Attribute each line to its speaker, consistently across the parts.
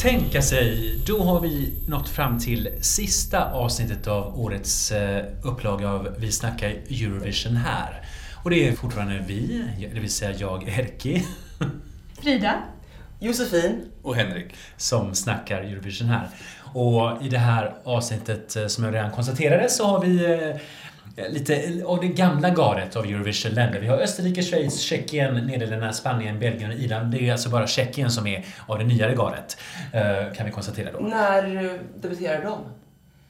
Speaker 1: Tänka sig, då har vi nått fram till sista avsnittet av årets eh, upplaga av Vi snackar Eurovision här. Och det är fortfarande vi, det vill säga jag, Erki,
Speaker 2: Frida.
Speaker 3: Josefin.
Speaker 4: Och Henrik.
Speaker 1: som snackar Eurovision här. Och i det här avsnittet, eh, som jag redan konstaterade, så har vi eh, lite av det gamla gardet av Eurovision-länder. Vi har Österrike, Schweiz, Tjeckien, Nederländerna, Spanien, Belgien och Irland. Det är alltså bara Tjeckien som är av det nyare gardet, eh, kan vi konstatera då.
Speaker 3: När eh, debuterade de?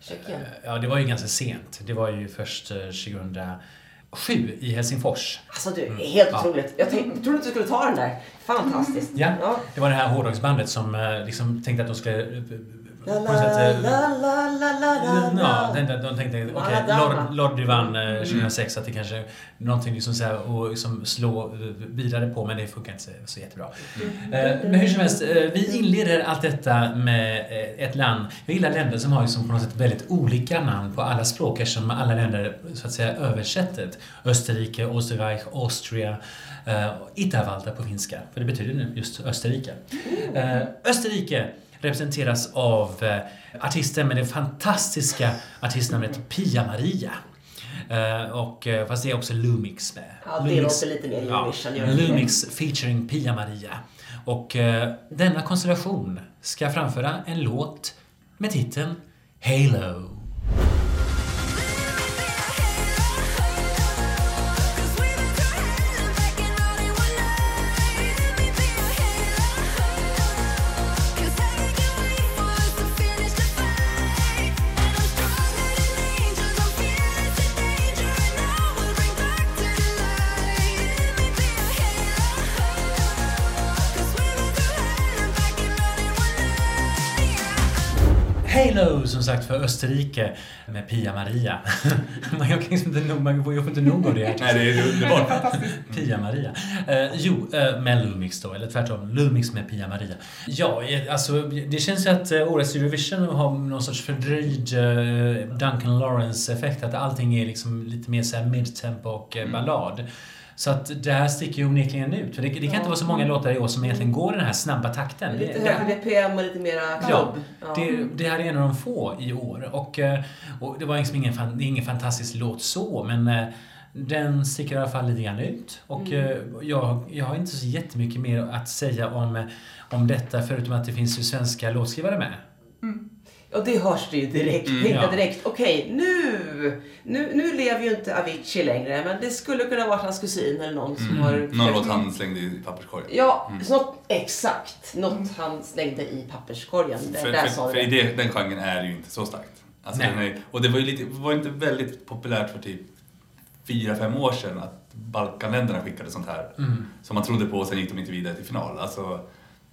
Speaker 3: Tjeckien?
Speaker 1: Ja, det var ju ganska sent. Det var ju först eh, 2007 i Helsingfors.
Speaker 3: Alltså du, helt
Speaker 1: Ja.
Speaker 3: otroligt. Jag, tänkte, trodde inte du skulle ta den där. Fantastiskt.
Speaker 1: Ja,
Speaker 3: Ja.
Speaker 1: det var det här hårdrocksbandet som eh, liksom tänkte att de skulle eh, på något sätt, Ja, tänkte, de tänkte okej,
Speaker 3: Maradona.
Speaker 1: Lord, Lord vann eh, 2006 att det kanske är någonting liksom så här, och liksom slå vidare på men det funkar inte så, så jättebra. Eh, Men hur som helst, eh, vi inleder allt detta med ett land. Jag gillar länder som har liksom på något sätt väldigt olika namn på alla språk eftersom alla länder så att säga översätter. Österrike, Österreich, Austria, Itävalta på finska, för det betyder nu just Österrike. Eh, Österrike representeras av eh, artisten med det fantastiska artistnamnet Pia-Maria. Eh, och, eh, fast det är också Lumix med.
Speaker 3: Ja, det
Speaker 1: Lumix-
Speaker 3: låter lite mer
Speaker 1: Ja,
Speaker 3: Eurovision. inte?
Speaker 1: Lumix featuring Pia-Maria. Och eh, denna konstellation ska framföra en låt med titeln Halo. För Österrike med Pia-Maria. man, kan liksom inte man får inte nog av det.
Speaker 4: Nej, det är underbart.
Speaker 1: Pia-Maria. Eh, jo, eh, med Lumix då, eller tvärtom. Lumix med Pia-Maria. Ja, eh, alltså det känns ju att eh, årets Eurovision har någon sorts fördröjd eh, Duncan Lawrence-effekt. Att allting är liksom lite mer såhär midtempo och eh, ballad. Så att det här sticker ju onekligen ut. För det, det kan inte vara så många låtar i år som egentligen går i den här snabba takten.
Speaker 3: Lite
Speaker 1: Det-
Speaker 3: högre BPM och lite mera
Speaker 1: Ja.
Speaker 3: Ja.
Speaker 1: det, det här är en av de få i år. Och, eh, och det var liksom ingen, ingen fantastisk låt så, men eh, den sticker i alla fall lite grann ut. Och eh, jag, jag har inte så jättemycket mer att säga om, om detta, förutom att det finns ju svenska låtskrivare med.
Speaker 3: Och det hörs det ju direkt.
Speaker 4: Mm,
Speaker 1: ja.
Speaker 3: direkt, okej nu, nu, nu lever ju inte Avicii längre, men det skulle kunna vara hans kusin eller någon som har...
Speaker 4: Mm. Någon låt han slängde i papperskorgen.
Speaker 3: Ja, något, exakt. Något han slängde i papperskorgen. Där,
Speaker 4: För,
Speaker 3: där
Speaker 4: för,
Speaker 3: sa
Speaker 4: för i
Speaker 3: det.
Speaker 4: den genren är det ju inte så starkt. Alltså,
Speaker 1: Nej.
Speaker 4: och det var ju lite, var inte väldigt populärt för typ fyra, fem år sedan att Balkanländerna skickade sånt här.
Speaker 1: Mm.
Speaker 4: Som man trodde på och sen gick de inte vidare till final. Alltså,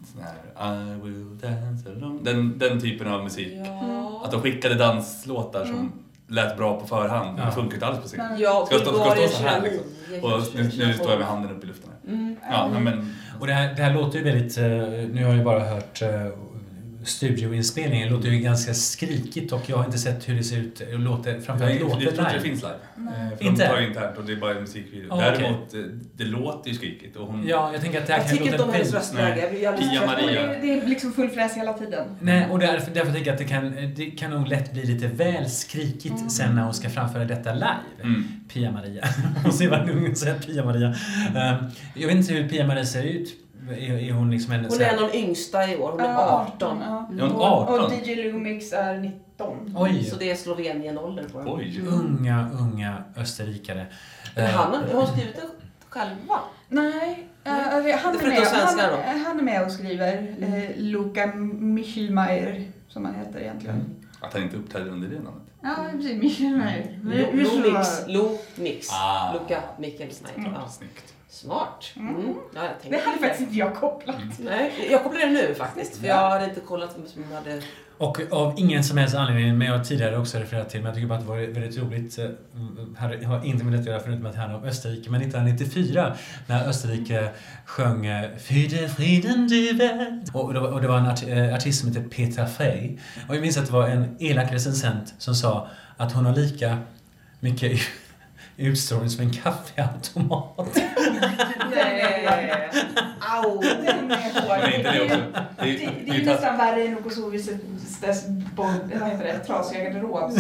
Speaker 4: sån här I will dance alone. Den, den typen av musik.
Speaker 3: Ja.
Speaker 4: Att de skickade danslåtar som lät bra på förhand, men
Speaker 1: Ja.
Speaker 4: det funkar inte alls på scen.
Speaker 3: Ja,
Speaker 4: Ska stå, ska så här
Speaker 3: 29,
Speaker 4: liksom? Och nu, nu står jag med handen upp i luften här.
Speaker 3: Mm.
Speaker 4: Ja, men...
Speaker 1: Och det här, det här låter ju väldigt, eh, nu har jag ju bara hört eh, studioinspelningen, det låter ju ganska skrikigt och jag har inte sett hur det ser ut, och låter, framförallt
Speaker 4: Jag, jag, tror inte det
Speaker 1: live.
Speaker 4: finns live. Eh, För
Speaker 1: Inte?
Speaker 4: de tar ju internt och det är bara en musikvideo.
Speaker 1: Ah.
Speaker 4: Däremot, eh, det låter ju skrikigt. Och hon,
Speaker 1: Ja, jag tänker att det här
Speaker 3: Jag
Speaker 1: kan
Speaker 3: tycker inte om hennes röstläge.
Speaker 4: Pia Maria.
Speaker 3: det.
Speaker 2: Det, det är liksom full fräs hela tiden.
Speaker 1: Nej, och därför, därför tänker jag att det kan, det kan nog lätt bli lite väl skrikigt sen när hon ska framföra detta live.
Speaker 4: Mm.
Speaker 1: Pia-Maria. Och se vad ungen säger, Pia-Maria. Um, jag vet inte hur Pia-Maria ser ut. Är, är hon liksom en...
Speaker 3: Hon är en av de yngsta i år. Hon är
Speaker 2: Ja,
Speaker 3: 18.
Speaker 2: ja.
Speaker 4: Är hon
Speaker 2: Och,
Speaker 4: 18?
Speaker 2: och DJ Lumix är 19.
Speaker 1: Oj,
Speaker 3: Så det är Slovenien-ålder på den.
Speaker 4: Oj.
Speaker 1: unga, unga österrikare.
Speaker 3: Men
Speaker 1: Eh,
Speaker 3: han har, har hon skrivit den själva?
Speaker 2: Nej, eh, han,
Speaker 3: Det
Speaker 2: är med, han, han är med och skriver. Eh, Luka Michelmeier, som han heter egentligen.
Speaker 4: Att han inte uppträder under det namnet.
Speaker 2: Ja, precis. Michelmeier.
Speaker 3: Lo- Lomix. Lomix.
Speaker 4: Ah.
Speaker 3: Luca Mikkelsmeier.
Speaker 2: Mm.
Speaker 3: Ja.
Speaker 4: Snyggt.
Speaker 3: Smart. Mm. Ja, jag
Speaker 2: Det
Speaker 3: tänkte
Speaker 2: hade faktiskt inte jag kopplat.
Speaker 3: Nej, jag kopplade det nu faktiskt. För jag hade inte kollat vem som hade...
Speaker 1: Och av ingen som helst anledning, men jag har tidigare också refererat till, men jag tycker bara att det var väldigt roligt. eh, Här har inte med det att göra förutom att det handlar om Österrike. Men 1994 när Österrike sjöng eh, Friede, Frieden, die Welt. Och det var, och det var en art, eh, artist som heter Petra Frey. Och jag minns att det var en elak recensent som sa att hon har lika mycket utstrålning som en kaffeautomat.
Speaker 3: Nej. Au.
Speaker 2: Den är hård.
Speaker 4: Men inte det också? Det,
Speaker 2: Det,
Speaker 4: är-
Speaker 2: det är
Speaker 4: är
Speaker 2: ju
Speaker 4: ju
Speaker 2: nästan värre än det, trasiga garderob.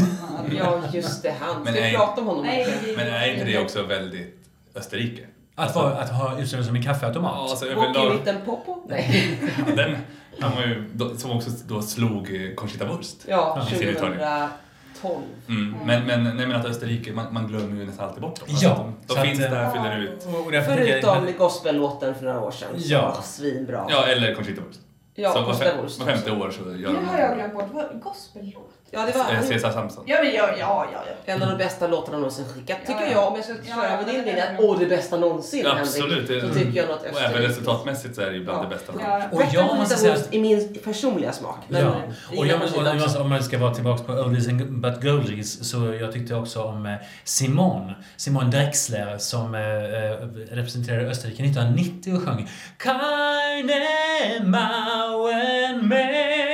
Speaker 3: Ja, just det. Han. Ska
Speaker 4: Men
Speaker 3: vi prata om honom?
Speaker 2: Nej,
Speaker 4: Men är inte det också väldigt Österrike?
Speaker 1: Att, vara, att ha utseende som en kaffeautomat.
Speaker 4: Ja, alltså
Speaker 3: Åker
Speaker 4: överlag.
Speaker 3: liten popo? Nej.
Speaker 4: Ja, Den, han var ju, då- som också då slog Conchita Wurst.
Speaker 3: Ja,
Speaker 4: I sin uttagning.
Speaker 3: 2012.
Speaker 4: Mm. Men, men, nej, men att Österrike, man, man glömmer ju nästan alltid bort dem.
Speaker 1: Ja,
Speaker 4: Alltså, de de
Speaker 1: att,
Speaker 4: finns
Speaker 1: eh,
Speaker 4: där, fyller ut.
Speaker 1: Och därför tycker
Speaker 3: Förutom
Speaker 1: jag-
Speaker 3: gospellåten för några år sedan. som
Speaker 1: Ja.
Speaker 3: var svinbra.
Speaker 4: Ja, eller Conchita Wurst.
Speaker 3: Ja,
Speaker 4: så var, fem, var femte år så gör
Speaker 2: Nu har jag
Speaker 4: de
Speaker 2: glömt bort, gospellåt?
Speaker 3: Ja, det var
Speaker 4: eh, Cesar Samson.
Speaker 2: Ja, men ja, ja, ja. ja.
Speaker 3: en av de bästa låtarna någonsin skickat. Tycker
Speaker 2: Ja, ja.
Speaker 3: jag, om jag ska köra
Speaker 2: ja,
Speaker 3: på
Speaker 2: det
Speaker 3: din linje, åh, det bästa någonsin,
Speaker 4: Ja,
Speaker 3: Henrik.
Speaker 4: absolut. Det-
Speaker 3: Så tycker jag nog att
Speaker 4: Och även
Speaker 3: Österrike.
Speaker 4: resultatmässigt så är det ju bland
Speaker 3: Ja.
Speaker 4: det bästa.
Speaker 2: Ja.
Speaker 1: Och jag måste säga
Speaker 3: i min personliga smak. Men
Speaker 1: ja. Och jag, och om man ska vara tillbaka på Oldies and but Goldies så jag tyckte också om eh, Simon, Simon Drexler som eh, representerade Österrike 1990 och sjöng Keine Mauern mehr.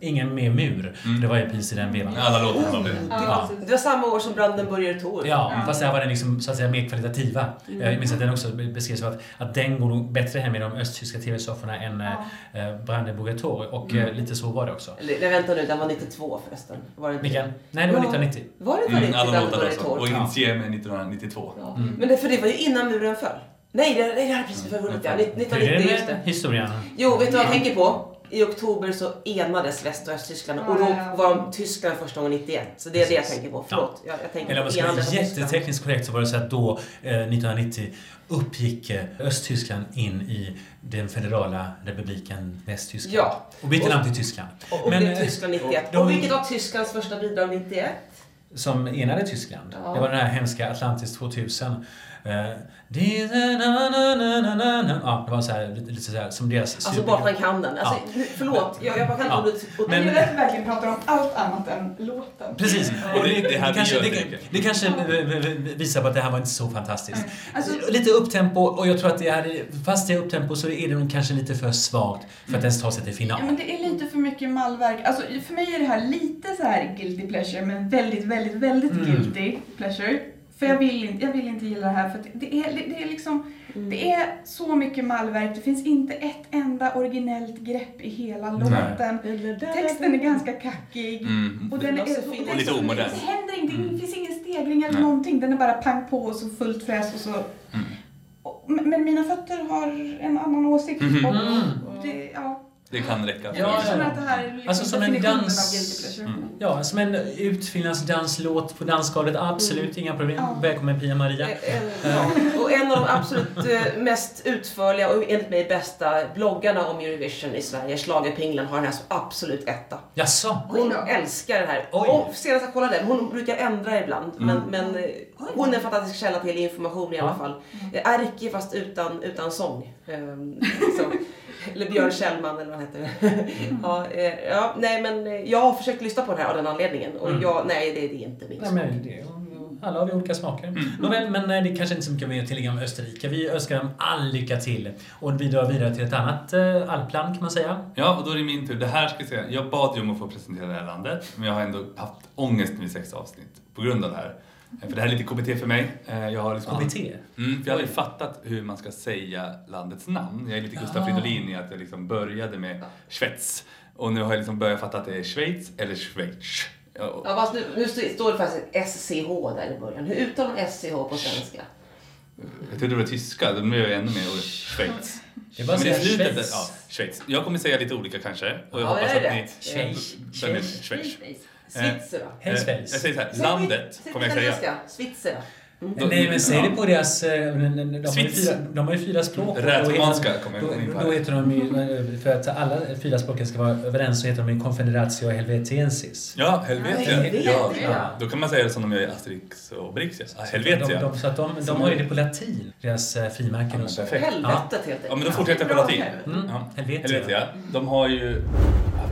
Speaker 1: Ingen mer mur.
Speaker 4: Mm.
Speaker 1: Det var ju precis i den vevan.
Speaker 4: Alla låtar han blev.
Speaker 1: Ja.
Speaker 3: Det var samma år som Brandenburger Tor.
Speaker 1: Ja, fast där var den liksom, så att säga, mer kvalitativa.
Speaker 3: Mm.
Speaker 1: Jag minns att den också beskrevs som att, att den går nog bättre hem i de östtyska tv-sofforna än
Speaker 2: Ja.
Speaker 1: eh, Brandenburger Tor. Och
Speaker 3: Mm.
Speaker 1: eh, lite så var det också.
Speaker 3: Eller, nej, vänta nu, den var 92 förresten. Var det inte?
Speaker 1: Vilken? Nej, det var
Speaker 3: Ja.
Speaker 1: 1990.
Speaker 3: Var det inte
Speaker 4: Mm,
Speaker 3: riktigt
Speaker 4: alla låtar också. Och
Speaker 1: Ja.
Speaker 4: Insieme 1992.
Speaker 3: Ja.
Speaker 1: Mm.
Speaker 3: Men det, för det var ju innan muren föll. Nej, det, det hade precis försvunnit ja.
Speaker 1: Hur är
Speaker 3: 1990,
Speaker 1: det
Speaker 3: just det.
Speaker 1: med historien?
Speaker 3: Jo, vet du vad jag tänker på? I oktober så enades Väst och Östtyskland och då var de Tyskland första gången 91. Så det är det jag tänker på. Förlåt. Jag, jag tänker
Speaker 1: Eller om man ska vara jättetekniskt korrekt så var det så att då, eh, 1990, uppgick eh, Östtyskland in i den federala republiken Västtyskland.
Speaker 3: Ja.
Speaker 1: Och bytte
Speaker 3: Och-
Speaker 1: namn till Tyskland.
Speaker 3: Och, och
Speaker 1: Men,
Speaker 3: blev
Speaker 1: eh,
Speaker 3: Tyskland 91.
Speaker 1: de-
Speaker 3: Och vilket var Tysklands första bidrag 91?
Speaker 1: Som enade Tyskland.
Speaker 3: Ja.
Speaker 1: Det var den här hemska Atlantis 2000. Det-. Ja, det var så här, lite, lite så här, som deras
Speaker 3: Alltså bara man kan den. Alltså, nu- Förlåt, jag, jag bara kan
Speaker 1: Ja.
Speaker 3: och-
Speaker 1: Men-
Speaker 2: Men jag vet verkligen pratar om allt annat än låten.
Speaker 1: Precis.
Speaker 4: Och det- det här vi
Speaker 1: kanske, det, det kanske visar på att det här var inte så fantastiskt.
Speaker 2: Alltså-
Speaker 1: lite upptempo och jag tror att det hade, fast det är upptempo så är det nog kanske lite för svagt för att ens ta sig till final.
Speaker 2: Ja, men det är lite för mycket mallverk. Alltså, för mig är det här lite så här guilty pleasure, men väldigt, väldigt, väldigt
Speaker 1: Mm.
Speaker 2: guilty pleasure. För jag vill inte, jag vill inte gilla det här för att det är, det är liksom, det är så mycket mallverk. Det finns inte ett enda originellt grepp i hela låten. Texten är ganska kackig.
Speaker 4: Mm.
Speaker 2: Och den är,
Speaker 3: Och
Speaker 2: och
Speaker 4: Och lite omodern.
Speaker 2: Det händer ingenting,
Speaker 1: Mm.
Speaker 2: det finns ingen stegring eller
Speaker 4: Nej.
Speaker 2: någonting. Den är bara pang på och så fullt fräs och så.
Speaker 4: Mm.
Speaker 2: Och, men men mina fötter har en annan åsikt.
Speaker 4: Mhm.
Speaker 2: Och
Speaker 1: Mm.
Speaker 2: det, ja.
Speaker 4: Det kan räcka.
Speaker 1: Ja,
Speaker 2: Jag
Speaker 1: ja.
Speaker 2: känner att det här är liksom
Speaker 1: Alltså som en dans-.
Speaker 4: Mm.
Speaker 1: Ja, som en utfyllnadsdanslåt på dansgolvet, absolut inga problem.
Speaker 2: Ja.
Speaker 1: Välkommen Pia-Maria.
Speaker 3: En, ja. Och en av de absolut eh, mest utförliga och enligt mig bästa bloggarna om Eurovision i Sverige, Schlagerpinglan, har den här som absolut etta.
Speaker 1: Jaså?
Speaker 3: Hon älskar det här.
Speaker 1: Oj.
Speaker 3: Och senast jag kollade, hon brukar ändra ibland, men,
Speaker 4: Mm.
Speaker 3: men eh, hon är en fantastisk källa till information i alla
Speaker 1: Ja.
Speaker 3: fall. Eh, Erke fast utan, utan sång. Ehm, så. Eller Björn Kjellman eller vad han heter. ja, eh, ja, nej men jag har försökt lyssna på det här av den anledningen och
Speaker 1: Mm.
Speaker 3: jag, nej det, det är inte min
Speaker 1: Nej,
Speaker 3: smak.
Speaker 1: men det, alla har vi olika smaker. Nåväl, men eh, det kanske inte så mycket mer att tillägga om Österrike. Vi önskar dem all lycka till. Och vi drar vidare till ett annat eh, alpland kan man säga.
Speaker 4: Ja, och då är det min tur. Det här ska jag säga. Jag bad ju om att få presentera det här landet, men jag har ändå haft ångest i sex avsnitt på grund av det här. För det här är lite KBT för mig. Eh, Jag har liksom
Speaker 1: KBT.
Speaker 4: Mm, för jag har aldrig fattat hur man ska säga landets namn. Jag är lite Gustaf
Speaker 1: Jaha.
Speaker 4: Fridolin i att jag liksom började med Schweiz. Och nu har jag liksom börjat fatta att det är Schweiz eller Schweiz. Ja,
Speaker 3: fast nu, nu står det faktiskt SCH där i början. Hur uttalar man SCH på svenska?
Speaker 4: Jag trodde det var tyska, de är ju ännu mer ordet Schweiz.
Speaker 1: Det är bara säga Schweiz.
Speaker 4: ja, Schweiz. Jag kommer säga lite olika kanske. Och jag
Speaker 3: Ja,
Speaker 4: hoppas att ni...
Speaker 1: Schweiz.
Speaker 4: Är
Speaker 1: Schweiz.
Speaker 4: Schweiz.
Speaker 1: Hej
Speaker 4: Eh,
Speaker 1: Schweiz.
Speaker 4: Jag säger så här, landet kommer jag säga.
Speaker 3: Svitzera.
Speaker 4: Då-
Speaker 1: Nej, men säg det på deras... eh, De har ju
Speaker 4: Schweiz.
Speaker 1: fyra, de har ju fyra språk. heter-
Speaker 4: kommer jag in på.
Speaker 1: då heter de ju, för att alla fyra språken ska vara överens så heter de ju Confederatio Helvetiensis.
Speaker 4: Ja, helvetia.
Speaker 3: Helvetia.
Speaker 4: Ja, ja. Då kan man säga det som de gör i Asterix och Obelix. Ja. Helvetia.
Speaker 1: De, de, så att de, de har ju det på latin, deras eh,
Speaker 4: Ja,
Speaker 1: frimärken och så.
Speaker 3: Helvetet helt enkelt.
Speaker 4: Ja, men då fortsätter jag på latin.
Speaker 1: Mm.
Speaker 4: Ja.
Speaker 1: Helvetia.
Speaker 4: Helvetia. De har ju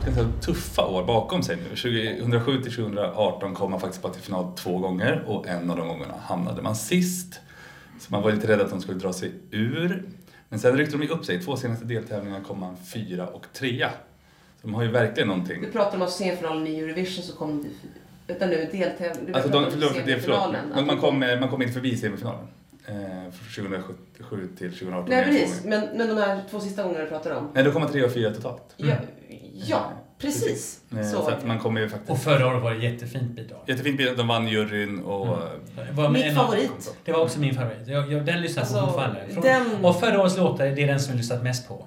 Speaker 4: haft ganska tuffa år bakom sig nu. 2007 till 2018 kom man faktiskt bara till final två gånger och en av de gångerna hamnade man sist. Så man var lite rädd att de skulle dra sig ur. Men sen ryckte de upp sig. Två senaste deltävlingar kom man fyra och trea. Så de har ju verkligen någonting.
Speaker 3: Du pratar om att semifinalen i Eurovision så kom du... Vänta nu, deltävling.
Speaker 4: Alltså, de, förlåt, förlåt. man kom, man kom inte förbi semifinalen. Eh, från 2007 till 2018.
Speaker 3: Nej, precis. Men, men de här två sista gångerna du pratar om.
Speaker 4: Nej, då kommer tre och fyra totalt.
Speaker 3: Ja, ja precis.
Speaker 4: Eh,
Speaker 3: Så.
Speaker 4: Så att man kommer ju faktiskt...
Speaker 1: Och förra året var det ett jättefint bidrag.
Speaker 4: Jättefint bidrag, de vann juryn och...
Speaker 1: Mm. Det var
Speaker 3: Mitt favorit.
Speaker 1: Det var också min favorit. Jag, jag, den lyssnar jag på
Speaker 3: Alltså,
Speaker 1: fortfarande. Från-
Speaker 3: den-
Speaker 1: Och förra årets låtar, det är den som jag lyssnat mest på.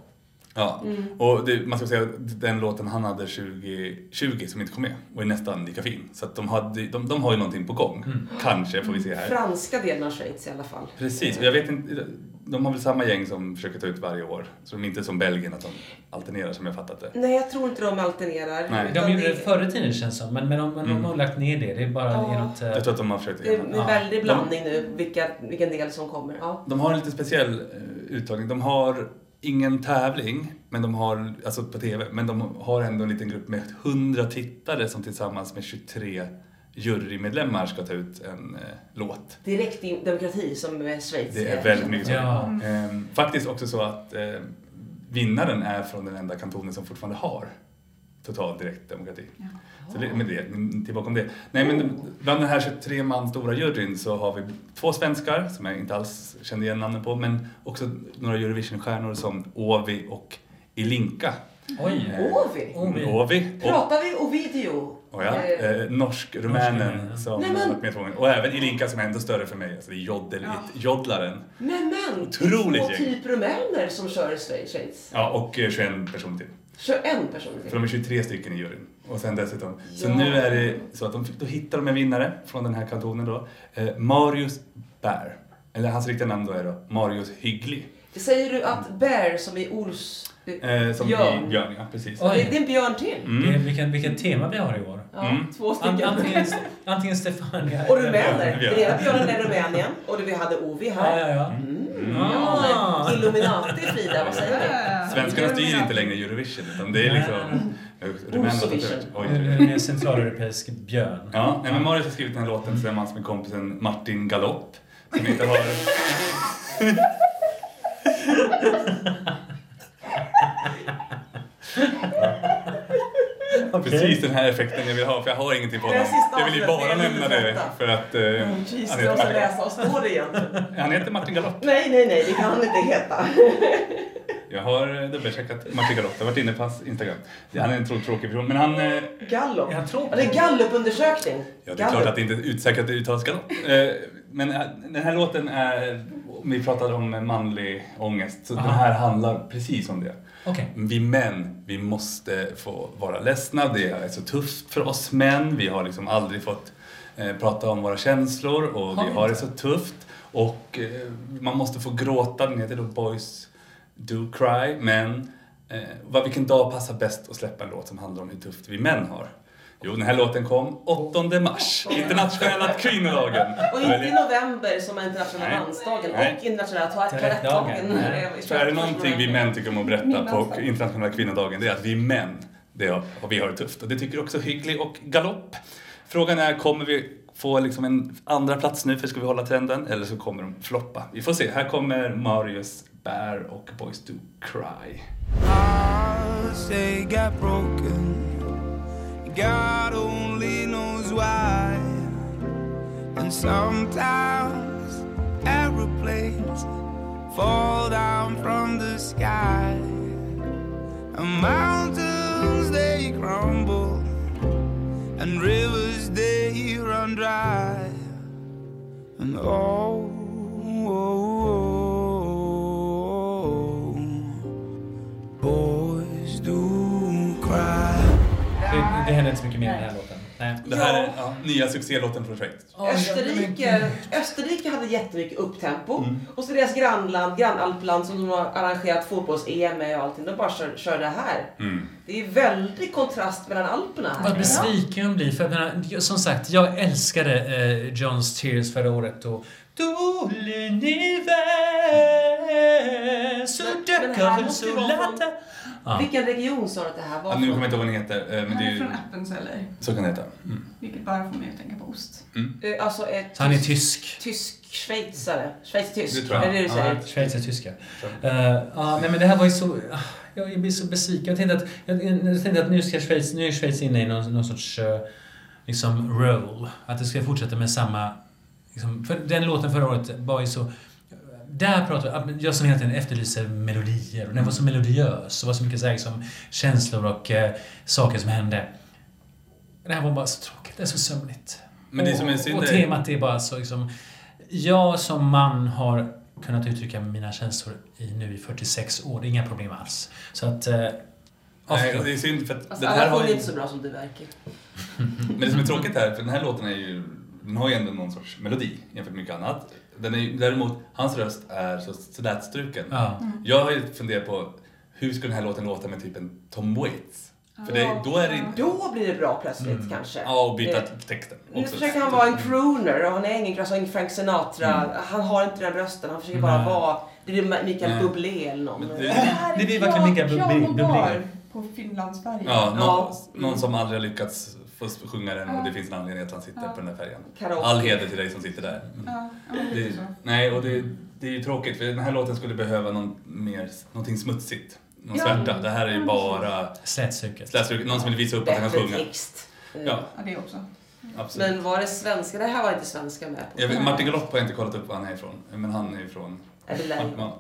Speaker 4: Ja,
Speaker 3: Mm.
Speaker 4: och det, man ska säga den låten han hade 2020 som inte kom med var ju nästan lika fin. Så att de, hade, de, de har ju någonting på gång.
Speaker 1: Mm.
Speaker 4: Kanske, får vi se här.
Speaker 3: Franska delen av Schweiz i alla fall.
Speaker 4: Precis, och jag vet inte, de har väl samma gäng som försöker ta ut varje år. Så de är inte som Belgien att de alternerar som jag fattat det.
Speaker 3: Nej, jag tror inte de alternerar.
Speaker 4: Nej.
Speaker 1: De gjorde det förr i tiden känns det som, men, men de, men de
Speaker 4: Mm.
Speaker 1: har lagt ner det. Det är bara
Speaker 3: Ja.
Speaker 1: i något... eh,
Speaker 4: Jag tror att de har försökt
Speaker 3: det är en
Speaker 1: Ja.
Speaker 3: väldig blandning nu, vilka, vilken del som kommer. Ja.
Speaker 4: De har en lite speciell eh, uttagning. De har ingen tävling, men de har, alltså på TV, men de har ändå en liten grupp med 100 tittare som tillsammans med 23 jurymedlemmar ska ta ut en eh, låt.
Speaker 3: Direkt i demokrati som eh, Schweiz
Speaker 4: Det är väldigt mycket så.
Speaker 1: Ja.
Speaker 4: Ehm, faktiskt också så att eh, vinnaren är från den enda kantonen som fortfarande har total direktdemokrati. Så det, med det, men tillbaka om det. Nej men bland den här 23 man stora juryn så har vi två svenskar som jag inte alls kände igen namnen på men också några Eurovision-stjärnor som Ovi och Ilinka.
Speaker 1: Oj!
Speaker 3: Ovi?
Speaker 1: Ovi.
Speaker 4: Ovi och
Speaker 3: Pratar vi Ovidio?
Speaker 4: Oh ja,
Speaker 3: Eh,
Speaker 4: eh, norsk-rumänen
Speaker 1: Norsk-rumänen.
Speaker 4: som
Speaker 3: Nej, men-
Speaker 4: har varit med två gånger. Och även Ilinka som är ändå större för mig, alltså det är joddel,
Speaker 2: Ja.
Speaker 4: jodlaren.
Speaker 3: Men men,
Speaker 4: Otroligt
Speaker 3: två typ rumäner som kör i Schweiz.
Speaker 4: Ja, och eh, 21 personer till.
Speaker 3: Kör en person
Speaker 4: För
Speaker 3: till.
Speaker 4: de är 23 stycken i juryn. Och sen dessutom. Så
Speaker 3: Ja.
Speaker 4: nu är det så att de, då hittar de en vinnare från den här kantonen då. Eh, Marius Bär. Eller hans riktiga namn då är då Marius Hygglig.
Speaker 3: Säger du att Bear som i Ors...
Speaker 4: Eh, som
Speaker 3: Björn.
Speaker 4: i Björn, ja precis.
Speaker 3: Det, det är en björn till.
Speaker 1: Det,
Speaker 4: Mm.
Speaker 1: är- vilken, vilken tema vi har i år.
Speaker 3: Ja,
Speaker 4: Mm.
Speaker 3: två
Speaker 1: An,
Speaker 3: stycken.
Speaker 1: antingen, antingen Stefania
Speaker 3: Och rumäner.
Speaker 4: Ja.
Speaker 3: Den ena björnen är Rumänien och det vi hade Ovi
Speaker 1: Ja,
Speaker 3: här.
Speaker 1: ja, ja.
Speaker 3: Mm.
Speaker 1: Ah.
Speaker 3: Ja, men Illuminati Frida, vad säger du?
Speaker 4: Svenskarna styr inte längre Eurovision utan det är liksom eh, rumänerna som tar
Speaker 3: Osovision.
Speaker 4: ut. Oj.
Speaker 1: En en centraleuropeisk björn.
Speaker 4: Ja, nej, men Marius har skrivit den här låten tillsammans med kompisen Martin Galopp. Som inte har... Precis den här effekten jag vill ha, för jag har ingenting på honom. Jag vill ju bara nämna
Speaker 3: är
Speaker 4: det för att eh,
Speaker 3: Mm, Jesus,
Speaker 4: han, heter,
Speaker 3: läsa. Vad står det egentligen?
Speaker 4: han heter Martin Galopp.
Speaker 3: Nej, nej, nej, det kan han inte heta.
Speaker 4: Jag har eh, dubbelcheckat Martin Galopp, jag har varit inne på hans Instagram. Han är en tro- tråkig person, men han... eh,
Speaker 3: Gallup.
Speaker 1: Jag tror
Speaker 3: Ja, det är Gallup-undersökning.
Speaker 4: Ja, det är klart att det inte är utsäkert att det uttalas. Eh, Men eh, den här låten är, vi pratade om manlig ångest, så
Speaker 1: Aha.
Speaker 4: den här handlar precis om det.
Speaker 1: Okej.
Speaker 4: Vi män, vi måste få vara ledsna. Det är så tufft för oss män. Vi har liksom aldrig fått eh, prata om våra känslor och
Speaker 1: Har
Speaker 4: vi har det så tufft. Och eh, man måste få gråta. Den heter då Boys Do Cry. Men eh, vad, vilken dag passar bäst att släppa en låt som handlar om hur tufft vi män har? Jo, den här låten kom 8 mars, internationella kvinnodagen.
Speaker 3: Och inte i november som är internationella
Speaker 4: Nej.
Speaker 3: mansdagen
Speaker 4: Nej.
Speaker 3: och internationella toa-
Speaker 1: Toalettdagen.
Speaker 4: är det någonting vi män tycker om att berätta på internationella kvinnodagen, det är att vi män, det har, och vi har det tufft. Och det tycker också Hygglig och Galopp. Frågan är, kommer vi få liksom en andra plats nu för ska vi hålla trenden? Eller så kommer de floppa. Vi får se. Här kommer Marius Bär och Boys Do Cry.
Speaker 5: God only knows why. And sometimes aeroplanes fall down from the sky. And mountains they crumble. And rivers they run dry. And oh, oh, oh,
Speaker 1: händer inte så mycket mer i den här låten. Nej.
Speaker 4: Det här är ja, nya succélåten från Schweiz.
Speaker 3: Österrike, Österrike hade jättemycket upptempo. Och så deras grannland, grannalpland som de har arrangerat fotbolls-EM med och allting. De bara kör, kör det här.
Speaker 4: Mm.
Speaker 3: Det är väldig kontrast mellan alperna
Speaker 1: Vad
Speaker 3: här.
Speaker 1: besviken jag blir. För jag menar, som sagt, jag älskade eh, Johns Tears förra året. Och Tout l'univers så
Speaker 3: Men- men
Speaker 1: Ja.
Speaker 3: Vilken region sa du att det här var
Speaker 4: Ja, nu kommer jag inte ihåg vad den heter, eh, men det är ju,
Speaker 2: från Appenzeller,
Speaker 4: så kan det heta. Mm.
Speaker 2: vilket bara får mig att tänka på ost.
Speaker 3: Eh, Alltså ett
Speaker 1: Så han är tysk.
Speaker 3: tysk schweizare. Schweiz-tysk.
Speaker 4: Det tror jag.
Speaker 3: Är det det du säger?
Speaker 4: Ja.
Speaker 1: Schweiz är tyska. Uh, ja, nej men det här var ju så... ah, Jag blir så besviken. Jag tänkte att, jag, jag tänkte att nu ska Schweiz, nu är Schweiz inne i någon, någon sorts uh, liksom roll. Att det ska fortsätta med samma... Liksom, för den låten förra året var ju så där pratar vi, jag som hela tiden efterlyser melodier och den var så melodiös och var så mycket så här, liksom, känslor och eh, saker som hände. Det här var bara så tråkigt, det är så sömnigt.
Speaker 4: Men det som är
Speaker 1: och,
Speaker 4: synd
Speaker 1: och temat är bara så liksom, jag som man har kunnat uttrycka mina känslor i nu i 46 år, det inga problem alls. Så att... Eh,
Speaker 4: Nej, och det är synd för att
Speaker 3: Fast
Speaker 4: den
Speaker 3: alla
Speaker 4: här har ju...
Speaker 3: inte så bra som du verkar.
Speaker 4: Men det som är tråkigt här, för den här låten är ju... Den har ju ändå någon sorts melodi jämfört med mycket annat. Den är, däremot, hans röst är så slätstruken.
Speaker 1: ja.
Speaker 4: Jag har ju funderat på hur skulle den här låten låta med typ en Tom Waits? För det, då är det.
Speaker 3: Då blir det bra plötsligt
Speaker 1: Mm.
Speaker 3: kanske.
Speaker 4: Ja, och byta
Speaker 3: Eh,
Speaker 4: texten
Speaker 3: Nu
Speaker 4: också.
Speaker 3: försöker han vara en crooner och han är ingen, alltså ingen Frank Sinatra. Han har inte den rösten. Han försöker bara vara... Det blir Mikael
Speaker 4: Nej.
Speaker 3: Bublé eller någon.
Speaker 4: Det-
Speaker 2: Det
Speaker 1: Det blir verkligen Mikael Bublé.
Speaker 2: på Finlandsfärjan.
Speaker 4: Ja, någon,
Speaker 3: Ja.
Speaker 4: någon som aldrig har lyckats få sjunga den och det finns en anledning att han sitter
Speaker 2: Ja.
Speaker 4: på den där färjan.
Speaker 3: Karaoke.
Speaker 4: All heder till dig som sitter där. Det, nej, och det, det är ju tråkigt för den här låten skulle behöva någon mer, någonting smutsigt. Någon
Speaker 2: Ja.
Speaker 4: svärta. Det här är ju
Speaker 2: Ja,
Speaker 4: bara
Speaker 1: Slätstruket.
Speaker 4: slätstruket. Någon som vill visa upp att han kan sjunga.
Speaker 3: text.
Speaker 4: Ja.
Speaker 2: Ja, det också.
Speaker 4: Absolut.
Speaker 3: Men var det svenska? Det här var inte svenska med på.
Speaker 4: Jag vet, Martin Galopp har jag inte kollat upp var han är ifrån. Men han är ifrån...
Speaker 3: Är det?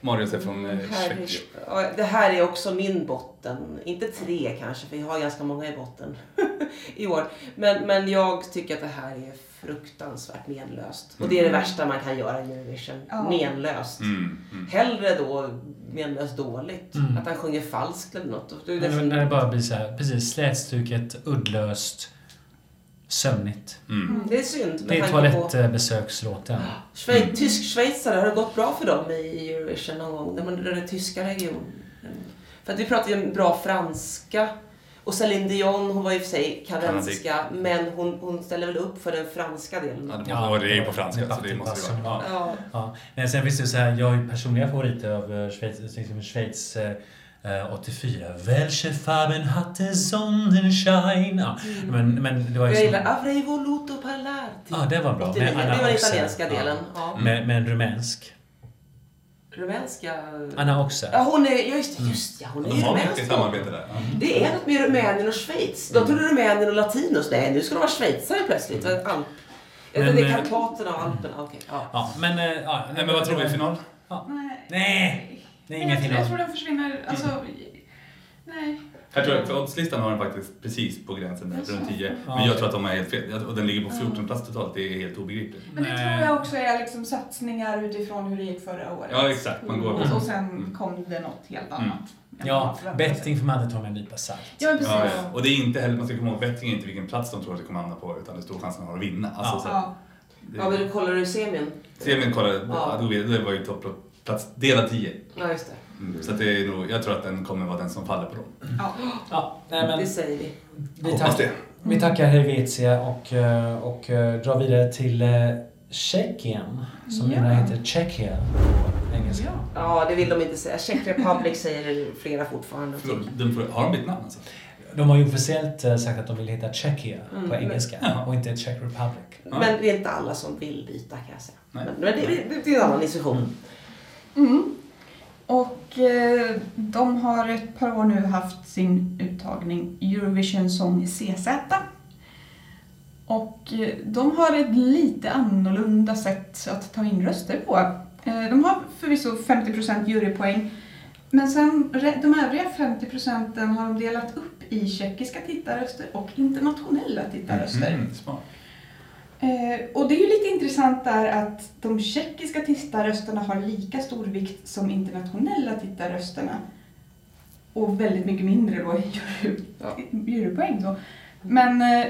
Speaker 4: Ma- Marius är från eh, Tjeckien.
Speaker 3: är- ja, det här är också min botten. Inte tre kanske, för jag har ganska många i botten i år. Men, men jag tycker att det här är fruktansvärt menlöst. Och det är det värsta man kan göra i Eurovision.
Speaker 2: Ja.
Speaker 3: Menlöst.
Speaker 4: Mm, mm.
Speaker 3: Hellre då menlöst dåligt.
Speaker 1: Mm.
Speaker 3: Att han sjunger falskt eller något. Är det
Speaker 1: När,
Speaker 3: fint.
Speaker 1: när det bara blir så här, precis, slätstruket, uddlöst, sömnigt.
Speaker 4: Mm.
Speaker 3: Mm, Det är synd. med
Speaker 1: Det är
Speaker 3: på-
Speaker 1: toalettbesökslåten.
Speaker 3: Schweiz,
Speaker 4: Mm.
Speaker 3: Tysk-schweizare, har det gått bra för dem i Eurovision någon gång? Rör den tyska regionen? För att vi pratar ju om bra franska. Och Céline Dion, hon var ju för sig kanadensiska, men hon, hon ställer väl upp för den franska delen?
Speaker 4: Ja, det, ja, det är ju på franska så det måste det vara. Ja.
Speaker 3: Ja.
Speaker 1: Ja. Men sen finns det så här, jag har ju personliga favoriter av eh, Schweiz, liksom Schweiz eh, 84. Welche Farben hatte Sonnenschein? Ja. Men, men det var ju
Speaker 3: Jag gillar Avrei voluto parlarti.
Speaker 1: Ja, det var bra.
Speaker 3: 89.
Speaker 1: Med Anna
Speaker 3: Det var den italienska delen. Ja.
Speaker 1: Med, med en rumänsk.
Speaker 3: Rumänska...
Speaker 1: Anna Oxer.
Speaker 3: Ja, hon är, ja, just, just ja, hon är
Speaker 4: De har mycket samarbete där. Ja.
Speaker 3: Det är något med Rumänien och Schweiz.
Speaker 1: Mm.
Speaker 3: De trodde Rumänien och latinos. Nej, nu ska de vara schweizare plötsligt. Alp.
Speaker 1: Men,
Speaker 3: det är
Speaker 1: eh,
Speaker 3: Karpaterna och Alperna. Okej, ja.
Speaker 1: Ja, men... eh, Ja,
Speaker 4: Nej, men vad tror vi final?
Speaker 2: Nej.
Speaker 1: Nej! Det är ingen
Speaker 2: jag, tror, jag tror den försvinner. Alltså, nej.
Speaker 4: Jag tror att för oddslistan har den faktiskt precis på gränsen där, runt 10.
Speaker 1: Ja.
Speaker 4: Men jag tror att de är helt fel. Och den ligger på 14 plats totalt. Det är helt obegripligt.
Speaker 2: Men det
Speaker 1: Nej.
Speaker 2: tror jag också är liksom satsningar utifrån hur det gick förra året.
Speaker 4: Ja, exakt. Man går
Speaker 2: Och, och sen
Speaker 4: Mm.
Speaker 2: kom det något helt
Speaker 4: Mm.
Speaker 2: annat. än
Speaker 1: Ja, alltid ta med en nypa salt.
Speaker 2: Ja, precis.
Speaker 4: Ja, ja. Och det är inte heller, man ska komma ihåg, betting är inte vilken plats de tror att det kommer hamna på utan det är stor chans att de har att vinna. Alltså,
Speaker 1: Ja.
Speaker 4: så,
Speaker 2: Ja.
Speaker 4: det,
Speaker 3: ja, men du kollar du semin?
Speaker 4: Semin kollade,
Speaker 3: Ja.
Speaker 4: ja. det var ju topplats, delad 10.
Speaker 3: Ja, just det.
Speaker 4: Mm. Så att det är nog, jag tror att den kommer vara den som faller på dem.
Speaker 2: Ja.
Speaker 1: Ja, nej men...
Speaker 3: Det säger vi.
Speaker 1: Vi, tack,
Speaker 4: det.
Speaker 1: vi tackar Helvetia och, eh, och eh, drar vidare till eh, Tjeckien, som
Speaker 2: Ja.
Speaker 1: numera heter Czechia på engelska.
Speaker 2: Ja.
Speaker 3: Ja, det vill de inte säga. Czech Republic säger flera fortfarande.
Speaker 4: Förlåt, den får, har de bytt namn alltså?
Speaker 1: De har ju officiellt sagt att de vill heta Czechia
Speaker 3: Mm,
Speaker 1: på engelska
Speaker 4: men-
Speaker 1: och inte Czech Republic.
Speaker 3: Men det är inte alla som vill byta kan jag säga.
Speaker 4: Nej.
Speaker 3: Men, men det, det, det är en annan diskussion.
Speaker 2: Mm. Mm. Och eh, de har ett par år nu haft sin uttagning Eurovision Song CZ. Och eh, de har ett lite annorlunda sätt att ta in röster på. Eh, de har förvisso 50% jurypoäng. Men sen de övriga 50 procenten har de delat upp i tjeckiska tittarröster och internationella tittarröster.
Speaker 4: Mm, mm smart.
Speaker 2: Eh, och det är ju lite intressant där att de tjeckiska tittarrösterna har lika stor vikt som internationella tittarrösterna. Och väldigt mycket mindre då i jury,
Speaker 3: Ja.
Speaker 2: jurypoäng. Så. Men eh,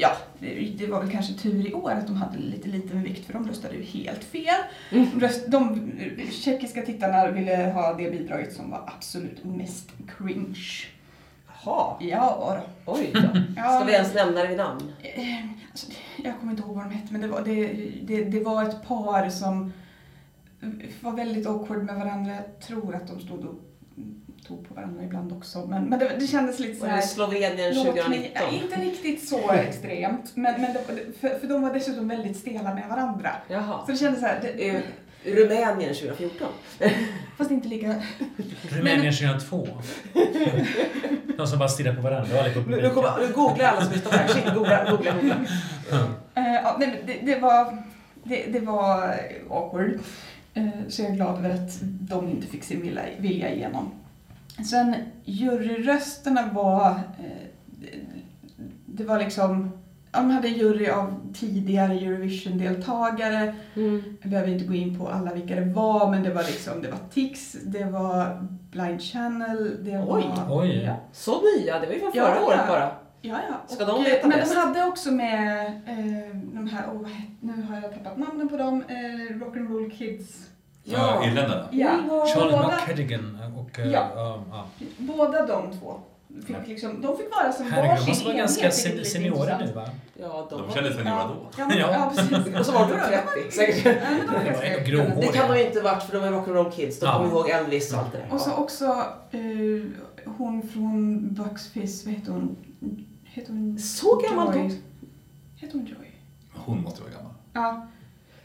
Speaker 2: ja, det, det var väl kanske tur i år att de hade lite liten vikt för de röstade ju helt fel.
Speaker 3: Mm.
Speaker 2: Röst, de eh, tjeckiska tittarna ville ha det bidraget som var absolut mest cringe.
Speaker 3: Jaha,
Speaker 2: Ja, då.
Speaker 3: oj då.
Speaker 2: ja
Speaker 3: Ska vi ens nämna det vid namn?
Speaker 2: Eh, Alltså, jag kommer inte ihåg vad de hette, men det var, det, det, det var ett par som var väldigt awkward med varandra. Jag tror att de stod och tog på varandra ibland också. Men, men det, det kändes lite så
Speaker 3: Var det
Speaker 2: här...
Speaker 3: Slovenien
Speaker 2: låt mig-
Speaker 3: 2019?
Speaker 2: ja, inte riktigt så extremt, men, men det, för, för de var dessutom väldigt stela med varandra.
Speaker 3: Jaha.
Speaker 2: Så det kändes så här, det,
Speaker 3: Eh, Rumänien 2014?
Speaker 2: fast inte lika...
Speaker 1: Rumänien 2002. De som bara stirrar på varandra och på
Speaker 3: Nu, nu,
Speaker 1: publiken.
Speaker 3: kommer, nu googlar alla som lyssnar på det här. Shit, googla, googla, googla.
Speaker 2: Eh, ja, nej, men det, det var... det, det var awkward. Eh, Så jag är glad över att de inte fick sin vilja, vilja igenom. Sen juryrösterna var... eh, Det var liksom... De hade en jury av tidigare Eurovision-deltagare.
Speaker 3: Mm.
Speaker 2: Jag behöver inte gå in på alla vilka det var, men det var liksom, det var Tix, det var Blind Channel, det var...
Speaker 3: Oj,
Speaker 1: oj.
Speaker 2: Ja,
Speaker 3: Så nya, det var ju från
Speaker 2: Ja,
Speaker 3: förra
Speaker 2: ja.
Speaker 3: året bara.
Speaker 2: ja. ja.
Speaker 3: Ska
Speaker 2: Och,
Speaker 3: de veta
Speaker 2: Men
Speaker 3: bäst?
Speaker 2: de hade också med eh, de här, oh, nu har jag tappat namnen på dem, eh, Rock'n'Roll Kids.
Speaker 4: Ja. Irländarna.
Speaker 2: Ja,
Speaker 1: Charlie McCadigan och... eh,
Speaker 2: Ja.
Speaker 1: ja, ja.
Speaker 2: båda de två. Fick liksom, de fick vara som
Speaker 1: Herregud,
Speaker 2: varsin enhet,
Speaker 1: ganska
Speaker 2: är
Speaker 1: sen-
Speaker 2: lite
Speaker 1: seniora nu va?
Speaker 3: Ja, de,
Speaker 4: De
Speaker 3: var-
Speaker 4: kändes seniora då.
Speaker 2: ja, men,
Speaker 1: Ja.
Speaker 2: ja. precis.
Speaker 3: Och så var de 30 säkert.
Speaker 2: De var
Speaker 1: Det var
Speaker 2: ganska-.
Speaker 3: Det kan de ju inte varit för de är rock'n'roll kids. De
Speaker 1: Ja.
Speaker 3: kommer ihåg Elvis och allt det där.
Speaker 2: Och så också eh, hon från Bucks Fizz, vad heter hon? Heter hon
Speaker 3: Så gammal
Speaker 2: Joy?
Speaker 3: då?
Speaker 2: Heter hon Joy?
Speaker 4: Hon måste vara gammal.
Speaker 2: Ja.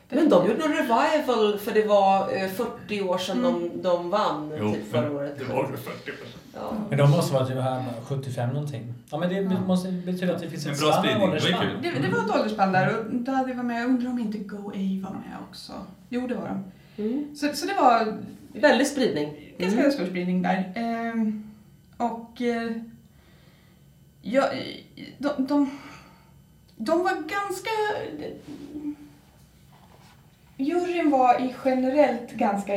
Speaker 3: Men de gjorde en revival för det var eh, 40 år sedan
Speaker 2: Mm.
Speaker 3: de, de vann typ förra året.
Speaker 4: det var ju 40 år sedan.
Speaker 3: Ja.
Speaker 1: Men de måste vara typ här 75 någonting. Ja men det
Speaker 2: Ja.
Speaker 1: måste betyda att det finns
Speaker 4: En
Speaker 1: ett
Speaker 4: bra
Speaker 1: spann av
Speaker 4: spridning, det var.
Speaker 2: Det, det var ett åldersspann där och där hade vi var med. Jag undrar om inte Go A var med också. Jo, det var de.
Speaker 3: Mm.
Speaker 2: Så, så det var
Speaker 3: Väldig spridning.
Speaker 2: ganska
Speaker 3: Mm.
Speaker 2: stor spridning där. Ehm, och eh, ja, de, de, de var ganska... Juryn var i generellt ganska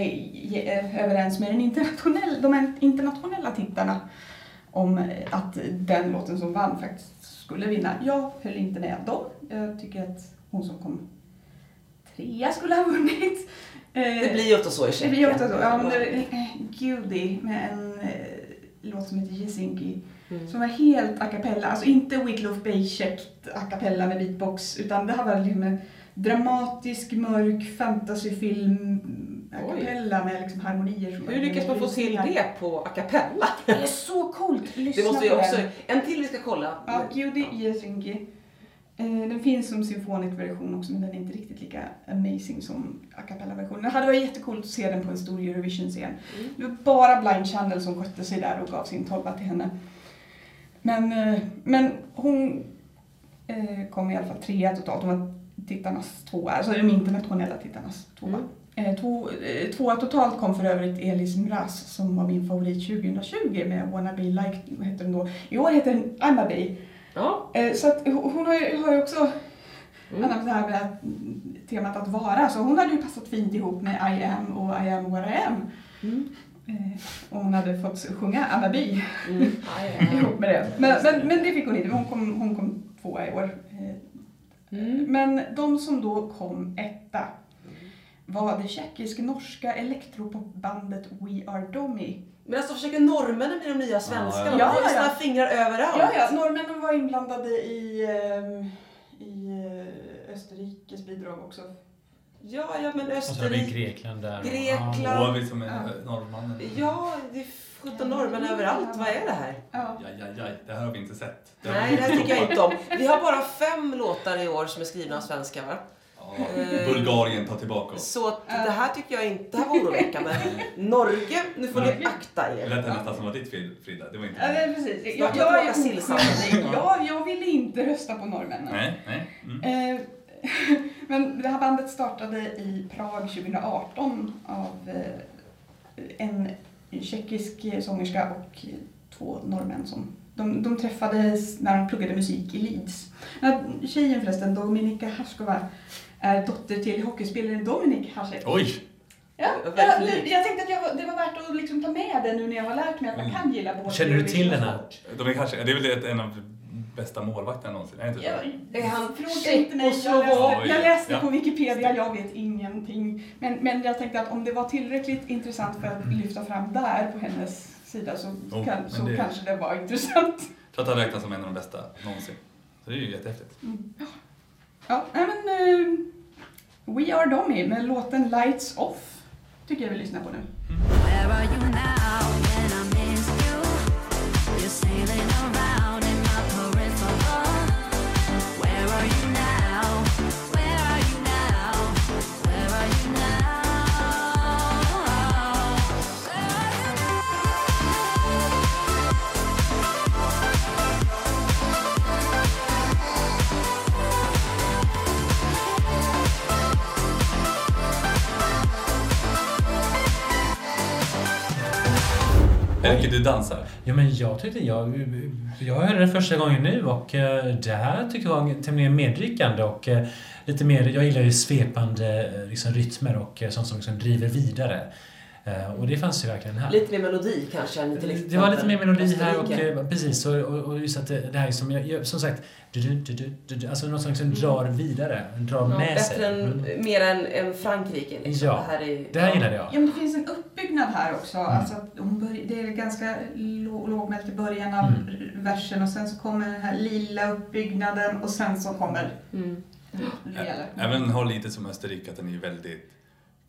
Speaker 2: överens med den internationell, de internationella tittarna om att den låten som vann faktiskt skulle vinna. Jag höll inte med dem. Jag tycker att hon som kom trea skulle ha vunnit. Eh,
Speaker 3: Det blir ju ofta så i
Speaker 2: det
Speaker 3: Tjeckien.
Speaker 2: blir ofta så. Ja, men det, eh, Judy med en eh, låt som heter Jesinki.
Speaker 3: Mm.
Speaker 2: Som var helt a cappella. Alltså inte Wicklow Bay a cappella med beatbox. Utan det här var liksom en dramatisk, mörk fantasyfilm a cappella med liksom harmonier.
Speaker 3: Hur lyckas man få till det på a cappella?
Speaker 2: Det är så coolt! Lyssna
Speaker 3: Det måste vi också... En till vi ska kolla.
Speaker 2: Ja, Judy Jesinki. Eh, Den finns som symfonikversion också men den är inte riktigt lika amazing som a cappella-versionen. Det hade varit jättekul att se den på en stor Eurovision-scen.
Speaker 3: Mm.
Speaker 2: Det var bara Blind Channel som skötte sig där och gav sin tolva till henne. Men, eh, men hon eh, kom i alla fall trea totalt. Hon var tittarnas tvåa, alltså de internationella tittarnas tvåa.
Speaker 3: Mm.
Speaker 2: Eh, två, eh, tvåa totalt kom för övrigt Elis Mraz som var min favorit 2020 med Wanna Be Like, heter den då? I år heter den I'm a Bee.
Speaker 3: Ja.
Speaker 2: Eh, Så att hon har ju, har ju också
Speaker 3: Mm.
Speaker 2: det här med att, temat att vara. Så hon hade ju passat fint ihop med I am och I am what I am.
Speaker 3: Mm.
Speaker 2: Eh, Och hon hade fått sjunga Anna Bi
Speaker 3: Mm.
Speaker 2: Ihop med det. Men, men, men det fick hon inte, hon kom, hon kom tvåa i år. Eh,
Speaker 3: Mm.
Speaker 2: Men de som då kom etta var det tjeckisk-norska elektropopbandet We Are Domi.
Speaker 3: Men alltså försöker norrmännen bli de nya svenskarna?
Speaker 4: Ja,
Speaker 3: De
Speaker 2: ja.
Speaker 3: har ju
Speaker 2: Ja, ja,
Speaker 3: sina fingrar överallt.
Speaker 2: Ja, ja, norrmännen var inblandade i, ehm, i eh, Österrikes bidrag också.
Speaker 3: Ja, ja, men
Speaker 1: Och så har vi
Speaker 3: Österrike.
Speaker 1: Grekland där.
Speaker 3: Grekland.
Speaker 1: Ja.
Speaker 4: Och vi som är
Speaker 2: Ja.
Speaker 4: norrmannen.
Speaker 3: Ja, det 17 norrmän överallt. Vad är det här?
Speaker 2: Ja.
Speaker 4: Jaj, jaj, jaj. Det här har vi inte sett. Det
Speaker 3: Nej, det här tycker jag inte om. Vi har bara fem låtar i år som är skrivna av svenskar, va?
Speaker 4: Ja, Bulgarien tar tillbaka oss.
Speaker 3: Så att det här tycker jag inte det här var oroväckande. Norge, nu får ni akta
Speaker 4: Det
Speaker 3: er.
Speaker 4: lät nästan som var ditt fel, Frida. Det var inte
Speaker 2: Ja,
Speaker 4: det.
Speaker 2: precis. Jag,
Speaker 3: är
Speaker 2: jag. Jag, jag ville inte rösta på norrmännen.
Speaker 4: Nej, nej. Mm.
Speaker 2: Eh, Men det här bandet startade i Prag 2018 av eh, en tjeckisk sångerska och två norrmän som de, de träffades när de pluggade musik i Leeds. Tjejen förresten, Dominika Haskova, är dotter till hockeyspelaren Dominik Hasek.
Speaker 4: Oj!
Speaker 2: Ja,
Speaker 3: Ja,
Speaker 2: jag, jag tänkte att jag, det var värt att liksom ta med det nu när jag har lärt mig att man kan gilla båda.
Speaker 1: Känner du till den här?
Speaker 4: Är kanske, det är väl ett, en av bästa målvakterna någonsin? Är det inte så?
Speaker 2: Ja,
Speaker 3: Är han
Speaker 2: Fråga inte mig, jag läste, jag läste
Speaker 4: Ja.
Speaker 2: på Wikipedia, jag vet ingenting. Men, men jag tänkte att om det var tillräckligt intressant för att lyfta fram där på hennes sida så,
Speaker 4: Jo,
Speaker 2: kan, så
Speaker 4: det-
Speaker 2: kanske det var intressant.
Speaker 4: Jag tror att han räknas som en av de bästa någonsin. Så det är ju jättehäftigt.
Speaker 2: Ja, nej men eh, We Are Domi med låten Lights Off tycker jag vi lyssnar på nu.
Speaker 6: Where
Speaker 4: Erke, du dansar.
Speaker 1: Ja, men jag tyckte jag... Jag hörde det första gången nu och eh, det här tycker jag var tämligen medryckande och eh, lite mer... Jag gillar ju svepande eh, liksom, rytmer och sånt som liksom driver vidare. Eh, Och det fanns ju verkligen här.
Speaker 3: Lite mer melodi kanske än till exempel
Speaker 1: Det var lite mer melodi här och eh, precis och, och, och just att det, det här är som, jag, som sagt, du, du, du, du, du, du, alltså något som liksom drar vidare, drar
Speaker 3: Mm. Ja,
Speaker 1: med sig.
Speaker 3: bättre än,
Speaker 1: Mm.
Speaker 3: mer än, än Frankrike. Liksom.
Speaker 1: Ja,
Speaker 3: det här, är,
Speaker 1: Det här gillade jag.
Speaker 2: Ja, men det finns en uppbyggnad här också.
Speaker 1: Mm.
Speaker 2: Alltså det är ganska lå- lågmält i början av
Speaker 1: Mm.
Speaker 2: versen och sen så kommer den här lilla uppbyggnaden och sen så kommer
Speaker 3: Mm.
Speaker 2: den rejäla.
Speaker 4: Även har lite som Österrike, att den är väldigt...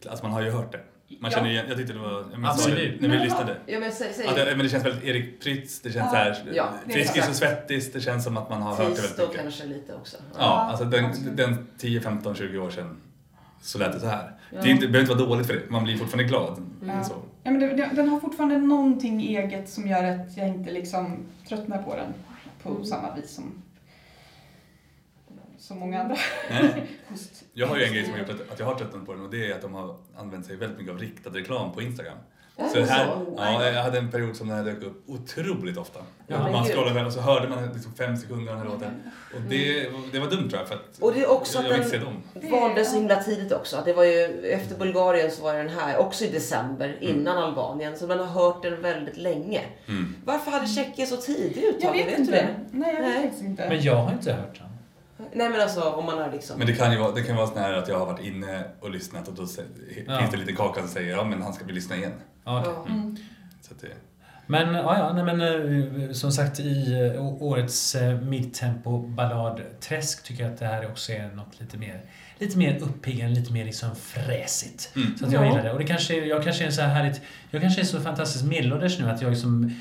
Speaker 4: Alltså man har ju hört det. Man
Speaker 2: Ja.
Speaker 4: känner igen, jag tyckte det var... Jag minns
Speaker 1: Absolut.
Speaker 4: När vi lyssnade.
Speaker 3: Ja, men säg, säg.
Speaker 4: Ja, det, men det känns väldigt Erik Prytz, det känns
Speaker 2: Ja,
Speaker 4: så här
Speaker 3: ja, det
Speaker 4: Friskis och Svettis, det känns som att man har hört det väldigt mycket.
Speaker 3: kanske lite också.
Speaker 4: Ja, alltså den, den 10, 15, 20 år sedan så lät det så här.
Speaker 3: Ja.
Speaker 4: Det, inte, det behöver inte vara dåligt för det, man blir fortfarande glad.
Speaker 2: Ja.
Speaker 4: Så.
Speaker 2: Ja, men det, det, den har fortfarande någonting eget som gör att jag inte liksom tröttnar på den på
Speaker 3: Mm.
Speaker 2: samma vis som, som många andra.
Speaker 4: Jag har ju en grej som har gjort att, att jag har tröttnat på den och det är att de har använt sig väldigt mycket av riktad reklam på Instagram.
Speaker 3: Är
Speaker 4: Så här,
Speaker 3: så?
Speaker 4: ja, jag hade en period som den här dök upp otroligt ofta.
Speaker 3: Ja,
Speaker 4: man scrollade och så hörde man liksom fem sekunder av den här låten. Och det, det var dumt tror jag för att
Speaker 3: Och det är också
Speaker 4: jag,
Speaker 3: att
Speaker 4: jag vill
Speaker 3: den-
Speaker 4: se dem.
Speaker 2: Det-
Speaker 3: valde så himla tidigt också. Det var ju, efter Bulgarien så var den här också i december, innan Albanien. Så man har hört den väldigt länge.
Speaker 4: Mm.
Speaker 3: Varför hade Tjeckien så tidig
Speaker 2: Jag
Speaker 3: uttagning?
Speaker 2: vet
Speaker 3: du
Speaker 2: inte.
Speaker 3: det?
Speaker 2: Nej, jag vet
Speaker 3: Nej.
Speaker 2: inte.
Speaker 1: Men jag har inte hört den.
Speaker 3: Nej men alltså om man har liksom...
Speaker 4: Men det kan ju vara, det kan vara sån här att jag har varit inne och lyssnat och då se-
Speaker 1: Ja.
Speaker 4: finns det en liten kaka som säger ja men han ska vi lyssna igen.
Speaker 1: Okej.
Speaker 3: Ja.
Speaker 2: Mm.
Speaker 4: Så att det,
Speaker 1: Men ja, ja nej, men eh, som sagt i eh, årets eh, midtempo balladträsk tycker jag att det här också är något lite mer Lite mer uppiggande, lite mer liksom fräsigt.
Speaker 4: Mm.
Speaker 1: Så att jag
Speaker 2: Ja.
Speaker 1: gillar det. Och det kanske, är- jag kanske är så här härligt, jag kanske är så fantastiskt medelålders nu att jag liksom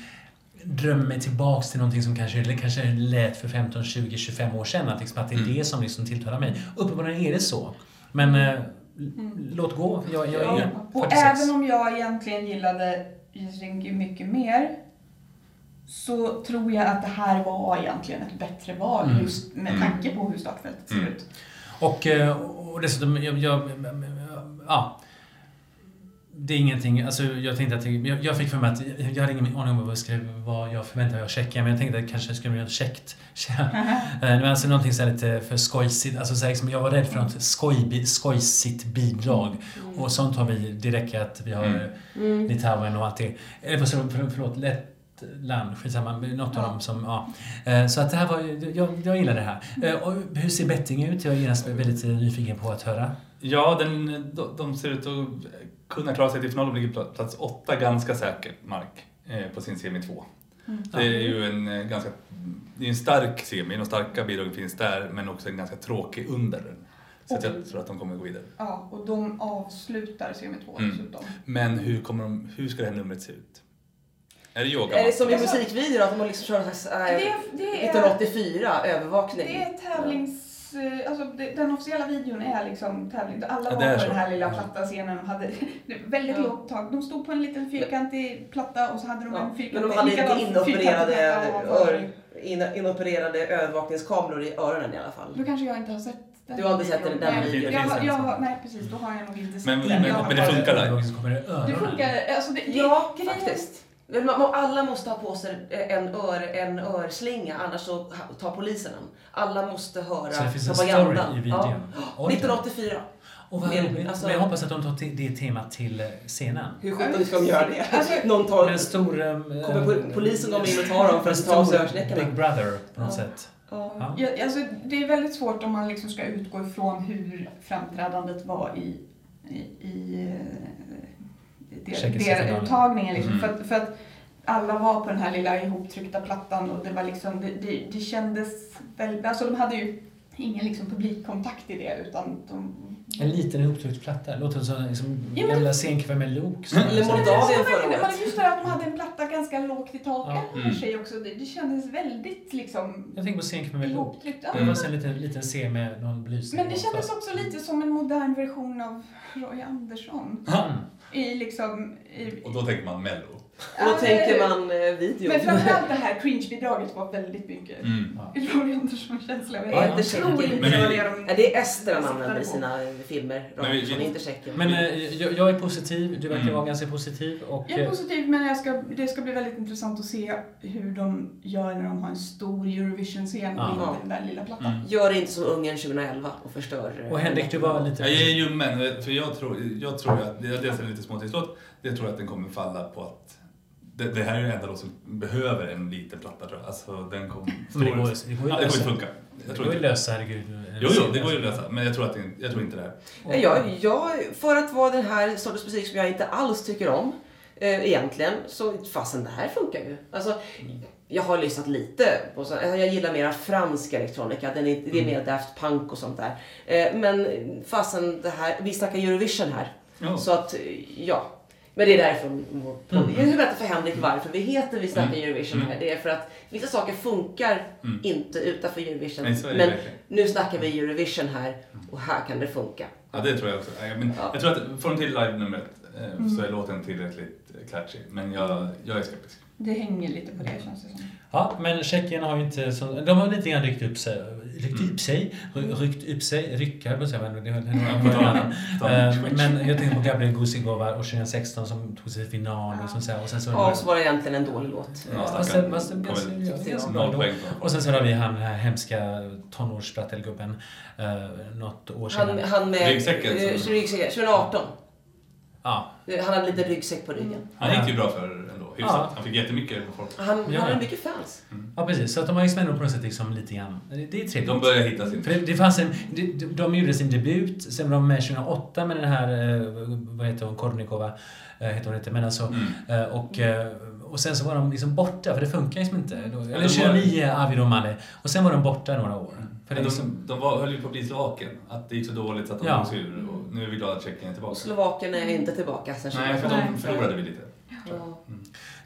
Speaker 1: drömmer mig tillbaks till någonting som kanske, eller kanske lät för 15, 20, 25 år sedan. Att, liksom, att det är
Speaker 4: Mm.
Speaker 1: det som liksom tilltalar mig. Uppenbarligen är det så. Men eh, låt gå. Jag, jag är
Speaker 2: Ja, och
Speaker 1: 46.
Speaker 2: även om jag egentligen gillade Ringy mycket mer så tror jag att det här var egentligen ett bättre val
Speaker 1: Mm.
Speaker 2: just med
Speaker 4: Mm.
Speaker 2: tanke på hur startfältet ser
Speaker 4: Mm.
Speaker 2: ut.
Speaker 1: Och, eh, och dessutom, jag, jag, ja. Det är ingenting, alltså jag tänkte att, jag, jag fick för mig att, jag hade ingen aning om vad jag, skrev, vad jag förväntade mig av Tjeckien, men jag tänkte att det kanske skulle bli något käckt. Men alltså någonting så lite för skojsigt, alltså så här, liksom, jag var rädd för något skoj, skojsigt bidrag. Och sånt har vi, det räcker att vi har
Speaker 4: Mm.
Speaker 3: Mm.
Speaker 1: Litauen och allt det. Eller för, för, förlåt, Lettland, skitsamma, något av
Speaker 2: Ja.
Speaker 1: dem som, ja. Eh, Så att det här var, jag, jag gillar det här. Eh, Och hur ser betting ut? Jag är genast väldigt eh, nyfiken på att höra.
Speaker 4: Ja, den, de, de ser ut att kunna klara sig till final och ligger på plats åtta ganska säker mark eh, på sin semi 2.
Speaker 2: Mm.
Speaker 4: Det är ju en eh, ganska, det är en stark semi, de starka bidragen finns där men också en ganska tråkig under den. Så att jag tror att de kommer gå vidare.
Speaker 2: Ja, och de avslutar semi 2
Speaker 4: Mm.
Speaker 2: dessutom.
Speaker 4: Men hur, kommer de, hur ska det här numret se ut? Är det yoga?
Speaker 3: Är det som i
Speaker 2: Alltså-
Speaker 3: musikvideor att de liksom kör en slags äh,
Speaker 2: Det, det, är,
Speaker 3: 1984 övervakning?
Speaker 2: det är tävlings... eh, Alltså, den officiella videon är liksom tävling. Alla
Speaker 4: Ja,
Speaker 2: var
Speaker 4: är
Speaker 2: på
Speaker 4: så.
Speaker 2: den här lilla
Speaker 4: Ja.
Speaker 2: platta scenen och hade väldigt
Speaker 3: Ja.
Speaker 2: lågt tak. De stod på en liten fyrkantig platta och så hade de
Speaker 3: Ja,
Speaker 2: en
Speaker 3: Men
Speaker 2: fyrkantig...
Speaker 3: de hade inte inopererade, ör, in, inopererade övervakningskameror i öronen i alla fall.
Speaker 2: Då kanske jag inte har sett den.
Speaker 3: Du har inte sett den
Speaker 2: Nej,
Speaker 4: videon?
Speaker 2: jag, jag, Nej, precis. Då har jag nog inte sett
Speaker 4: Men-
Speaker 2: den.
Speaker 4: men-
Speaker 2: har
Speaker 4: men det funkar där?
Speaker 1: Kommer det
Speaker 2: funkar. Alltså, det, det,
Speaker 3: Ja,
Speaker 2: grejen-
Speaker 3: faktiskt. Alla måste ha på sig en, ör, en örslinga, annars så tar polisen den. Alla måste höra
Speaker 1: Så det finns en story i videon?
Speaker 3: Ja.
Speaker 1: Oj.
Speaker 3: 1984.
Speaker 1: Och vad roligt.
Speaker 3: alltså-
Speaker 1: Men jag hoppas att de tar det temat till eh, scenen.
Speaker 3: Hur sjutton ska de göra det?
Speaker 2: Alltså-
Speaker 3: Någon tar...
Speaker 1: en stor... eh,
Speaker 3: Kommer po- polisen komma in och ta dem för
Speaker 1: en
Speaker 3: att ta av sig?
Speaker 1: Big Brother på något
Speaker 3: Ja.
Speaker 1: sätt.
Speaker 3: Ja.
Speaker 1: Ja.
Speaker 2: Ja, alltså, det är väldigt svårt om man liksom ska utgå ifrån hur framträdandet var i, i, i
Speaker 1: finalen.
Speaker 2: uttagningen. Liksom.
Speaker 4: Mm.
Speaker 2: För, att, för att alla var på den här lilla ihoptryckta plattan och det var liksom, det, det, det kändes väldigt, alltså de hade ju ingen liksom publikkontakt i det utan de...
Speaker 1: En liten ihoptryckt platta. Låter som liksom,
Speaker 2: Ja, men-
Speaker 1: gamla scenkväll med Lok. som-
Speaker 3: Eller
Speaker 1: som-
Speaker 3: Moldavien förra året.
Speaker 2: just det att de hade en platta ganska lågt i tak
Speaker 1: Ja.
Speaker 4: Mm.
Speaker 2: sig också. Det, det kändes väldigt liksom
Speaker 1: Jag tänker på scenkväll med Lok. Det var en liten, liten scen med någon belysning.
Speaker 2: Men det kändes också lite som en modern version av Roy Andersson.
Speaker 1: Mm.
Speaker 2: I liksom... I,
Speaker 4: Och då tänker man mello.
Speaker 3: Och då
Speaker 2: Ja,
Speaker 3: tänker man eh, video.
Speaker 2: Men framförallt det här cringe-bidraget var väldigt mycket
Speaker 4: Mm.
Speaker 2: Roy Andersson-känsla.
Speaker 3: Ja,
Speaker 2: Jag
Speaker 3: inte Tjeckien.
Speaker 2: inte
Speaker 4: Men
Speaker 2: det.
Speaker 3: Ja, är Ester han använder i sina filmer.
Speaker 4: Men vi- vi-
Speaker 3: inte.
Speaker 1: Men eh, jag, jag är positiv, du verkar
Speaker 4: Mm.
Speaker 1: vara ganska positiv. Och,
Speaker 2: Jag är
Speaker 1: eh,
Speaker 2: positiv men jag ska, det ska bli väldigt intressant att se hur de gör när de har en stor Eurovision-scen
Speaker 1: Ja.
Speaker 2: och inte den där lilla plattan.
Speaker 4: Mm.
Speaker 3: Gör inte som Ungern 2011 och förstör. eh,
Speaker 1: och Henrik, du var lite...
Speaker 4: Jag är ljummen, för jag tror, jag tror att, det är dels en lite småtidslåt, det tror jag att den kommer falla på att det, det här är den enda låt som behöver en liten platta tror jag. Alltså den kommer...
Speaker 1: Men det går, det går ju
Speaker 4: det kommer
Speaker 1: lösa.
Speaker 4: inte funka. Jag
Speaker 1: Det går ju
Speaker 4: inte.
Speaker 1: lösa, herregud.
Speaker 4: Jo, jo, det går ju att lösa. Men jag tror, att det, jag tror inte det här.
Speaker 3: Jag, jag, för att vara den här sortens musik som jag inte alls tycker om eh, egentligen, så fasen det här funkar ju. Alltså, jag har lyssnat lite på så, alltså, jag gillar mera fransk elektronika, den är, det är mer Daft Punk och sånt där. Eh, men fasen det här, vi snackar Eurovision här.
Speaker 4: Ja.
Speaker 3: Så att, ja. Men det är därifrån vår podd. Jag berätta för Henrik varför vi heter Vi snackar
Speaker 4: Mm.
Speaker 3: Eurovision här.
Speaker 4: Mm.
Speaker 3: Det är för att vissa saker funkar
Speaker 4: Mm.
Speaker 3: inte utanför Eurovision.
Speaker 4: Nej,
Speaker 3: men
Speaker 4: verkligen.
Speaker 3: nu snackar vi Eurovision här och här kan det funka.
Speaker 4: Ja, det tror jag också. Ja, men
Speaker 3: Ja.
Speaker 4: Jag tror att de till live-numret eh, så är låten tillräckligt eh, catchy. Men jag, jag är skeptisk.
Speaker 2: Det hänger lite på det känns det som.
Speaker 1: Ja, men Tjeckien har ju inte... Så, de har lite grann ryckt upp sig. Ryckt
Speaker 4: Mm.
Speaker 1: upp sig? ry- Ryckt upp sig? Rycka, jag säga, men det
Speaker 4: ta-
Speaker 1: Eh, Men jag tänker på Gabriel Gusigova och 2016 som tog sig till final och, så, och sen så...
Speaker 3: Ja, så var det egentligen en dålig låt.
Speaker 4: Ja, stackarn.
Speaker 1: sen- fast. Och sen så har vi han den här hemska tonårssprattelgubben eh, något år sedan.
Speaker 3: Han, han med...
Speaker 4: Ryggsäcken
Speaker 3: eh, ryggsäcken, 2018.
Speaker 1: Ja,
Speaker 3: Han hade lite ryggsäck på ryggen.
Speaker 4: Han gick ju bra för. Hyfsat.
Speaker 1: Ja.
Speaker 4: Han fick jättemycket folk.
Speaker 3: Han,
Speaker 1: Ja.
Speaker 3: han hade mycket fans.
Speaker 1: ja, precis. Så att de har X-Men på något sätt liksom lite grann... Det, är trevligt.
Speaker 4: De börjar hitta sin...
Speaker 1: För det, det fanns en, de, de- de gjorde sin debut, sen var de med 2008 med den här, eh, vad heter hon, Kornikova, eh, heter hon inte, men alltså,
Speaker 4: Mm.
Speaker 1: eh, och, och sen så var de liksom borta, för det funkar liksom inte. Eller
Speaker 4: var-
Speaker 1: 29 Avi Romale, och sen var de borta några år. För det är
Speaker 4: de,
Speaker 1: liksom,
Speaker 4: de var, höll ju på att bli Slovakien. Att det gick så dåligt så att de
Speaker 1: Ja.
Speaker 4: ur. Och nu är vi glada att Tjeckien är tillbaka.
Speaker 3: Slovakien är inte tillbaka sen
Speaker 4: Nej, för
Speaker 3: 2018.
Speaker 4: de förlorade vi lite.
Speaker 3: Ja.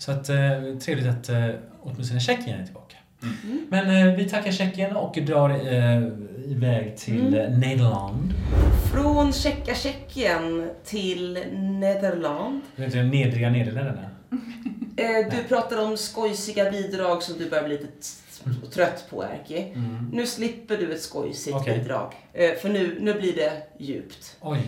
Speaker 1: Så att, eh, trevligt att eh, åtminstone Tjeckien är tillbaka.
Speaker 4: Mm.
Speaker 1: Men eh, vi tackar Tjeckien och drar eh, iväg till mm. Nederland.
Speaker 3: Från Tjecka Tjeckien till Nederland.
Speaker 1: Det är de nedriga Nederländerna.
Speaker 3: Eh, du pratade om skojsiga bidrag som du börjar bli lite t- trött på, Erki.
Speaker 1: Mm.
Speaker 3: Nu slipper du ett skojsigt
Speaker 1: Okej.
Speaker 3: bidrag. Eh, för nu, nu blir det djupt.
Speaker 1: Oj.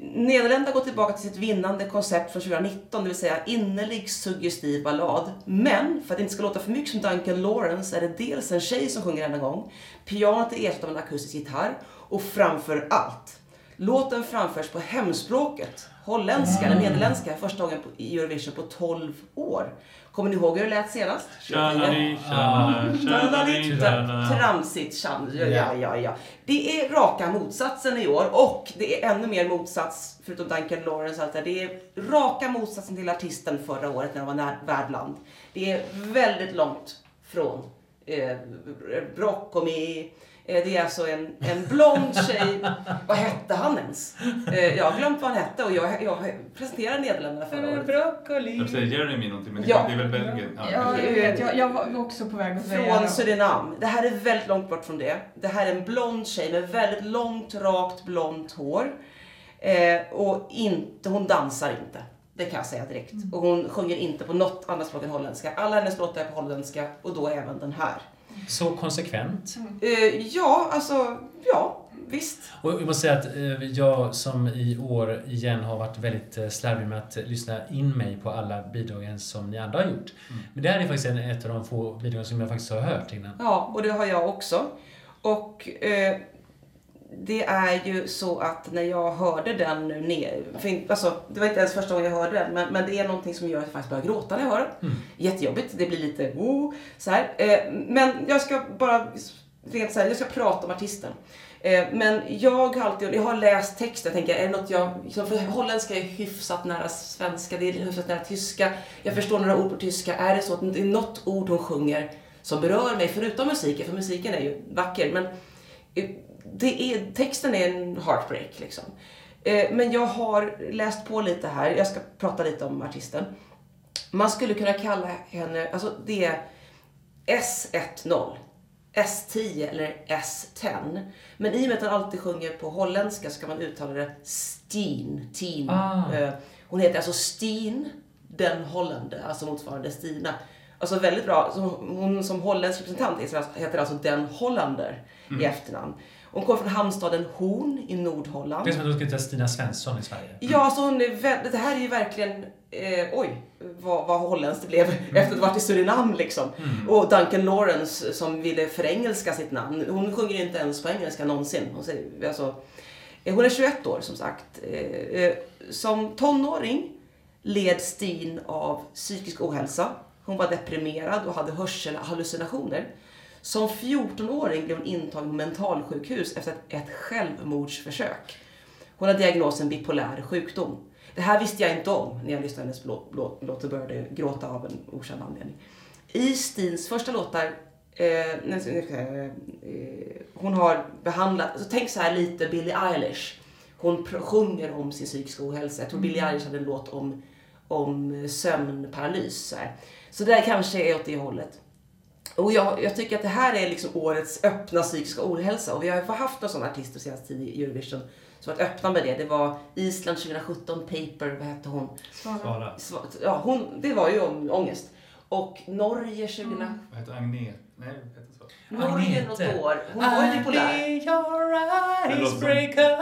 Speaker 3: Nederländerna går tillbaka till sitt vinnande koncept från 2019, det vill säga innerlig suggestiv ballad. Men för att det inte ska låta för mycket som Duncan Lawrence är det dels en tjej som sjunger denna gång, pianot är ersatt av en akustisk gitarr och framför allt, låten framförs på hemspråket, holländska eller nederländska, första gången i Eurovision på 12 år. Kommer ni ihåg hur det lät senast? Tramsigt. Ja, ja, ja, ja. Det är raka motsatsen i år och det är ännu mer motsats, förutom Duncan Lawrence, allt det, det är raka motsatsen till artisten förra året när de var när, värdland. Det är väldigt långt från eh, Broccoli. Eh, det är alltså en, en blond tjej. vad hette han ens? Eh, jag har glömt vad han hette och jag, jag presenterade Nederländerna förra året.
Speaker 1: Broccoli.
Speaker 4: Jag säger Jeremy någonting, men det,
Speaker 3: Ja.
Speaker 4: det är väl Belgien?
Speaker 2: Ja, jag vet. Jag, jag var också på väg att säga
Speaker 3: Från
Speaker 2: det.
Speaker 3: Surinam. Det här är väldigt långt bort från det. Det här är en blond tjej med väldigt långt, rakt, blont hår. Eh, och inte, hon dansar inte. Det kan jag säga direkt. Och hon sjunger inte på något annat språk än holländska. Alla hennes låtar är på holländska och då även den här.
Speaker 1: Så konsekvent.
Speaker 3: Eh, ja, alltså, ja, visst.
Speaker 1: Och jag måste säga att eh, jag som i år igen har varit väldigt eh, slarvig med att lyssna in mig på alla bidragen som ni andra har gjort. Men det här är faktiskt en, ett av de få bidragen som jag faktiskt har hört innan.
Speaker 3: Ja, och det har jag också. Och eh, det är ju så att när jag hörde den nu ner, för inte- alltså, det var inte ens första gången jag hörde den, men, men det är någonting som gör att jag faktiskt börjar gråta när jag hör den. Jättejobbigt, det blir lite oh, så här. Eh, men jag ska bara, rent så här, jag ska prata om artisten. Eh, men jag har alltid, jag har läst text, jag tänker, är det något jag, liksom, för holländska är hyfsat nära svenska, det är hyfsat nära tyska. Jag förstår några ord på tyska. Är det så att det är något ord hon sjunger som berör mig, förutom musiken, för musiken är ju vacker, men eh, det är, texten är en heartbreak liksom. Eh, Men jag har läst på lite här, jag ska prata lite om artisten. Man skulle kunna kalla henne, alltså det är S10, S10 eller S10. Men i och med att han alltid sjunger på holländska så kan man uttala det Steen. Teen.
Speaker 1: Ah.
Speaker 3: Eh, Hon heter alltså Steen Den Hollander, alltså motsvarande Stina. Alltså väldigt bra. Hon som holländsk representant heter alltså- alltså Den Hollander i efternamn. Hon kommer från hamnstaden Horn i Nordholland.
Speaker 1: Det är som att du skulle heta Stina Svensson i Sverige.
Speaker 3: Ja, så hon är vä- det här är ju verkligen, eh, oj, vad, vad holländskt det blev efter att ha varit i Surinam liksom. Och Duncan Lawrence som ville förengelska sitt namn. Hon sjunger inte ens på engelska någonsin. Hon, säger, alltså, eh, hon är 21 år som sagt. Eh, eh, som tonåring led Steen av psykisk ohälsa. Hon var deprimerad och hade hörselhallucinationer. Som 14-åring blev hon intagen på mentalsjukhus efter ett, självmordsförsök. Hon har diagnosen bipolär sjukdom. Det här visste jag inte om när jag lyssnade på hennes låt, och började gråta av en okänd anledning. I Steens första låtar, eh, nej, eh, hon har behandlat, alltså tänk så här lite Billie Eilish. Hon sjunger om sin psykiska ohälsa. Jag tror Billie Eilish hade en låt om, om sömnparalys. Så, här. så det där kanske är åt det hållet. Och jag, jag tycker att det här är liksom årets öppna psykiska ohälsa. Och vi har haft några sådana artister senaste tid i Eurovision som varit öppna med det. Det var Island 2017, Paper, vad hette hon?
Speaker 1: Svara.
Speaker 3: Sva- Ja, hon, det var ju om ångest. Och Norge 2000...
Speaker 4: Vad heter Agnet? Nej?
Speaker 3: Norge något år. Hon var ju bipolär.
Speaker 4: Det låter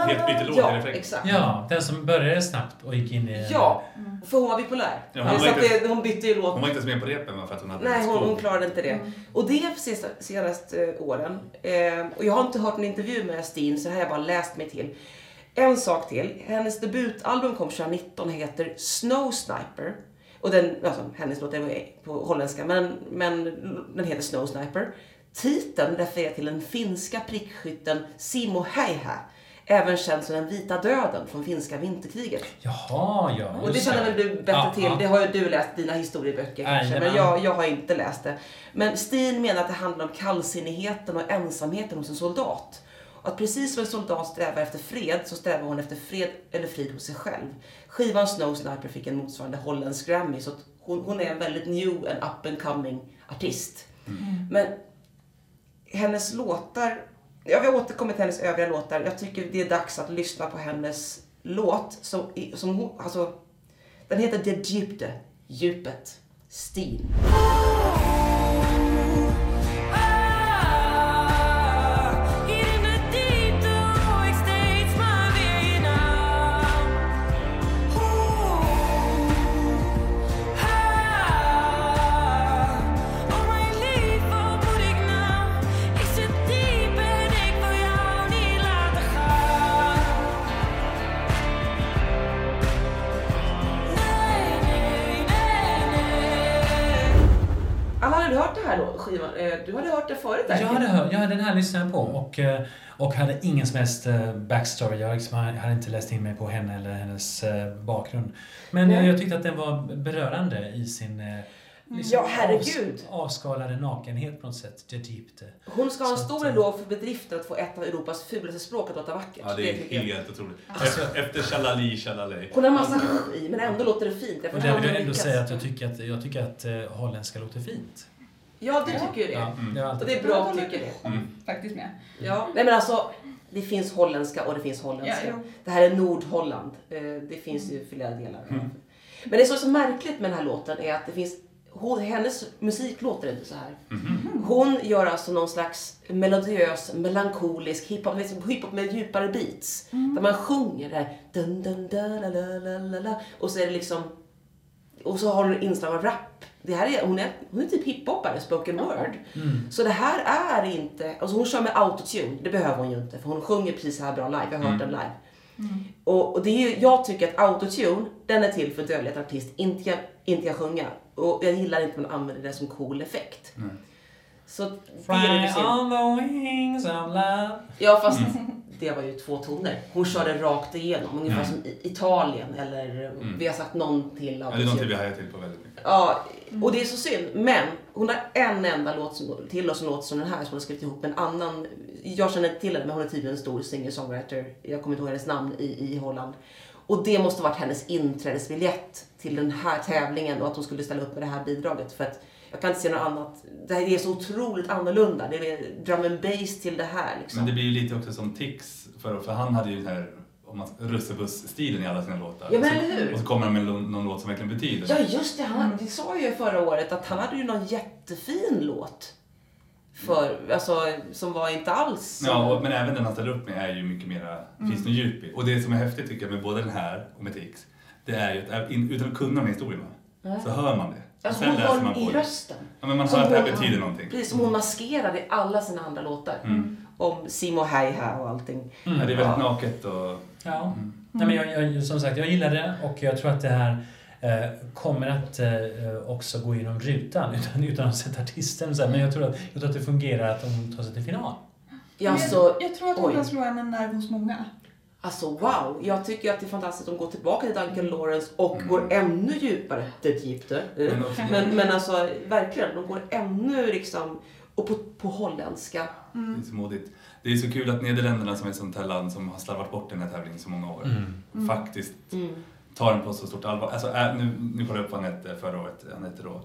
Speaker 4: helt i
Speaker 3: Ja, exakt.
Speaker 1: Ja, den som började snabbt och gick in i...
Speaker 3: Ja, för hon var bipolär.
Speaker 4: Ja, hon var inte-
Speaker 3: det, hon bytte ju låt.
Speaker 4: Hon var inte ens med på repen för att hon hade
Speaker 3: Nej, hon, hon klarade inte det. Och det är senaste, senaste åren. Eh, och jag har inte hört en intervju med Steen, så det här har jag bara läst mig till. En sak till. Hennes debutalbum kom 2019 heter Snow Sniper. Och den, alltså hennes låt är på holländska, men, men den heter Snow Sniper. Titeln refererar till den finska prickskytten Simo Häihä. Även känd som den vita döden från finska vinterkriget.
Speaker 1: Jaha, ja.
Speaker 3: Och det känner väl du bättre
Speaker 1: Ja,
Speaker 3: till?
Speaker 1: ja.
Speaker 3: Det har ju du läst dina historieböcker kanske, men jag, jag har inte läst det. Men Steen menar att det handlar om kallsinnigheten och ensamheten hos en soldat. Och att precis som en soldat strävar efter fred så strävar hon efter fred eller frid hos sig själv. Skivan Snow Sniper fick en motsvarande holländsk Grammy så hon, hon är en väldigt new and up and coming artist. Men hennes låtar, jag vi återkommer till hennes övriga låtar. Jag tycker det är dags att lyssna på hennes låt som, som hon, alltså, den heter De Djupte, djupet, Steen. Hört,
Speaker 1: ja, den här lyssnade jag på och, eh, och hade ingen som helst eh, backstory. Jag liksom hade inte läst in mig på henne eller hennes eh, bakgrund. Men jag,
Speaker 3: Nej.
Speaker 1: jag tyckte att den var berörande i sin eh, liksom
Speaker 3: Ja, herregud.
Speaker 1: avs- avskalade nakenhet på något sätt. Det djupte.
Speaker 3: Hon ska ha en stor eloge för bedriften att få ett av Europas fulaste språk att låta vackert.
Speaker 4: Ja, det är
Speaker 3: jag.
Speaker 4: helt otroligt. Efter, efter Shalali Shalalay.
Speaker 3: Hon har massa i, men ändå låter det fint. Jag
Speaker 1: Och där vill jag ändå säga att jag tycker att, jag tycker att eh, holländska låter fint.
Speaker 3: Ja, du tycker ju det.
Speaker 1: Ja,
Speaker 3: Och
Speaker 1: alltid
Speaker 3: det är bra att tycker det.
Speaker 4: Mm.
Speaker 2: Faktiskt med.
Speaker 3: Ja. Nej men alltså, det finns holländska och det finns holländska.
Speaker 2: Ja,
Speaker 3: det här är Nordholland. Eh, Det finns ju flera delar. Men det som är så märkligt med den här låten är att det finns hon, hennes musik låter inte så här. Hon gör alltså någon slags melodiös, melankolisk hiphop, liksom hiphop med djupare beats. Där man sjunger det här dun, dun, dun, la, la, la, la, la, och så är det liksom och så har hon inslag av rap. Det här är, hon, är, hon är typ hiphopare, spoken word. Så det här är inte, alltså hon kör med autotune, det behöver hon ju inte för hon sjunger precis så här bra live, jag har hört den live. Och, och det är ju, jag tycker att autotune, den är till för att dölja att artist inte kan, inte kan sjunga. Och jag gillar inte att man använder det som cool effekt. Så det är lite
Speaker 1: Fly
Speaker 3: synd.
Speaker 1: on the wings of love.
Speaker 3: Ja fast det var ju två toner. Hon körde rakt igenom, ungefär
Speaker 4: Mm.
Speaker 3: som Italien eller vi har sagt någon till
Speaker 4: Ja, det är någonting vi hajar till på väldigt mycket.
Speaker 3: Ja, och det är så synd. Men hon har en enda låt som, till oss som låter som den här som hon har skrivit ihop med en annan. Jag känner inte till henne men hon är tydligen en stor singer-songwriter. Jag kommer inte ihåg hennes namn i, i Holland. Och det måste ha varit hennes inträdesbiljett till den här tävlingen och att hon skulle ställa upp med det här bidraget. För att jag kan inte se något annat. Det här är så otroligt annorlunda. Det är drum and bass till det här liksom.
Speaker 4: Men det blir ju lite också som Tix, för, för han hade ju den här, om man- russebuss-stilen i alla sina låtar.
Speaker 3: Ja, men
Speaker 4: Så-
Speaker 3: eller hur?
Speaker 4: Och så kommer de med någon, någon låt som verkligen betyder.
Speaker 3: Ja, just det. Han, det sa jag ju förra året att han hade ju någon jättefin låt. För, alltså, som var inte alls...
Speaker 4: Ja, och, men även den han ställer upp med är ju mycket mera,
Speaker 3: Mm.
Speaker 4: finns det djup i. Och det som är häftigt tycker jag med både den här och med Tix, det är ju att utan att kunna de historierna så hör man det.
Speaker 3: Alltså hon har
Speaker 4: man
Speaker 3: i rösten.
Speaker 4: Ja, men man hör att det här
Speaker 3: hon-
Speaker 4: betyder någonting.
Speaker 3: Precis, som hon maskerar i alla sina andra låtar. Om Simo Häiha och allting.
Speaker 4: Ja, det är väldigt
Speaker 3: Ja.
Speaker 4: naket och...
Speaker 1: Ja. Nej, men jag, jag, som sagt, jag gillar det och jag tror att det här eh, kommer att eh, också gå igenom rutan utan, utan att sätta artisten. Så här. Men jag tror, att, jag tror att det fungerar att de tar sig till final.
Speaker 3: Ja, alltså,
Speaker 2: jag, jag tror att hon kan slå en nerv hos många.
Speaker 3: Alltså wow, jag tycker att det är fantastiskt att de går tillbaka till Duncan Lawrence och går ännu djupare. Det djupare.
Speaker 4: Men också-
Speaker 3: Men, men alltså verkligen, de går ännu liksom, och på, på holländska.
Speaker 4: Det är så modigt. Det är så kul att Nederländerna som är ett sånt här land som har slarvat bort den här tävlingen så många år faktiskt
Speaker 3: Mm.
Speaker 4: tar den på så stort allvar. Alltså, är, nu, nu kollar jag upp vad han hette förra året. Han hette då...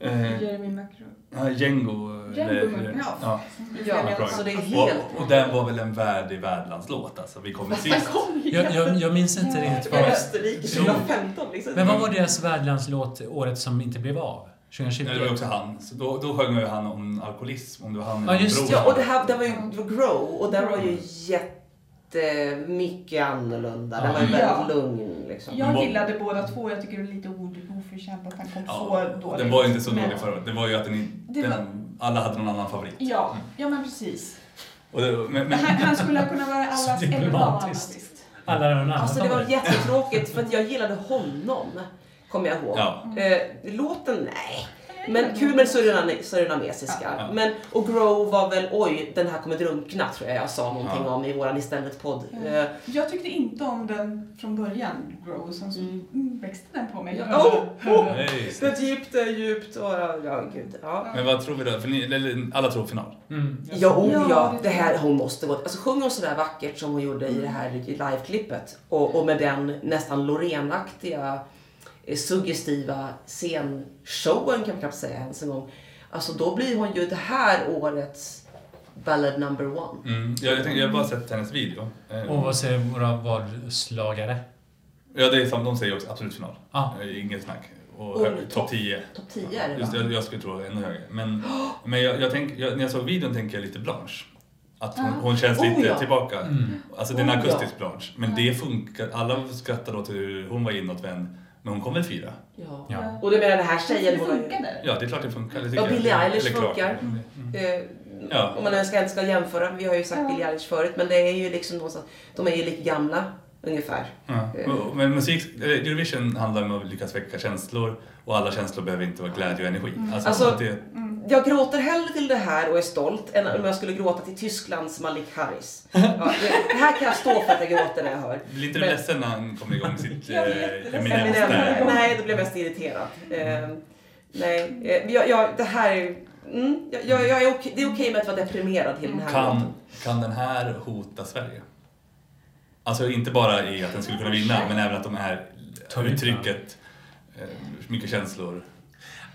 Speaker 4: Eh,
Speaker 2: Jeremy Macro.
Speaker 4: ja, Django.
Speaker 2: Django,
Speaker 4: eller-
Speaker 2: ja.
Speaker 4: ja.
Speaker 3: Ja, så det är
Speaker 4: Och,
Speaker 3: helt...
Speaker 4: och den var väl en värdig värdlandslåt alltså. Vi kommer sist.
Speaker 3: kom
Speaker 1: Jag, jag, jag minns inte riktigt
Speaker 3: var
Speaker 1: vad...
Speaker 3: Österrike 2015 liksom.
Speaker 1: Men vad var deras värdlandslåt året som inte blev av? 2020?
Speaker 4: Nej, det var ju också han. Så då, då sjöng ju han om alkoholism. Om det var han
Speaker 1: Ja,
Speaker 4: eller
Speaker 1: just
Speaker 4: bror.
Speaker 3: Ja, och det här det var ju det var Grow och den var ju jättemycket annorlunda. Den var ju
Speaker 2: Ja.
Speaker 3: väldigt lugn liksom.
Speaker 2: Jag gillade båda två. Jag tycker det är lite o- oförtjänt att han kom
Speaker 4: Ja,
Speaker 2: så dåligt.
Speaker 4: den var ju inte så
Speaker 2: Men-
Speaker 4: dålig förra året. Det var ju att den,
Speaker 2: Det var-
Speaker 4: den, alla hade någon annan favorit.
Speaker 2: Ja, ja men precis.
Speaker 4: Och det, men, men,
Speaker 2: Han, han skulle ha kunnat vara allas visst.
Speaker 1: Alla annan
Speaker 3: Alltså det var jättetråkigt för att jag gillade honom. Kommer jag ihåg.
Speaker 4: Ja.
Speaker 3: Eh, låten, nej. Men kul med suriname- surinamesiska.
Speaker 4: Ja.
Speaker 3: Men, och Grow var väl, oj, den här kommer drunkna tror jag jag sa någonting
Speaker 4: Ja.
Speaker 3: om i våran istället-podd.
Speaker 2: Ja.
Speaker 3: Eh,
Speaker 2: Jag tyckte inte om den från början, Grow, sen så
Speaker 3: Mm.
Speaker 2: mm, växte den på mig.
Speaker 3: Ja. Oh, oh.
Speaker 4: Nej.
Speaker 3: det är djupt, det är djupt och ja, gud. Ja.
Speaker 4: men vad tror vi då? För ni, eller, alla tror final.
Speaker 1: Mm.
Speaker 3: Ja, oh,
Speaker 2: Ja, det
Speaker 3: här, hon måste gå. Alltså sjunger hon sådär vackert som hon gjorde i det här liveklippet och, och med den nästan Loreen-aktiga suggestiva scenshowen kan man knappt säga ens en gång. Alltså då blir hon ju det här årets Ballad number one.
Speaker 4: Mm. Jag, jag, tänkte, jag har bara sett hennes video. Eh,
Speaker 1: Och vad säger våra vadslagare?
Speaker 4: Ja, det är som de säger också, absolut final.
Speaker 1: Ja.
Speaker 4: Eh, Inget snack. Och
Speaker 3: Och
Speaker 4: hö-
Speaker 3: topp-
Speaker 4: topp 10.
Speaker 3: Topp 10 är det
Speaker 4: Just jag, jag skulle tro ännu högre. Men, men jag, jag tänk, jag, när jag såg videon tänker jag lite Blanche. Att hon,
Speaker 2: Ja.
Speaker 4: hon känns
Speaker 3: Oh,
Speaker 4: lite
Speaker 3: ja.
Speaker 4: tillbaka.
Speaker 1: Mm.
Speaker 4: Alltså det är en
Speaker 3: Oh, ja.
Speaker 4: akustisk Blanche. Men det funkar. Alla skrattar åt hur hon var inåtvänd. Men hon kom väl fyra?
Speaker 3: Ja.
Speaker 1: Ja.
Speaker 3: Och du menar den här
Speaker 2: Det
Speaker 3: tjejen, ju...
Speaker 2: funkade.
Speaker 4: Ja, det är klart det funkar. Det
Speaker 3: Ja. Billie Eilish funkar.
Speaker 4: Mm.
Speaker 3: Eh,
Speaker 4: Ja.
Speaker 3: Om man ens ska, ska jämföra, vi har ju sagt
Speaker 2: Ja.
Speaker 3: Billie Eilish förut, men det är ju liksom någonstans, de är ju lika gamla ungefär.
Speaker 4: Ja. Och- Men musik, Eurovision handlar om att lyckas väcka känslor och alla känslor behöver inte vara glädje och energi. Alltså,
Speaker 3: Alltså-
Speaker 4: det,
Speaker 3: Jag gråter hellre till det här och är stolt än om jag skulle gråta till Tysklands Malik Harris. Ja, det, här kan jag stå för att jag gråter när jag hör.
Speaker 4: blir inte du
Speaker 3: Men-
Speaker 4: ledsen när han kommer igång sitt eh, eminens där?
Speaker 3: nej, då blir jag mest irriterad. Eh, nej, eh, jag, jag, det här är... Mm, jag, jag, jag är okej, det är okej med att vara deprimerad till den här
Speaker 4: Kan,
Speaker 3: låten.
Speaker 4: kan den här hota Sverige? Alltså inte bara i att den skulle kunna vinna, men även att de är
Speaker 1: Tar ut
Speaker 4: uttrycket, eh, mycket känslor.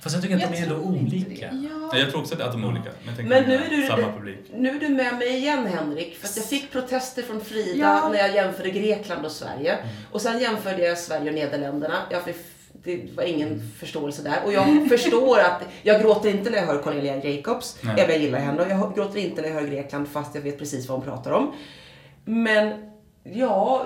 Speaker 1: Fast jag tycker att de är ändå olika.
Speaker 2: Ja.
Speaker 4: Jag tror också att de är olika. Men, jag
Speaker 3: Men nu är du-
Speaker 4: samma publik.
Speaker 3: Nu är du med mig igen Henrik, för att jag fick protester från Frida
Speaker 2: Ja.
Speaker 3: när jag jämförde Grekland och Sverige.
Speaker 4: Mm.
Speaker 3: Och sen jämförde jag Sverige och Nederländerna. Jag fick, det var ingen förståelse där. Och jag förstår att, jag gråter inte när jag hör Cornelia Jacobs,
Speaker 4: Nej.
Speaker 3: även jag gillar henne. Och jag gråter inte när jag hör Grekland fast jag vet precis vad hon pratar om. Men, ja,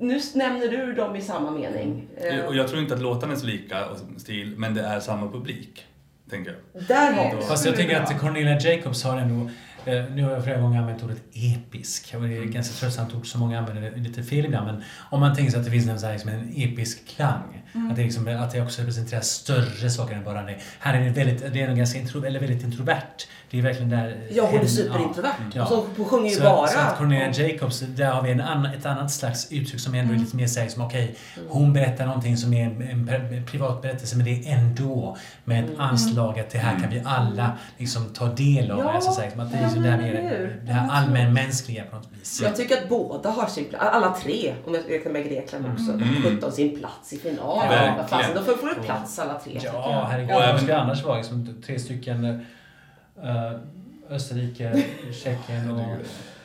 Speaker 3: nu nämner du dem i samma mening. Eh,
Speaker 4: Och jag tror inte att låtarna är så lika och stil, men det är samma publik. Tänker jag.
Speaker 3: Där har
Speaker 1: Fast jag tycker att Cornelia Jacobs har ändå, eh, nu har jag flera gånger använt ordet episk. Det är ganska tröttsamt ord så många använder lite fel ibland. Men om man tänker sig att det finns en, så här, liksom en episk klang. Att, det liksom, att det också representerar större saker än bara det. Här är det väldigt, det är en ganska intro, eller väldigt introvert. Det är verkligen där...
Speaker 3: Ja, hon är superintrovert.
Speaker 1: Ja.
Speaker 3: Så hon sjunger ju
Speaker 1: Så,
Speaker 3: bara...
Speaker 1: så att Cornelia Jacobs, där har vi en annan, ett annat slags uttryck som ändå är
Speaker 3: Mm.
Speaker 1: lite mer säger som okej, hon berättar någonting som är en, en, privat berättelse men det är ändå med
Speaker 3: Mm.
Speaker 1: ett anslag att det här kan vi alla liksom ta del av.
Speaker 3: Ja,
Speaker 1: alltså, så här, som att det är
Speaker 3: ja,
Speaker 1: liksom här,
Speaker 3: men
Speaker 1: mer, det här allmänmänskliga på något vis.
Speaker 3: Jag tycker att båda har sin plats. Alla tre, om jag räknar med Grekland också.
Speaker 4: Mm.
Speaker 3: 17 sin plats i finalen.
Speaker 4: Verkligen.
Speaker 3: Fasen, Då får du plats alla tre.
Speaker 1: Ja, herregud.
Speaker 4: Och
Speaker 1: Vad
Speaker 4: även-
Speaker 1: ska annars vara? Liksom, tre stycken uh, Österrike, Tjeckien och...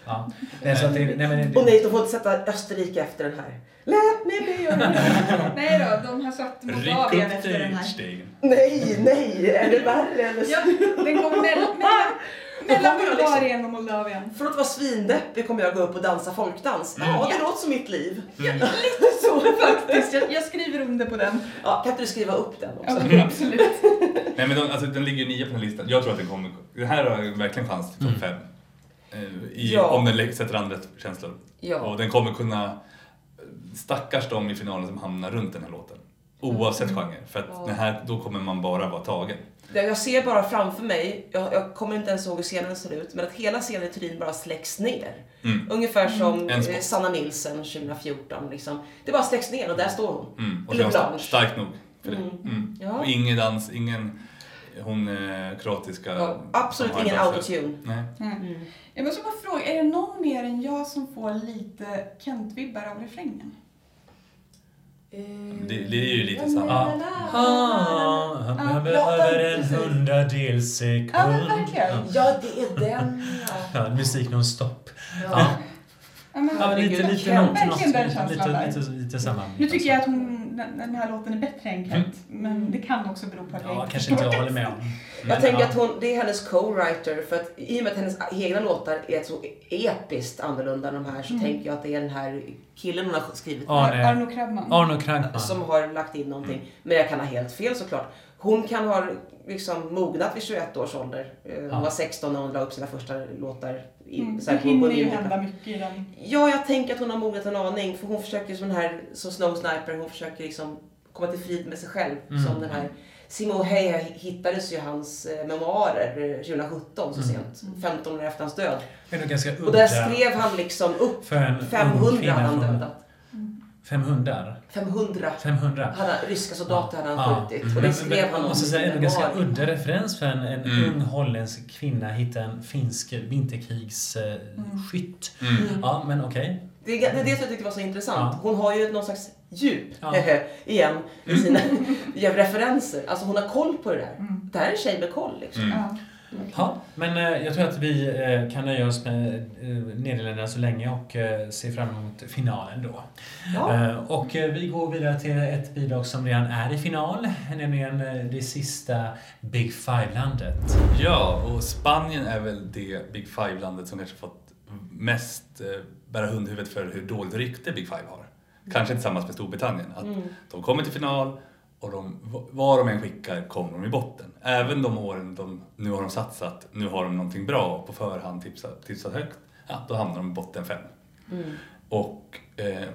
Speaker 1: Ja. Nej, så att det, nej, men
Speaker 3: Och nej, de får inte sätta Österrike efter den här. Let me be your
Speaker 2: Nej då, de har satt Moldavien
Speaker 4: upp
Speaker 2: efter den här.
Speaker 4: stegen.
Speaker 3: Nej, nej, är det värre eller?
Speaker 2: Ja, den mellan, mellan, mellan Bulgarien och Moldavien.
Speaker 3: För att vara svindeppig kommer jag gå upp och dansa folkdans. Ja, det låter som mitt liv.
Speaker 2: Så faktiskt, jag, jag skriver under på den.
Speaker 3: Ja, kan inte du skriva upp den också?
Speaker 2: Absolut.
Speaker 4: Nej men de, alltså, den ligger ju nia på den listan. Jag tror att den kommer... Det här har verkligen chans till topp fem. Eh, I,
Speaker 3: Ja.
Speaker 4: Om den sätter an rätt känslor.
Speaker 3: Ja.
Speaker 4: Och den kommer kunna... Stackars de i finalen som hamnar runt den här låten. Oavsett genre. För att
Speaker 3: Ja.
Speaker 4: här, då kommer man bara vara tagen.
Speaker 3: Jag ser bara framför mig, jag, jag kommer inte ens ihåg hur scenen ser ut, men att hela scenen i Turin bara släcks ner.
Speaker 4: Mm.
Speaker 3: Ungefär som
Speaker 4: spot.
Speaker 3: eh, Sanna Nilsson 2014. Liksom. Det bara släcks ner och där står hon.
Speaker 4: Mm. Och
Speaker 3: Eller Blanche.
Speaker 4: starkt nog för det.
Speaker 3: Mm.
Speaker 4: Mm.
Speaker 3: Ja.
Speaker 4: Och ingen dans, ingen... Hon eh, kroatiska...
Speaker 3: Ja, absolut ingen autotune.
Speaker 4: Nej.
Speaker 2: Mm. Jag måste bara fråga, är det någon mer än jag som får lite Kent-vibbar av refrängen?
Speaker 4: Det, det är ju lite samma.
Speaker 1: Ja. Ah, han behöver en hundradels sekund.
Speaker 2: Ja, men verkligen.
Speaker 3: Ja, det är den. Ja.
Speaker 1: Musik non-stop.
Speaker 3: Ja.
Speaker 2: Ja, men,
Speaker 1: Ja, lite, lite,
Speaker 2: känslan där.
Speaker 1: lite, lite, lite samma.
Speaker 2: nu tycker jag att hon, den, den här låten är bättre än Kent, men det kan också bero på att jag
Speaker 1: Ja,
Speaker 2: inte
Speaker 1: kanske inte jag håller med om.
Speaker 3: Jag
Speaker 1: Men,
Speaker 3: tänker
Speaker 1: ja.
Speaker 3: att hon, det är hennes co-writer, för att i och med att hennes egna låtar är så episkt annorlunda än de här så tänker jag att det är den här killen hon har skrivit med.
Speaker 2: Arno Krabman.
Speaker 1: Arno Krankman.
Speaker 3: som har lagt in någonting. Men jag kan ha helt fel såklart. Hon kan ha liksom mognat vid 21 års ålder. Eh, Hon
Speaker 1: Ja.
Speaker 3: var 16 när hon la upp sina första låtar. I,
Speaker 2: Mm,
Speaker 3: så
Speaker 2: det
Speaker 3: här, på
Speaker 2: hinner ju hända mycket i den.
Speaker 3: Ja, jag tänker att hon har mognat en aning. För hon försöker som den här, som Snow Sniper, hon försöker liksom komma till frid med sig själv.
Speaker 1: Mm.
Speaker 3: Som den här Simo Heya hittades ju i hans eh, memoarer eh, 2017 så
Speaker 1: Mm.
Speaker 3: sent. 15 år efter hans död.
Speaker 1: Det är nog ganska
Speaker 3: Och där skrev han liksom upp
Speaker 1: för en ung
Speaker 3: 500
Speaker 1: kvinna
Speaker 3: hade han
Speaker 1: från-
Speaker 3: dödat.
Speaker 1: 500?
Speaker 3: 500
Speaker 1: 500?
Speaker 3: hade, ryska soldater hade han
Speaker 1: Ja.
Speaker 3: skjutit. Och
Speaker 1: Men-
Speaker 3: det skrev
Speaker 1: men-
Speaker 3: han om
Speaker 1: måste säga, en ganska udda referens för en, en
Speaker 4: Mm.
Speaker 1: ung holländsk kvinna hitta en finsk vinterkrigsskytt.
Speaker 4: Mm.
Speaker 1: Ja, men okej.
Speaker 3: Det är det, är det som jag tyckte var så intressant.
Speaker 1: Ja.
Speaker 3: Hon har ju någon slags djup,
Speaker 1: Ja.
Speaker 3: igen, i sina ja, referenser. Alltså hon har koll på det där.
Speaker 2: Mm.
Speaker 3: Det här är en tjej med koll liksom.
Speaker 4: Mm.
Speaker 2: Ja.
Speaker 1: Men eh, jag tror att vi eh, kan nöja oss med eh, Nederländerna så länge och eh, se fram emot finalen då.
Speaker 3: Ja.
Speaker 1: Eh, och eh, vi går vidare till ett bidrag som redan är i final, nämligen eh, det sista Big Five-landet.
Speaker 4: Ja, och Spanien är väl det Big Five-landet som kanske fått mest eh, bära hundhuvudet för hur dåligt rykte Big Five har. Kanske tillsammans med Storbritannien. Att
Speaker 3: Mm.
Speaker 4: De kommer till final och de, var de än skickar kommer de i botten. Även de åren de, nu har de satsat, nu har de någonting bra och på förhand tipsat, tipsat högt, ja, då hamnar de i botten fem.
Speaker 3: Mm.
Speaker 4: Och eh,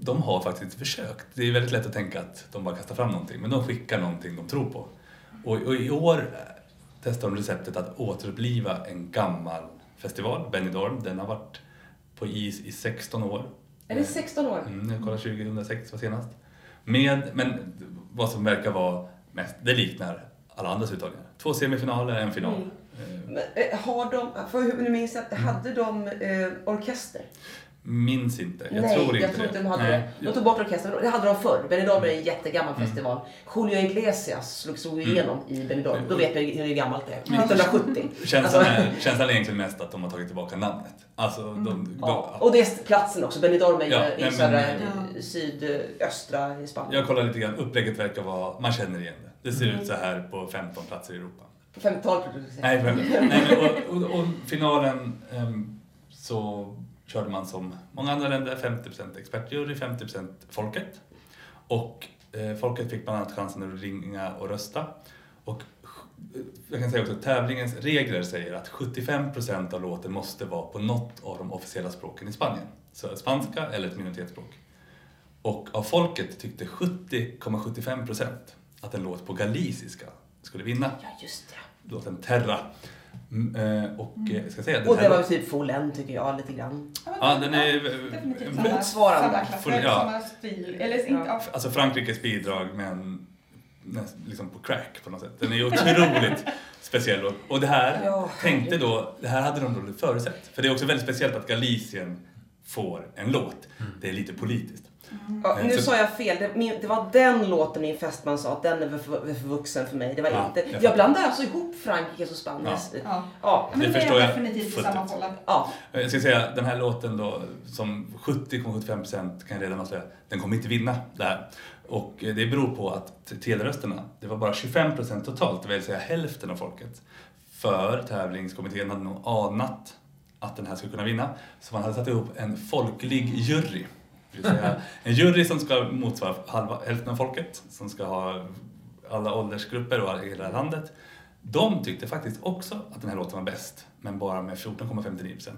Speaker 4: de har faktiskt försökt. Det är väldigt lätt att tänka att de bara kastar fram någonting, men de skickar någonting de tror på. Och, och i år eh, testar de receptet att återuppliva en gammal festival, Benidorm. Den har varit på is i 16 år.
Speaker 3: Är det 16 år?
Speaker 4: Mm, jag kollade 2006 var senast. Med, men vad som verkar vara mest, det liknar alla andras uttagningar. Två semifinaler, en final.
Speaker 3: Mm. Men, eh, har de, för hur nu minns jag, hade de eh, orkester?
Speaker 4: Minns inte, jag
Speaker 3: Nej,
Speaker 4: tror inte
Speaker 3: jag tror inte de hade
Speaker 4: Nej.
Speaker 3: det. De tog bort orkestern. Det hade de förr. Benidorm är en jättegammal
Speaker 4: Mm.
Speaker 3: festival. Julio Iglesias slog, slog
Speaker 4: Mm.
Speaker 3: igenom i Benidorm. Då vet ju hur gammalt det är.
Speaker 2: Ja.
Speaker 3: 1970.
Speaker 4: Känslan,
Speaker 3: Alltså-
Speaker 4: är, känslan är egentligen mest att de har tagit tillbaka namnet. Alltså, de, de,
Speaker 3: Mm. Ja. Och det är platsen också. Benidorm är ju
Speaker 4: Ja,
Speaker 3: i södra,
Speaker 4: men-
Speaker 3: sydöstra i Spanien.
Speaker 4: Jag kollar lite grann, upplägget verkar vara, man känner igen det. Det ser
Speaker 3: Mm.
Speaker 4: ut så här på 15 platser i Europa.
Speaker 3: På 50-talet brukar du säga.
Speaker 4: Nej, men, nej men, och, och, och finalen ehm, så körde man som många andra länder, 50% expertjury, 50% folket. Och eh, folket fick bland annat chansen att ringa och rösta. Och eh, jag kan säga också att tävlingens regler säger att 75% av låten måste vara på något av de officiella språken i Spanien. Så spanska eller ett minoritetsspråk. Och av folket tyckte 70,75% att en låt på galiciska skulle vinna
Speaker 3: Ja, just det.
Speaker 4: låten Terra. Mm, eh, och eh, jag ska säga, den
Speaker 3: Och
Speaker 4: här
Speaker 3: det var typ Folen tycker jag, lite grann.
Speaker 2: men
Speaker 4: Ja, den är...
Speaker 2: Definitivt
Speaker 4: eh,
Speaker 2: samma,
Speaker 3: motsvarande.
Speaker 2: samma klass,
Speaker 4: Full- ja.
Speaker 2: samma stil. Eller inte, ja.
Speaker 4: Alltså Frankrikes bidrag men näst, liksom på crack på något sätt. Den är otroligt speciell. Och, och det här
Speaker 3: Ja,
Speaker 4: tänkte då, det här hade de då förutsett. För det är också väldigt speciellt att Galicien får en låt. Det är lite politiskt.
Speaker 3: Ja,
Speaker 4: Eh,
Speaker 3: nu
Speaker 4: så-
Speaker 3: sa jag fel. Det, min, det var den låten min fästman sa att den är för, för vuxen för mig. Det var
Speaker 4: Ja,
Speaker 3: inte...
Speaker 4: jag
Speaker 3: Jag blandar alltså ihop Frankrikes och Spaniens. Ja.
Speaker 2: Ja.
Speaker 3: Ja.
Speaker 2: Men
Speaker 4: Det
Speaker 2: det,
Speaker 4: förstår
Speaker 2: är
Speaker 4: jag
Speaker 2: definitivt i
Speaker 4: fullt
Speaker 2: samma
Speaker 4: ut.
Speaker 2: fålla.
Speaker 3: ja.
Speaker 4: Jag ska säga, den här låten då, som 70,75% kan jag redan avslöja, den kommer inte vinna där. Och eh, det beror på att telerösterna, det var bara 25% totalt, det vill säga hälften av folket. För tävlingskommittén hade nog anat att den här skulle kunna vinna. Så man hade satt ihop en folklig jury. Det vill säga en jury som ska motsvara halva, hälften av folket, som ska ha alla åldersgrupper och hela landet. De tyckte faktiskt också att den här låten var bäst, men bara med 14,59%.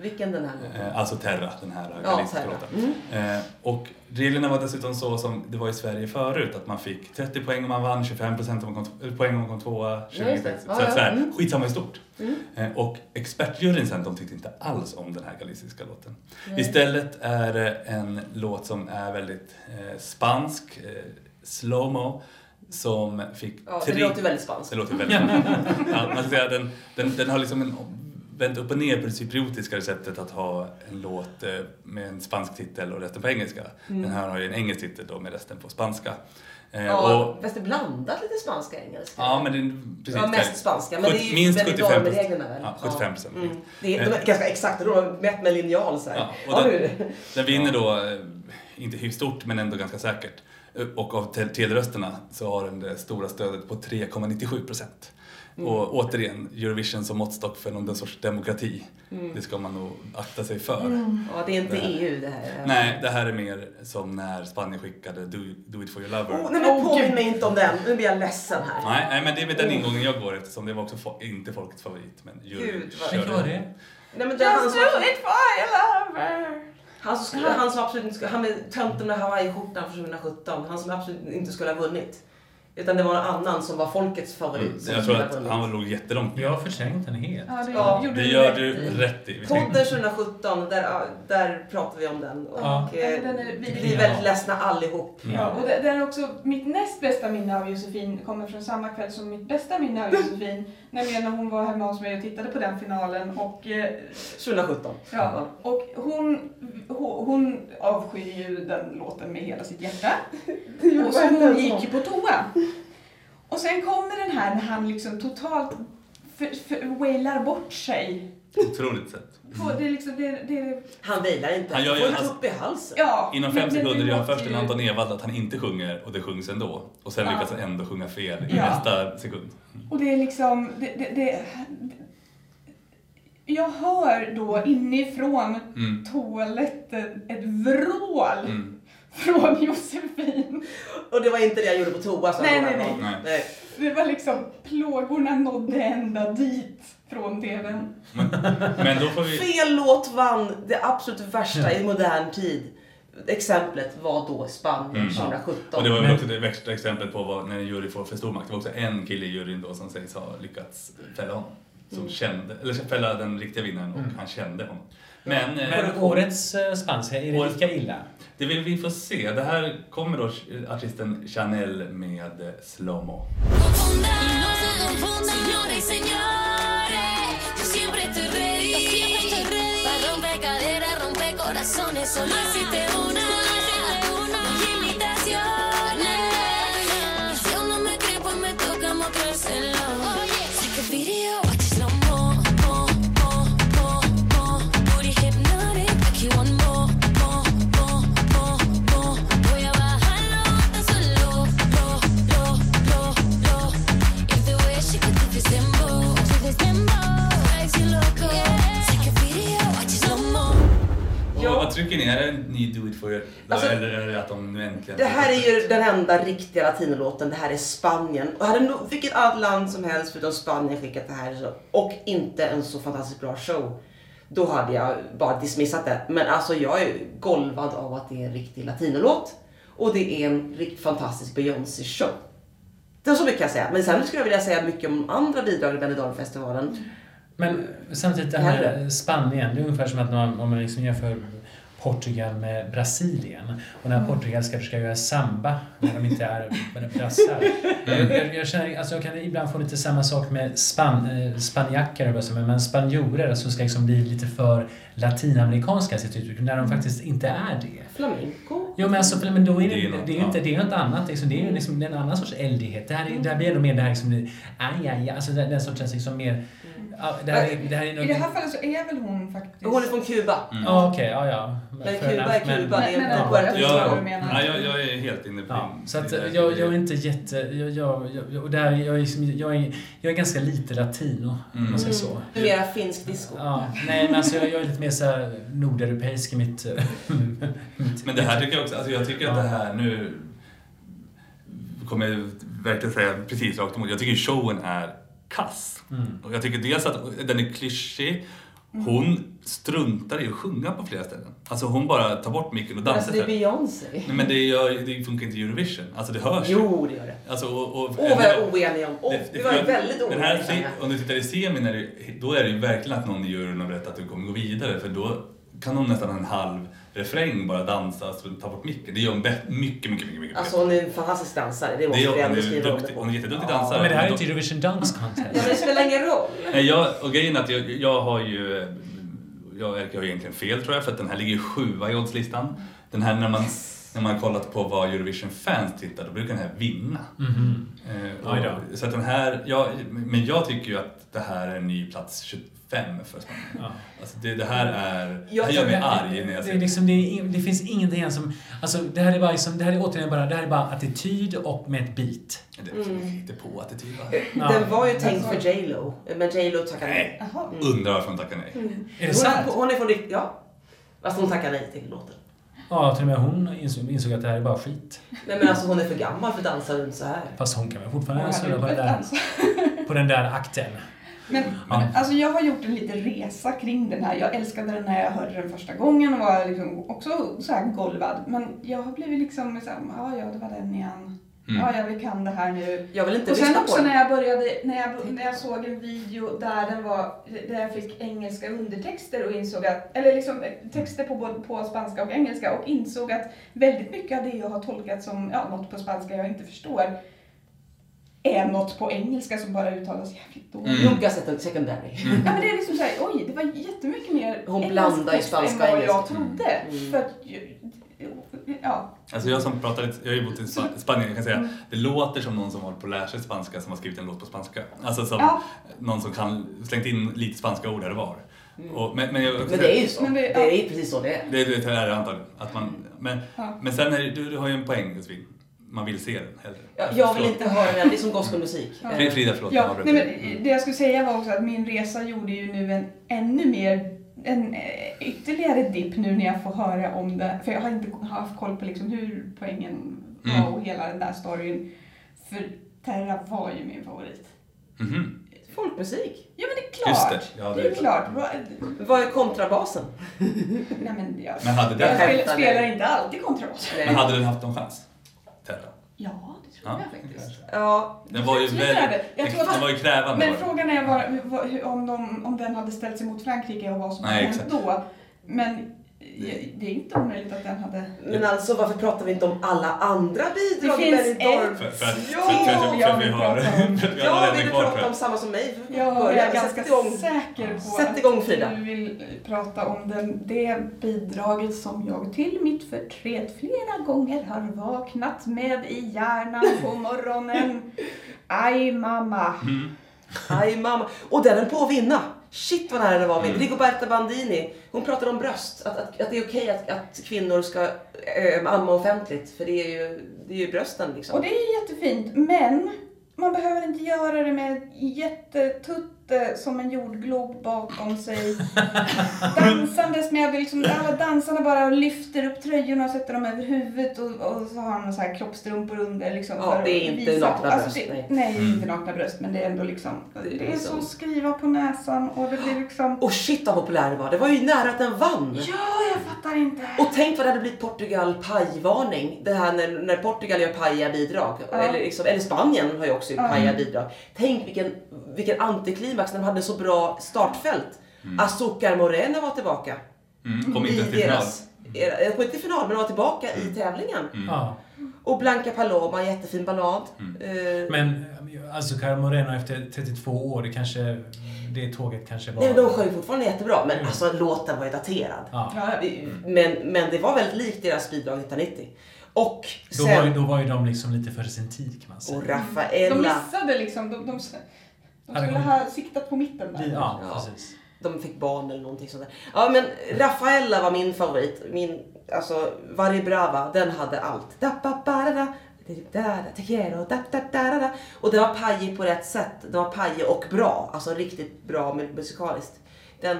Speaker 3: Vilken den här låten?
Speaker 4: Eh, Alltså Terra, den här
Speaker 3: Ja,
Speaker 4: galiciska
Speaker 3: Terra.
Speaker 4: låten. Eh, och reglerna var dessutom så som det var i Sverige förut, att man fick 30 poäng om man vann, 25 procent om man kom, eh, poäng om man kom tvåa, 20
Speaker 3: Ja, det.
Speaker 4: poäng.
Speaker 3: Ja,
Speaker 4: Så
Speaker 3: ja.
Speaker 4: sådär,
Speaker 3: Mm.
Speaker 4: skitsamma i stort.
Speaker 3: Mm.
Speaker 4: Och expertjuryn sen, de tyckte inte alls om den här galiciska låten.
Speaker 3: Nej.
Speaker 4: Istället är det en låt som är väldigt eh, spansk, eh, slowmo, som fick
Speaker 3: Ja, det
Speaker 4: tre...
Speaker 3: låter väldigt spanskt.
Speaker 4: Det låter väldigt ja, man ska säga, den, den, den har liksom en, vänt upp och ner på det cypriotiska receptet att ha en låt eh, med en spansk titel och resten på engelska.
Speaker 3: Mm.
Speaker 4: Den här har ju en engelsk titel då med resten på spanska. Eh,
Speaker 3: Ja,
Speaker 4: och,
Speaker 3: fast det är blandat lite spanska och engelska.
Speaker 4: ja, men det är precis
Speaker 3: Ja, mest spanska. Men det är
Speaker 4: minst
Speaker 3: väldigt
Speaker 4: 75
Speaker 3: normreglerna väl?
Speaker 4: Ja, 75 procent.
Speaker 3: Mm. Det är, de är ganska exakta, de har mätt med linjal så här.
Speaker 4: Ja,
Speaker 3: Ja,
Speaker 4: och den, den vinner då, eh, inte hyfsat stort men ändå ganska säkert. Eh, Och av te- telerösterna så har den det stora stödet på 3,97 procent.
Speaker 3: Mm.
Speaker 4: Och återigen, Eurovision som måttstock för någon sorts demokrati.
Speaker 3: Mm.
Speaker 4: Det ska man nog akta sig för.
Speaker 3: Ja, det är inte
Speaker 4: Det.
Speaker 3: EU det här.
Speaker 4: Nej, det här är mer som när Spanien skickade Do, Do it for your lover.
Speaker 3: Oh, nej men påminn mig inte om den, nu blir jag ledsen här.
Speaker 4: Nej, nej, men det är med den ingången jag går eftersom det var också fo- inte folkets favorit. Men
Speaker 3: Gud, vad-
Speaker 4: körde
Speaker 1: Vilken var det?
Speaker 3: Nej, men det är han
Speaker 2: Just
Speaker 3: som,
Speaker 2: do it for your lover!
Speaker 3: han som, skulle, han som absolut inte skulle, han med tönten med hawaiiskjortan från 2017, han som absolut inte skulle ha vunnit. Utan det var någon annan som var folkets favorit
Speaker 4: Mm, jag tror att han låg jättelångt ner.
Speaker 1: Jag har förträngt den helt.
Speaker 2: Ja, det
Speaker 3: Ja,
Speaker 2: gjorde
Speaker 4: Det gör du rätt i.
Speaker 3: Podden 2017, där, där pratar vi om den. Och
Speaker 1: Ja.
Speaker 3: eh,
Speaker 2: den är-
Speaker 3: vi blir väldigt ledsna allihop.
Speaker 2: Ja, och det, det är också mitt näst bästa minne av Josefin kommer från samma kväll som mitt bästa minne av Josefin. nämligen när hon var hemma hos mig och tittade på den finalen och, eh,
Speaker 3: 2017.
Speaker 2: ja, och hon, hon, hon avskyr ju den låten med hela sitt hjärta. Och så hon gick ju på toa. Och sen kommer den här när han liksom totalt för, för, wailar bort sig.
Speaker 4: Otroligt sett.
Speaker 2: På, det är liksom, det, det,
Speaker 3: Han vilar inte.
Speaker 4: Han gör ju-
Speaker 3: får
Speaker 4: alltså-
Speaker 3: tupp i halsen.
Speaker 2: ja,
Speaker 4: Inom fem sekunder gör han först en Anton Ewald att han inte sjunger och det sjungs ändå. Och sen
Speaker 2: Ja.
Speaker 4: lyckas han ändå sjunga fel i
Speaker 2: Ja.
Speaker 4: nästa sekund.
Speaker 2: Och det är liksom, det, det, det, jag hör då inifrån
Speaker 4: Mm.
Speaker 2: toaletten ett vrål
Speaker 4: Mm.
Speaker 2: från Josefin.
Speaker 3: Och det var inte det jag gjorde på toa. så
Speaker 2: Nej, nej,
Speaker 4: nej.
Speaker 3: nej.
Speaker 2: Det var liksom, plågorna nådde ända dit från TVn.
Speaker 4: Men då får vi...
Speaker 3: Fel låt vann det absolut värsta i modern tid. Exemplet var då Spanien
Speaker 4: Mm.
Speaker 3: 2017.
Speaker 4: Och det var väl
Speaker 1: Men-
Speaker 4: också det värsta exemplet på vad, när en jury får för stor makt. Det var också en kille i juryn då som sägs ha lyckats fälla honom. Som
Speaker 3: Mm.
Speaker 4: kände, eller fälla den riktiga vinnaren och
Speaker 1: Mm.
Speaker 4: han kände honom. Men, eh,
Speaker 1: Men årets eh, spanska, är det
Speaker 4: Årets-
Speaker 1: lika illa?
Speaker 4: det vill vi få se. Det här kommer då artisten Chanel med eh, Slowmo. Ni? Är det ni do it for your...
Speaker 3: Alltså,
Speaker 4: eller är det att de nu äntligen...
Speaker 3: Det här är ju den enda riktiga latinolåten. Det här är Spanien. Och hade nog vilket annat land som helst förutom Spanien skickat det här och inte en så fantastiskt bra show. Då hade jag bara dismissat det. Men alltså jag är golvad av att det är en riktig latinolåt. Och det är en riktigt fantastisk Beyoncé-show. Det är så mycket kan jag säga. Men sen skulle jag vilja säga mycket om andra bidrag i Benidorm-festivalen.
Speaker 1: Men samtidigt det här Spanien, det är ungefär som att man, om man liksom jämför Portugal med Brasilien. Och när Portugal ska försöka göra samba när de inte är brassar. Jag, jag, jag, känner, alltså jag kan ibland få lite samma sak med span, eh, spanjacker, jag men spanjorer som ska liksom bli lite för latinamerikanska i sitt uttryck, när de faktiskt inte är det.
Speaker 3: Flamenco.
Speaker 1: Jo men alltså, men då är det,
Speaker 4: Det
Speaker 1: det
Speaker 4: är
Speaker 1: ju inte, det är något annat. Liksom. Det är ju liksom en annan sorts eldighet. Det här, är, det här blir ändå mer det här liksom, aj, aj, aj, alltså den, den sortens liksom mer... Det här är, det här är
Speaker 2: I det här fallet så är väl hon faktiskt...
Speaker 3: Hon är från Kuba.
Speaker 1: Ja, okej, ja, ja.
Speaker 3: Men Kuba är Kuba, det är inte Puerto
Speaker 2: jag
Speaker 3: Rico.
Speaker 4: nej, jag, jag är helt inne på
Speaker 1: Ja, så att jag, jag är inte jätte... Jag, jag, jag, och där, jag, är, jag, är, jag är ganska lite latino, om man säger så.
Speaker 3: Mera finsk disco.
Speaker 1: Ja, nej, men alltså jag, jag är lite mer så här nordeuropeisk i mitt... mitt
Speaker 4: Men det här tycker jag också, alltså jag tycker att det här nu kommer jag verkligen säga precis rakt emot. Jag tycker showen är kass.
Speaker 1: Mm.
Speaker 4: Och jag tycker dels att den är klyschig. Hon struntar i att sjunga på flera ställen. Alltså hon bara tar bort micken och dansar
Speaker 3: Alltså det är. Beyoncé.
Speaker 4: Nej men det, gör, det funkar inte i Eurovision. Alltså det hörs.
Speaker 3: Jo, det gör det.
Speaker 4: Alltså, och, och,
Speaker 3: Åh, vad jag är oenig om. Åh,
Speaker 4: Det- det-
Speaker 3: vi var väldigt
Speaker 4: Den här,
Speaker 3: oeniga. jag.
Speaker 4: om du tittar i semin, är det, då är det ju verkligen att någon i juryn har berättat att du kommer gå vidare. För då kan hon nästan en halv refräng bara dansa och ta bort micken. Det gör hon mycket, mycket, mycket, mycket
Speaker 3: Alltså hon är en fantastisk dansare, det
Speaker 4: det
Speaker 3: måste
Speaker 4: är,
Speaker 3: vi
Speaker 4: hon,
Speaker 3: ändå
Speaker 4: är
Speaker 3: skriva under
Speaker 4: duktig,
Speaker 3: på.
Speaker 4: hon är jätteduktig
Speaker 3: Ja.
Speaker 4: dansare.
Speaker 1: Men det här är
Speaker 4: Men
Speaker 1: inte Eurovision Dance
Speaker 3: Ja,
Speaker 1: Contest.
Speaker 3: men det spelar ingen roll.
Speaker 4: Nej, jag, och grejen är att jag, jag har ju, jag Erika har egentligen fel tror jag för att den här ligger ju sjua i oddslistan. Den här när man, när man har kollat på vad Eurovision-fans tittar då brukar den här vinna.
Speaker 1: Mhm.
Speaker 4: Eh,
Speaker 1: Oj
Speaker 4: och, så att den här, ja, men jag tycker ju att det här är en ny plats 25 för Spanien.
Speaker 1: Ja.
Speaker 4: Alltså det, det här är,
Speaker 3: Jag
Speaker 4: det här gör mig arg när jag
Speaker 1: det,
Speaker 4: ser
Speaker 1: är liksom, det, det finns ingenting som... Alltså det här är bara liksom, det här är återigen bara, det här är bara attityd och med ett beat.
Speaker 4: det. Det hittar på attityd va?
Speaker 1: Ja.
Speaker 3: Den var ju tänkt för J Lo, men J Lo tackade nej.
Speaker 2: Jaha.
Speaker 4: Undrar varför hon tackar nej.
Speaker 1: Är det
Speaker 3: Hon är,
Speaker 1: sant?
Speaker 3: hon är från riktigt, ja. Fast hon tackade nej till låten.
Speaker 1: Ja, till och med hon insåg, insåg att det här är bara skit.
Speaker 3: Nej men alltså hon är för gammal för att dansa runt så här.
Speaker 1: Fast hon kan väl
Speaker 2: Hon
Speaker 1: fortfarande
Speaker 2: ju
Speaker 1: på den där, på den där akten.
Speaker 2: Men,
Speaker 1: Ja.
Speaker 2: alltså jag har gjort en liten resa kring den här. Jag älskade den när jag hörde den första gången och var liksom också så här golvad. Men jag har blivit liksom så här, ja, ja, det var den igen.
Speaker 4: Mm.
Speaker 2: Ja, ja, vi kan det här nu.
Speaker 3: Jag vill inte
Speaker 2: Och sen också
Speaker 3: på
Speaker 2: när jag började, när jag, när jag såg en video där den var, där jag fick engelska undertexter och insåg att, eller liksom texter på både på spanska och engelska och insåg att väldigt mycket av det jag har tolkat som, ja, något på spanska jag inte förstår är något på engelska som bara uttalas jävligt dåligt.
Speaker 4: Mm.
Speaker 3: Noga sett secondary.
Speaker 2: Ja men det är liksom såhär, oj det var jättemycket mer
Speaker 3: Hon blandar
Speaker 2: text
Speaker 3: spanska
Speaker 2: än
Speaker 3: och
Speaker 2: vad jag trodde.
Speaker 3: Mm.
Speaker 2: För att, ja.
Speaker 4: Alltså jag som pratar lite, jag har ju bott i Spa- Spanien, jag kan säga det låter som någon som håller på att lära sig spanska som har skrivit en låt på spanska. Alltså som
Speaker 2: Ja.
Speaker 4: någon som kan slängt in lite spanska ord här och var. Och, men, men, jag,
Speaker 3: Men det är ju så.
Speaker 2: Det-
Speaker 3: Det är ju precis så det är.
Speaker 4: det, det är det antagligen. Att man, men,
Speaker 2: Ja.
Speaker 4: men sen är det, du, du har ju en poäng Josefin. Man vill se den hellre.
Speaker 3: Jag, jag vill inte höra den, det är som gospelmusik.
Speaker 2: Ja.
Speaker 3: Eh,
Speaker 4: Frida, förlåt. jag
Speaker 2: Ja, nej, men det jag skulle säga var också att min resa gjorde ju nu en ännu mer, en eh, ytterligare dipp nu när jag får höra om det. För jag har inte haft koll på liksom hur poängen var
Speaker 4: Mm.
Speaker 2: och hela den där storyn. För Terra var ju min favorit.
Speaker 4: Mhm.
Speaker 3: Folkmusik.
Speaker 2: Ja men det är klart.
Speaker 4: Just det, ja,
Speaker 2: det
Speaker 4: det
Speaker 2: är klart. Vad-
Speaker 3: Vad är kontrabasen?
Speaker 2: Nej men jag,
Speaker 4: Men hade
Speaker 2: jag
Speaker 4: den,
Speaker 3: Skämtar
Speaker 2: spelar
Speaker 3: dig.
Speaker 2: inte alltid kontrabas.
Speaker 4: men hade den haft någon chans? Terra?
Speaker 2: Ja, det tror
Speaker 4: Ja,
Speaker 2: jag faktiskt.
Speaker 3: Ja,
Speaker 4: Den var ju väldigt...
Speaker 2: det. Jag tror
Speaker 4: Den var ju krävande.
Speaker 2: Men frågan är var, om, de, om den hade ställt sig mot Frankrike och vad som hade hänt då. Men det är inte omöjligt att den hade...
Speaker 3: men alltså varför pratar vi inte om alla andra bidrag
Speaker 2: Det
Speaker 3: i
Speaker 2: finns
Speaker 3: Benidorm?
Speaker 4: För, för,
Speaker 3: Ja,
Speaker 4: för, för,
Speaker 2: jag vill prata om-
Speaker 3: Ja, vill du prata om
Speaker 4: jag.
Speaker 3: samma som mig?
Speaker 2: Jag
Speaker 3: Börja,
Speaker 2: är ganska säker på
Speaker 3: Sätt igång, Frida.
Speaker 2: att du vill prata om den, det bidraget som jag till mitt förtret flera gånger har vaknat med i hjärnan på morgonen. Aj mamma.
Speaker 4: Mm.
Speaker 3: Aj mamma. Och den höll på att vinna. Shit vad nära den var vinna.
Speaker 4: Mm.
Speaker 3: Rigoberta Bandini, hon pratade om bröst. Att, att, att det är okej att, att kvinnor ska äh, amma offentligt. För det är ju, det är ju brösten liksom.
Speaker 2: Och det är jättefint, men man behöver inte göra det med jättetutte som en jordglob bakom sig. Dansandes med liksom, alla dansarna bara lyfter upp tröjorna och sätter dem över huvudet och, och så har de så här kroppstrumpor under. Liksom,
Speaker 3: Ja, det är inte nakna
Speaker 2: alltså,
Speaker 3: bröst,
Speaker 2: det,
Speaker 3: nej.
Speaker 2: nej. det är
Speaker 4: Mm.
Speaker 2: inte nakna bröst men det är ändå liksom,
Speaker 3: Det
Speaker 2: det,
Speaker 3: är liksom-
Speaker 2: så skriva på näsan och det blir liksom,
Speaker 3: Och shit vad populär den var. Det var ju nära att den vann.
Speaker 2: ja jag fattar inte.
Speaker 3: Och tänk vad det hade blivit Portugal pajvarning. Det här när, när Portugal gör pajiga bidrag.
Speaker 2: Ja.
Speaker 3: Eller, liksom, eller Spanien har ju också gjort
Speaker 2: Ja.
Speaker 3: pajiga bidrag. Tänk vilken, vilken antiklimax när de hade så bra startfält. Azúcar Morena var tillbaka.
Speaker 4: Mm. Kom inte till final.
Speaker 3: jag kom inte till final men de var tillbaka i tävlingen.
Speaker 4: Mm.
Speaker 1: Ja.
Speaker 3: Och Blanca Paloma, jättefin ballad.
Speaker 4: Mm.
Speaker 3: Eh,
Speaker 1: Men alltså Cara Moreno efter 32 år, det kanske... Det tåget kanske var...
Speaker 3: Nej, de sjöng fortfarande jättebra, men
Speaker 1: Mm.
Speaker 3: alltså låten var ju daterad.
Speaker 1: Ja.
Speaker 3: Men, men det var väldigt likt deras bidrag 1990. Och
Speaker 1: Då var, ju,
Speaker 3: sen...
Speaker 1: då var ju de liksom lite före sin tid kan man säga.
Speaker 3: Och
Speaker 2: de
Speaker 3: Raffaella.
Speaker 2: missade liksom, de, de, de skulle ha siktat på mitten där.
Speaker 1: Ja,
Speaker 3: Ja.
Speaker 1: precis.
Speaker 3: De fick barn eller någonting sånt där. Ja men Raffaella var min favorit. Min, alltså Varje Brava, den hade allt. Da, ba, ba, da, da, da, da, te quiero, da, da, da, da, da. Och det var pajig på rätt sätt. Det var pajig och bra. Alltså riktigt bra mu- musikaliskt. Den,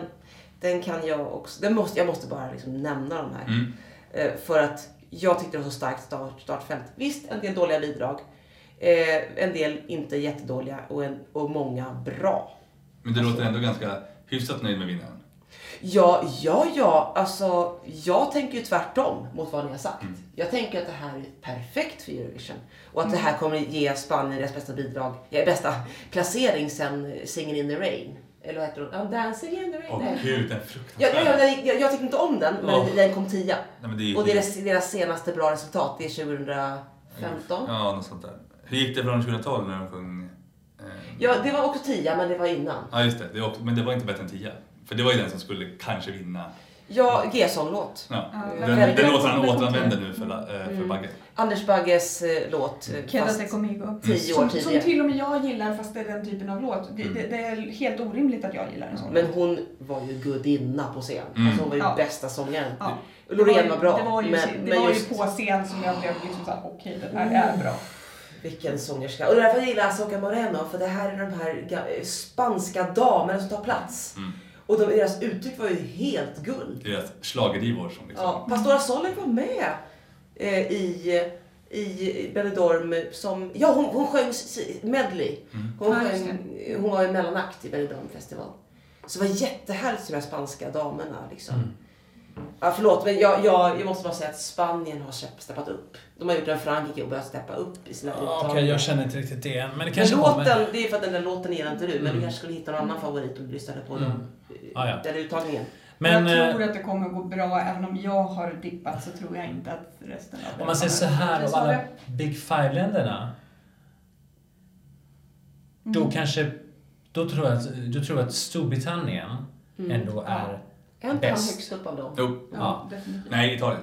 Speaker 3: den kan jag också, den måste, jag måste bara liksom nämna de här.
Speaker 4: Mm.
Speaker 3: Eh, För att jag tyckte det var så starkt start, startfält. Visst, en del dåliga bidrag. Eh, en del inte jättedåliga och, en, och många bra.
Speaker 4: Men du låter ändå ganska hyfsat nöjd med vinnaren.
Speaker 3: Ja, ja, ja. Alltså, jag tänker ju tvärtom mot vad ni har sagt.
Speaker 4: Mm.
Speaker 3: Jag tänker att det här är perfekt för Eurovision. Och att det här kommer ge Spanien deras bästa bidrag, ja, bästa placering sen Singing in the Rain. Eller vad heter hon? I'm dancing in the rain.
Speaker 4: Åh
Speaker 3: Nej.
Speaker 4: gud, den är
Speaker 3: Ja,
Speaker 4: fruktansvärd.
Speaker 3: ja, ja, jag, jag tyckte inte om den, men
Speaker 4: Åh.
Speaker 3: den kom tia.
Speaker 4: Nej, men det är
Speaker 3: Och deras, deras senaste bra resultat, det är 2015.
Speaker 4: Ja, något sånt där. Hur gick det från 2012 när de sjöng? Eh...
Speaker 3: Ja, det var också tia, men det var innan.
Speaker 4: Ja, just det. det också, men det var inte bättre än 10. För det var ju den som skulle kanske vinna.
Speaker 3: Ja, G-sång-låt.
Speaker 4: Ja.
Speaker 2: Ja,
Speaker 4: Den,
Speaker 3: väldigt-
Speaker 4: den låter han återanvänder nu för, eh, för
Speaker 3: Mm.
Speaker 4: Bagge.
Speaker 3: Anders Bagges eh, låt. eh,
Speaker 2: Quédate
Speaker 3: Fast
Speaker 2: conmigo.
Speaker 3: tio år
Speaker 2: Som, som
Speaker 3: tidigare.
Speaker 2: till och med jag gillar fast det är den typen av låt. Det,
Speaker 4: Mm.
Speaker 2: det, det är helt orimligt att jag gillar en sån
Speaker 3: Men hon var ju gudinna på scen.
Speaker 4: Mm.
Speaker 3: Alltså hon var ju
Speaker 2: Ja.
Speaker 3: bästa sångaren.
Speaker 2: Ja.
Speaker 3: Loreen var bra.
Speaker 2: Det var ju,
Speaker 3: men
Speaker 2: det
Speaker 3: men
Speaker 2: var
Speaker 3: just
Speaker 2: ju på scen som jag blev liksom såhär, okej det här är bra.
Speaker 3: Vilken sångerska. Och det är därför jag gillar Azoka Moreno. För det här är de här spanska damerna som tar plats.
Speaker 4: Mm.
Speaker 3: Och de, deras uttryck var ju helt guld.
Speaker 4: Deras schlagerdivor som liksom...
Speaker 3: Ja, Pastora Solek var med eh, i, i Benidorm som... Ja, hon, hon sjöng medley.
Speaker 4: Mm.
Speaker 3: Hon,
Speaker 2: just
Speaker 3: sjöng, hon var i mellanakt i Benidorm festival. Så det var jättehärligt med de här spanska damerna. Liksom.
Speaker 1: Mm.
Speaker 3: Ja, förlåt, men jag, jag, jag måste bara säga att Spanien har stepp- steppat upp. De har gjort en Frankrike och börjat steppa upp i sina
Speaker 1: Okej,
Speaker 3: uttagningar.
Speaker 1: jag känner inte riktigt det än. Men det
Speaker 3: Men
Speaker 1: kanske
Speaker 3: låten,
Speaker 1: kommer.
Speaker 3: det är för att den där låten gillar inte du, men
Speaker 1: Mm.
Speaker 3: du kanske skulle hitta någon annan favorit om du lyssnade på
Speaker 1: Mm.
Speaker 3: dem.
Speaker 1: Ah, ja.
Speaker 3: Den uttagningen.
Speaker 1: Men
Speaker 2: jag tror
Speaker 1: eh,
Speaker 2: att det kommer gå bra, även om jag har dippat så tror jag inte att resten av
Speaker 1: om man säger så här, av alla
Speaker 2: det?
Speaker 1: Big Five-länderna, då
Speaker 2: Mm.
Speaker 1: kanske... Då tror jag att, då tror jag att Storbritannien
Speaker 3: Mm.
Speaker 1: ändå
Speaker 2: Ja.
Speaker 1: är...
Speaker 3: Är inte han
Speaker 1: Bäst.
Speaker 3: högst upp av dem?
Speaker 4: Jo.
Speaker 2: Ja, definitivt.
Speaker 4: Nej, Italien.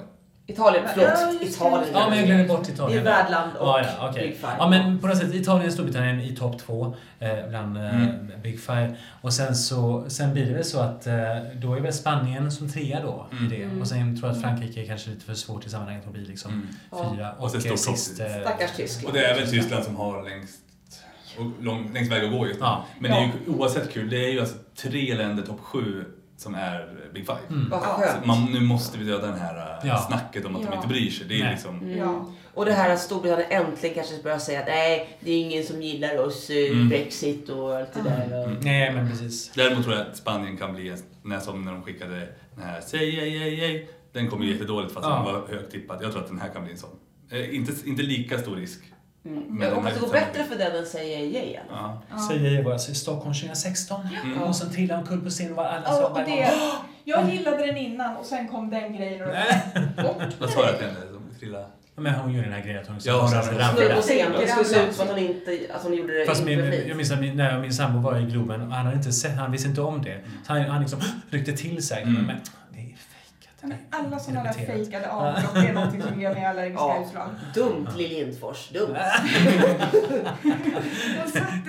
Speaker 3: Italien,
Speaker 2: Ja,
Speaker 3: förlåt.
Speaker 2: just det.
Speaker 3: Italien.
Speaker 1: Ja, men jag glömmer bort
Speaker 3: Det är
Speaker 1: Italien.
Speaker 3: värdland och
Speaker 1: Ja, ja, okej.
Speaker 3: Big Five.
Speaker 1: Ja, men på något sätt Italien och Storbritannien i topp två eh, bland eh,
Speaker 4: Mm.
Speaker 1: Big Five. Och sen så sen blir det väl så att eh, då är väl Spanien som trea då i
Speaker 4: Mm.
Speaker 1: det.
Speaker 3: Mm.
Speaker 1: Och sen tror jag att Frankrike är kanske lite för svårt i sammanhanget att bli liksom
Speaker 4: Mm.
Speaker 3: Ja.
Speaker 1: fyra.
Speaker 4: Och sen
Speaker 1: eh,
Speaker 4: står
Speaker 1: sist...
Speaker 4: topp-
Speaker 1: eh,
Speaker 3: Stackars Tyskland.
Speaker 4: Och det är väl Tyskland som har längst, och lång, längst väg att gå just nu.
Speaker 1: Ja.
Speaker 4: Men det är ju oavsett kul, det är ju alltså tre länder topp sju som är Big Five.
Speaker 1: Mm.
Speaker 3: Vad
Speaker 2: Ja.
Speaker 3: skönt.
Speaker 4: Så man, nu måste vi döda den här äh,
Speaker 1: Ja.
Speaker 4: snacket om att de
Speaker 2: Ja.
Speaker 4: inte bryr sig. Det är
Speaker 1: Nej.
Speaker 4: liksom...
Speaker 3: Mm.
Speaker 2: Ja.
Speaker 3: Och det här att Storbritannien äntligen kanske börjar säga att nej, det är ingen som gillar oss, eh,
Speaker 4: Mm.
Speaker 3: Brexit och allt det där. Och...
Speaker 4: Mm.
Speaker 1: Nej, men precis.
Speaker 4: Däremot tror jag att Spanien kan bli när, som när de skickade den här Säg ej, ej, ej. Den kom ju jättedåligt fast
Speaker 1: Ja.
Speaker 4: den var högt tippad. Jag tror att den här kan bli en sån. Eh, inte, inte lika stor risk.
Speaker 3: Mm.
Speaker 4: Men
Speaker 3: Jag
Speaker 4: den
Speaker 3: hoppas det går bättre för den än säger yay igen.
Speaker 4: Ja.
Speaker 2: Ja.
Speaker 1: Säger jag bara, så i Stockholm 2016.
Speaker 4: Mm.
Speaker 1: Och sen trillade omkull på scen och var alla
Speaker 2: och det, jag gillade den innan och sen kom den grejen och bort
Speaker 4: Vad sa till henne? Som trillade?
Speaker 1: Men hon gjorde den här grejen att hon
Speaker 4: Ja,
Speaker 1: hon ramlade-
Speaker 3: på scen. Det skulle se
Speaker 2: Ja.
Speaker 3: ut som att hon, inte, att hon gjorde det
Speaker 1: Fast min, jag minns att min, när min sambo var i Globen och han hade inte sett, han visste inte om det. Så han, han liksom ryckte till sig.
Speaker 4: Mm.
Speaker 1: Men är
Speaker 2: alla sådana där fejkade avbrott, det är någonting som ger mig allergiska
Speaker 3: Ja.
Speaker 2: utslag.
Speaker 3: Dumt Lill Lindfors, dumt.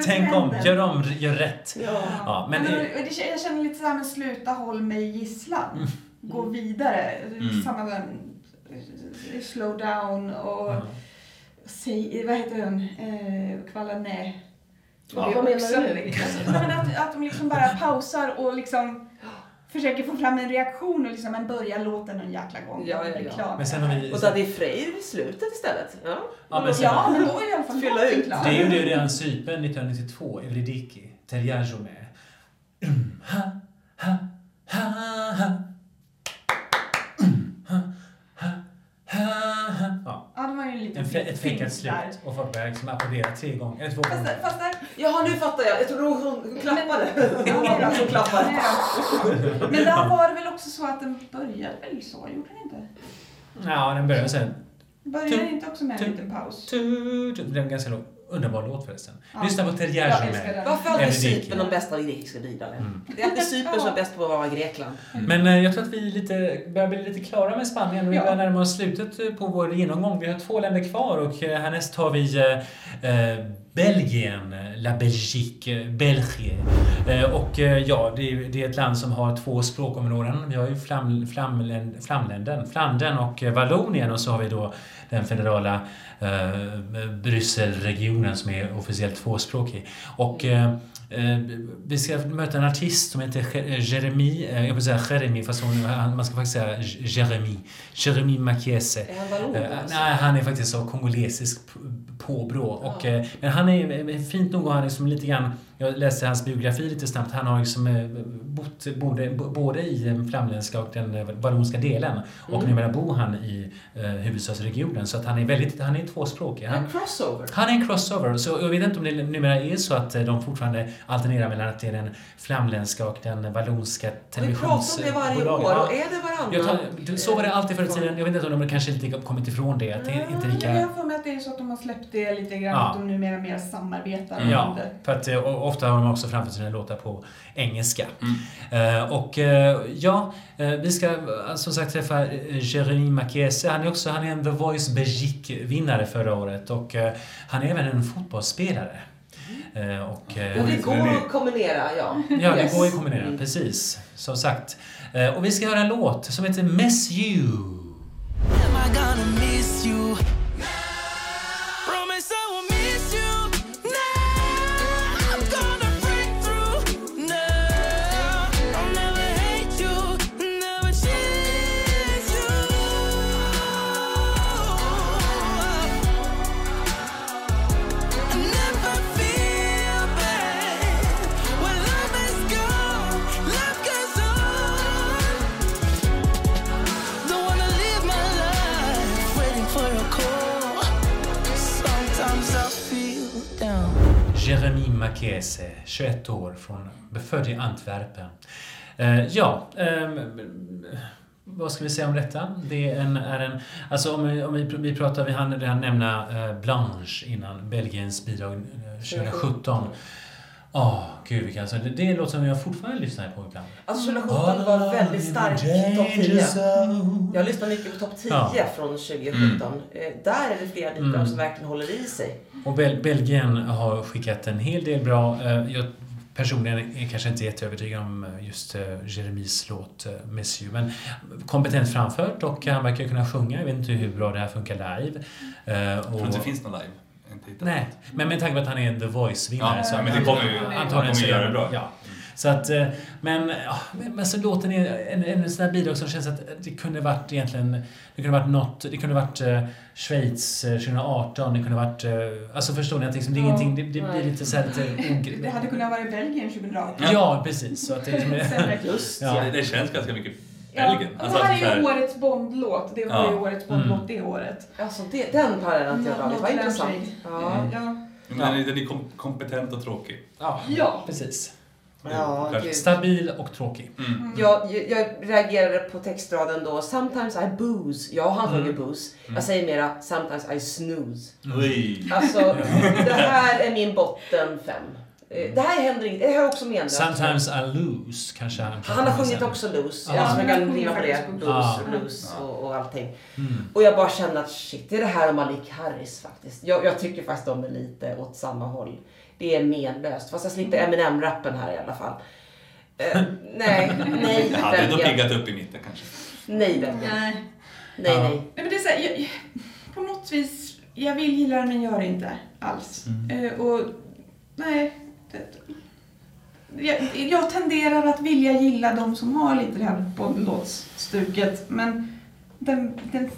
Speaker 1: Tänk om, gör om, gör rätt.
Speaker 3: Ja.
Speaker 1: Ja, men
Speaker 2: men
Speaker 1: det-
Speaker 2: jag känner lite såhär, men sluta håll mig gisslan.
Speaker 1: Mm.
Speaker 2: Gå vidare.
Speaker 4: Mm.
Speaker 2: Samma slow down och
Speaker 1: Ja.
Speaker 2: säg, vad heter den, eh, kvalla nej.
Speaker 3: Ja,
Speaker 2: Det är
Speaker 3: vad menar
Speaker 2: också-
Speaker 3: du?
Speaker 2: Men att, att de liksom bara pausar och liksom försöker få fram en reaktion och liksom, men börja låten en jäkla gång.
Speaker 3: Ja, ja, ja.
Speaker 2: klar
Speaker 1: Men sen har vi...
Speaker 3: Och Daddy Freyr i slutet istället. Ja.
Speaker 1: Ja, men sen,
Speaker 2: Ja, men då är i alla fall
Speaker 3: Fylla
Speaker 2: låten
Speaker 3: ut.
Speaker 2: klar.
Speaker 1: Det gjorde ju redan Cypern 1992, Evridiki, Teriajo med. Mm, ha, ha, ha, ha. Ja,
Speaker 2: Ja, det var ju en liten
Speaker 1: en, fe- ett
Speaker 2: fint där.
Speaker 1: slut och folk började liksom applådera tre gånger, eller två
Speaker 2: Fast,
Speaker 1: gånger.
Speaker 2: fast där,
Speaker 3: Jaha, nu fattar jag. Jag trodde hon, hon klappade. Det var någon som klappade.
Speaker 2: Men där var det väl också så att den började väl så, gjorde den inte?
Speaker 1: Ja, den började sen.
Speaker 2: Börjar
Speaker 1: Tu-
Speaker 2: inte också med en liten paus?
Speaker 1: Tu- tu- Det är ganska lång, underbar låt förresten.
Speaker 2: Ja.
Speaker 1: Lyssna på
Speaker 2: Jag älskar
Speaker 1: med.
Speaker 3: Varför är alltid. Cypern de bästa grekiska bidragen?
Speaker 1: Mm.
Speaker 3: Det är alltid Cypern som är bäst på att vara Grekland.
Speaker 1: Men eh, jag tror att vi lite, börjar bli lite klara med Spanien. Vi
Speaker 2: Ja.
Speaker 1: börjar närma oss slutet eh, på vår genomgång. Vi har två länder kvar och eh, härnäst har vi eh, eh, Belgien, eh, La Belgique, Belgien. Eh, och ja, det är, det är ett land som har två språkområden. Vi har ju Flam, Flamländ, Flamländen, Flandern och Vallonien och så har vi då den federala eh, Brysselregionen som är officiellt tvåspråkig. Och eh, Eh, vi ska möta en artist som heter Je- Jeremy, eh, jag vill säga Jeremy fast hon, man ska faktiskt säga Jeremy. Jeremy Makiese.
Speaker 3: Är han vallon?
Speaker 1: Eh,
Speaker 3: alltså?
Speaker 1: nej, han är faktiskt av kongolesisk påbrå. Och, eh, men han är eh, fint nog och han är liksom lite grann, jag läste hans biografi lite snabbt, han har liksom eh, bott både, både i den flamländska och den eh, vallonska delen. Och
Speaker 3: Mm.
Speaker 1: numera bor han i eh, huvudstadsregionen. Så att han är väldigt, han är tvåspråkig. Han,
Speaker 3: En crossover.
Speaker 1: han är en crossover, så jag vet inte om det numera är så att eh, de fortfarande alternerar mellan att det är den flamländska och den vallonska
Speaker 3: Vi pratar om det varje
Speaker 1: televisionsbolagen.
Speaker 3: år och är det varannan?
Speaker 1: Jag så var det alltid förr i tiden. Jag vet inte om de kanske inte kommit ifrån det. Att det är inte
Speaker 2: Jag
Speaker 1: lika...
Speaker 2: har för mig att det är så att de har släppt det lite grann,
Speaker 1: Ja.
Speaker 2: att de numera mer samarbetar.
Speaker 1: Ja, för att eh, o- ofta har de också framfört sina låtar på engelska. Eh, och eh, ja, eh, vi ska eh, som sagt träffa eh, Jeremy Makiese. Han är också han är en The Voice Belgique-vinnare förra året och eh, han är även en fotbollsspelare. Eh, och, eh,
Speaker 3: Och det går att kombinera, ja.
Speaker 1: Ja, det
Speaker 3: Yes.
Speaker 1: går att kombinera.
Speaker 3: Mm.
Speaker 1: Precis. Som sagt. Eh, Och vi ska höra en låt som heter Miss You.
Speaker 5: Am I gonna miss you?
Speaker 1: Makese, 21 år, från, född i Antwerpen. Eh, ja, ehm, vad ska vi säga om detta? Det är en, är en alltså om vi, om vi, vi pratar, vi hann redan nämna eh, Blanche innan Belgiens bidrag eh, 2017. Ja, oh, gud vilken... Alltså, det, det är en låt som jag fortfarande lyssnar på ibland.
Speaker 3: Alltså 2017 var väldigt stark topp 10. Jag lyssnar mycket på topp 10
Speaker 1: ja.
Speaker 3: från 2017. Mm. Eh, där är det flera bitar
Speaker 1: mm.
Speaker 3: som verkligen håller i sig.
Speaker 1: Och Bel Belgien har skickat en hel del bra. Eh, jag personligen är kanske inte jätteövertygad om eh, just Jeremies låt Monsieur. Men kompetent framfört och han verkar kunna sjunga. Jag vet inte hur bra det här funkar live.
Speaker 4: Jag tror inte det finns någon live. Inte hittat.
Speaker 1: nej, men med tanke på att han är en The Voice-vinnare
Speaker 4: Ja,
Speaker 1: så
Speaker 4: men det kommer ju-
Speaker 1: antagligen
Speaker 4: kommer
Speaker 1: så
Speaker 4: göra det bra.
Speaker 1: Ja. Så att, eh, men, ja, men, men så låten är en, en sån här bidrag som känns att det kunde varit egentligen, det kunde varit något, det kunde varit eh, Schweiz eh, 2018, det kunde varit, eh, alltså förstår ni att liksom, det är
Speaker 2: Ja,
Speaker 1: ingenting, det, det blir lite så här lite
Speaker 2: Det hade kunnat vara i Belgien 2018.
Speaker 1: Ja, precis. Så att det, liksom Ja.
Speaker 4: Det, det känns ganska mycket
Speaker 2: Ja,
Speaker 4: Belgien.
Speaker 2: och
Speaker 4: Alltså,
Speaker 2: det här
Speaker 4: så
Speaker 2: är
Speaker 4: här-
Speaker 2: ju årets Bondlåt. Det var
Speaker 4: Ja.
Speaker 2: ju årets
Speaker 1: Mm.
Speaker 2: Bondlåt det året.
Speaker 3: Alltså det, den parallellen har inte jag dragit. Vad intressant. Ja.
Speaker 2: Ja.
Speaker 4: Men den är, kompetent och tråkig.
Speaker 1: ja,
Speaker 2: Ja.
Speaker 1: precis.
Speaker 3: Ja, gud.
Speaker 1: Stabil och tråkig.
Speaker 4: Mm.
Speaker 3: Jag, jag, jag reagerade på textraden då. Sometimes I booze. Ja, han
Speaker 1: Mm.
Speaker 3: sjunger booze. Jag säger mera sometimes I snooze.
Speaker 4: Oj.
Speaker 3: Alltså, det här är min botten fem. Eh, Det här händer inte. Det här är också menlöst.
Speaker 1: Sometimes I lose, kanske han kan
Speaker 3: Han har sjungit också loose.
Speaker 1: Ja.
Speaker 3: Jag som
Speaker 2: Ja,
Speaker 3: kan
Speaker 2: han
Speaker 3: riva på det. Blues,
Speaker 1: Ja.
Speaker 3: blues och, och allting.
Speaker 1: Mm.
Speaker 3: Och jag bara känner att shit, det är det här och Malik Harris faktiskt. Jag, jag tycker faktiskt de är lite åt samma håll. Det är menlöst. Fast jag slipper Eminem-rappen här i alla fall. Eh, nej, nej,
Speaker 4: Det hade
Speaker 3: Belgien.
Speaker 4: piggat upp i mitten kanske.
Speaker 3: Nej, Belgien.
Speaker 2: Nej.
Speaker 3: Nej,
Speaker 1: Ja.
Speaker 3: nej.
Speaker 2: Nej, men det är så här, jag, på något vis, jag vill gilla den men gör det inte alls.
Speaker 1: Mm.
Speaker 2: Eh, och nej. Det, jag, jag tenderar att vilja gilla de som har lite det här Bondlåtsstuket men den, den,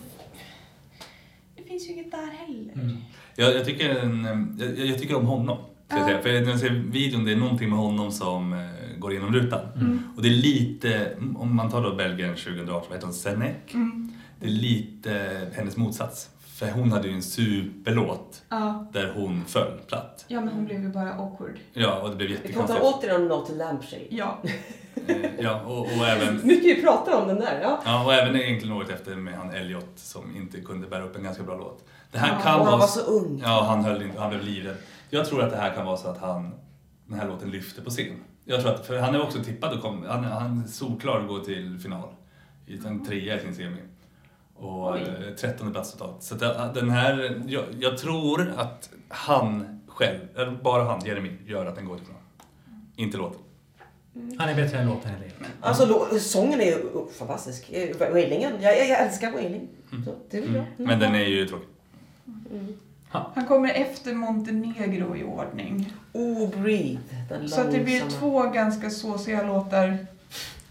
Speaker 2: det finns ju inget där heller.
Speaker 1: Mm.
Speaker 4: Jag, jag, tycker en, jag, jag tycker om honom. Ska jag säga. För när jag ser videon, det är någonting med honom som eh, går igenom rutan.
Speaker 2: Mm.
Speaker 4: Och det är lite, om man tar då Belgien 2018, vad heter hon? Senek?
Speaker 2: Mm.
Speaker 4: Det är lite hennes motsats. För hon hade ju en superlåt
Speaker 2: Ja.
Speaker 4: där hon föll platt.
Speaker 2: ja, men hon blev ju bara awkward.
Speaker 4: Ja, och det blev
Speaker 3: Vi pratar
Speaker 4: jättekonstigt.
Speaker 3: återigen om No to Lampshade.
Speaker 2: Ja.
Speaker 4: Eh, Ja, och, och även
Speaker 3: Mycket vi pratar om den där. Ja.
Speaker 4: Ja, och även egentligen året efter med han Elliot som inte kunde bära upp en ganska bra låt. Det här
Speaker 2: Ja,
Speaker 4: kan
Speaker 3: Och
Speaker 4: vara...
Speaker 3: han var så ung.
Speaker 4: Ja, han höll inte, han blev livrädd. Jag tror att det här kan vara så att han, den här låten lyfter på scen. Jag tror att, för han är också tippad och kom, han, han är solklar att gå till final. En trea i sin semi. Och
Speaker 3: Oj.
Speaker 4: eh, 13 plats totalt. Så det- den här, jag, jag tror att han själv, eller bara han, Jeremy, gör att den går till final. Inte låten.
Speaker 1: Han är bättre än låten eller
Speaker 3: Alltså lå- sången är ju fantastisk. Eh, Wailingen. Jag, jag, jag älskar Wailing. Det är bra.
Speaker 4: Men den är ju tråkig.
Speaker 2: Han kommer efter Montenegro i ordning.
Speaker 3: Oh, Breathe. Den
Speaker 2: Så att det blir två ganska såsiga låtar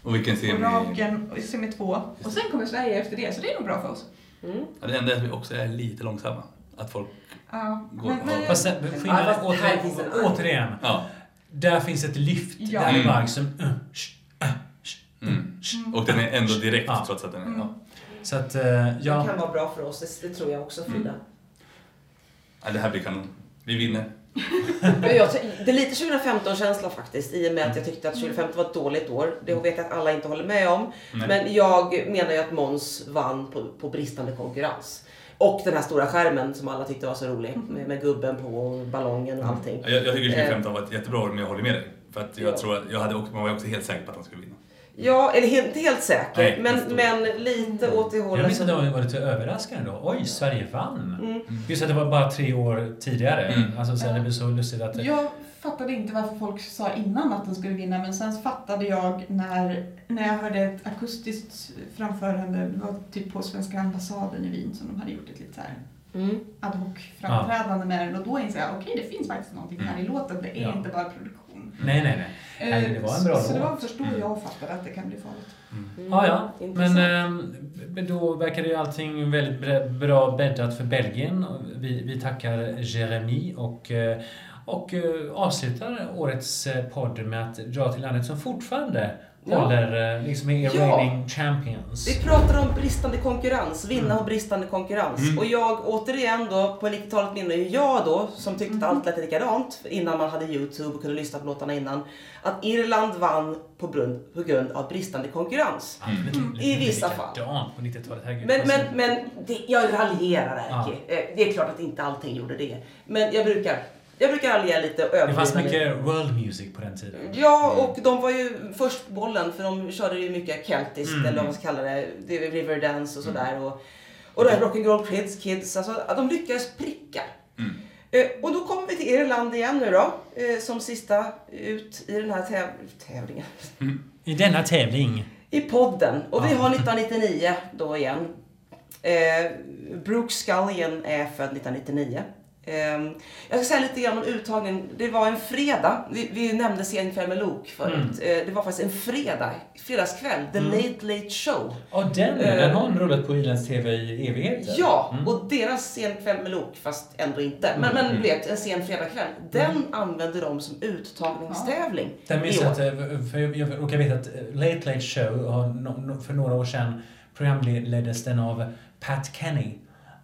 Speaker 4: Och vilken semi...
Speaker 2: raken och semi två. Och sen kommer Sverige efter det, så det är nog bra för oss.
Speaker 3: Mm.
Speaker 4: Ja, det enda är att vi också är lite långsamma. Att folk...
Speaker 2: Ja,
Speaker 4: Går-
Speaker 2: men, men,
Speaker 1: Fast sen,
Speaker 3: Ja,
Speaker 1: skillnaden,
Speaker 3: här
Speaker 1: återigen, återigen,
Speaker 4: Ja.
Speaker 1: där finns ett lyft.
Speaker 2: Ja.
Speaker 1: Där är
Speaker 4: Mm.
Speaker 1: bara liksom... Uh, sh, uh, sh, uh,
Speaker 4: Mm.
Speaker 1: sh.
Speaker 4: Och den är ändå direkt
Speaker 1: Ja.
Speaker 4: trots att den är...
Speaker 2: Mm.
Speaker 4: Ja.
Speaker 1: Så att,
Speaker 3: Det
Speaker 1: ja.
Speaker 3: kan vara bra för oss. Det, det tror jag också, Frida.
Speaker 4: Ja, det här blir kanon. Vi vinner.
Speaker 3: Jag, det är lite 2015-känsla faktiskt i och med att jag tyckte att 2015 var ett dåligt år. Det vet jag att alla inte håller med om.
Speaker 4: Nej.
Speaker 3: Men jag menar ju att Måns vann på, på bristande konkurrens. Och den här stora skärmen som alla tyckte var så rolig. Med, med gubben på och ballongen och allting.
Speaker 4: Jag, jag tycker 2015 var ett jättebra år, men jag håller med dig. För att jag
Speaker 3: Ja.
Speaker 4: tror att jag hade också, man var också helt säker på att han skulle vinna.
Speaker 3: Ja, eller helt, inte helt säker.
Speaker 4: Nej,
Speaker 3: men,
Speaker 4: jag
Speaker 3: men lite åt det
Speaker 1: Jag
Speaker 3: hållet
Speaker 1: minns att det var lite överraskande då. Oj, Sverige vann.
Speaker 3: Mm.
Speaker 1: Just att det var bara tre år tidigare.
Speaker 4: Mm.
Speaker 1: Alltså, så det blev så lustigt att...
Speaker 2: Jag fattade inte varför folk sa innan att den skulle vinna, men sen fattade jag när, när jag hörde ett akustiskt framförande, det var typ på svenska ambassaden i Wien som de hade gjort ett lite så här
Speaker 3: Mm.
Speaker 2: ad hoc framträdande med den och då insåg jag okej det finns faktiskt någonting här i låten, det är
Speaker 1: Ja.
Speaker 2: inte bara produktion.
Speaker 1: Nej, nej, nej. Nej,
Speaker 2: Eh,
Speaker 1: det var en bra
Speaker 2: så, så det var
Speaker 1: låt.
Speaker 2: först då
Speaker 4: Mm.
Speaker 2: jag fattade att det kan bli farligt.
Speaker 3: Mm.
Speaker 1: Ja, ja.
Speaker 3: Intressant.
Speaker 1: Men ehm, då verkar ju allting väldigt bra bäddat för Belgien. Vi, vi tackar Jeremy och, eh, och eh, avslutar årets podd med att dra till landet som fortfarande. Håller eh, liksom är
Speaker 3: Ja.
Speaker 1: reigning champions.
Speaker 3: Vi pratar om bristande konkurrens, vinna och bristande konkurrens.
Speaker 4: Mm.
Speaker 3: Och jag återigen då, på 90-talet minner jag då, som tyckte att allt lät likadant innan man hade Youtube och kunde lyssna på låtarna innan, att Irland vann på grund, på grund av bristande konkurrens.
Speaker 1: Lite
Speaker 3: I vissa
Speaker 1: likadant på 90-talet. Herregud.
Speaker 3: Men,
Speaker 1: Alltså,
Speaker 3: men, men det, jag raljerar. Erki. Eh, Det är klart att inte allting gjorde det. Men jag brukar, jag brukar raljera lite och
Speaker 1: det fanns mycket world music på den tiden.
Speaker 3: Ja, och de var ju först på bollen för de körde ju mycket keltiskt
Speaker 1: Mm.
Speaker 3: eller vad man ska kalla det. det är Riverdance och sådär. Och, och det här Rock'n'Roll Kids, Kids, alltså de lyckades pricka.
Speaker 4: Mm.
Speaker 3: Eh, och då kommer vi till Irland igen nu då, eh, som sista ut i den här täv- tävlingen.
Speaker 1: I denna tävling.
Speaker 3: I podden. Och vi har 1999 då igen. Eh, Brooke Scullion är född 1999. Eh, jag ska säga lite grann om uttagningen. Det var en fredag. Vi, vi nämnde Sen kväll med Luke förut. Eh, det var faktiskt en fredag. Fredagskväll. The
Speaker 1: Mm.
Speaker 3: Late Late Show.
Speaker 1: Och den,
Speaker 3: Eh.
Speaker 1: den har rullat på Irlands TV i evigheter.
Speaker 3: Ja,
Speaker 1: Mm.
Speaker 3: och deras Sen kväll med Luke, fast ändå inte. Men,
Speaker 1: Mm.
Speaker 3: men du vet, en sen fredagkväll. Den använde de som uttagningstävling.
Speaker 1: Den minns jag att, eh, för jag råkar veta att eh, Late Late Show för några år sedan programleddes den av Pat Kenny.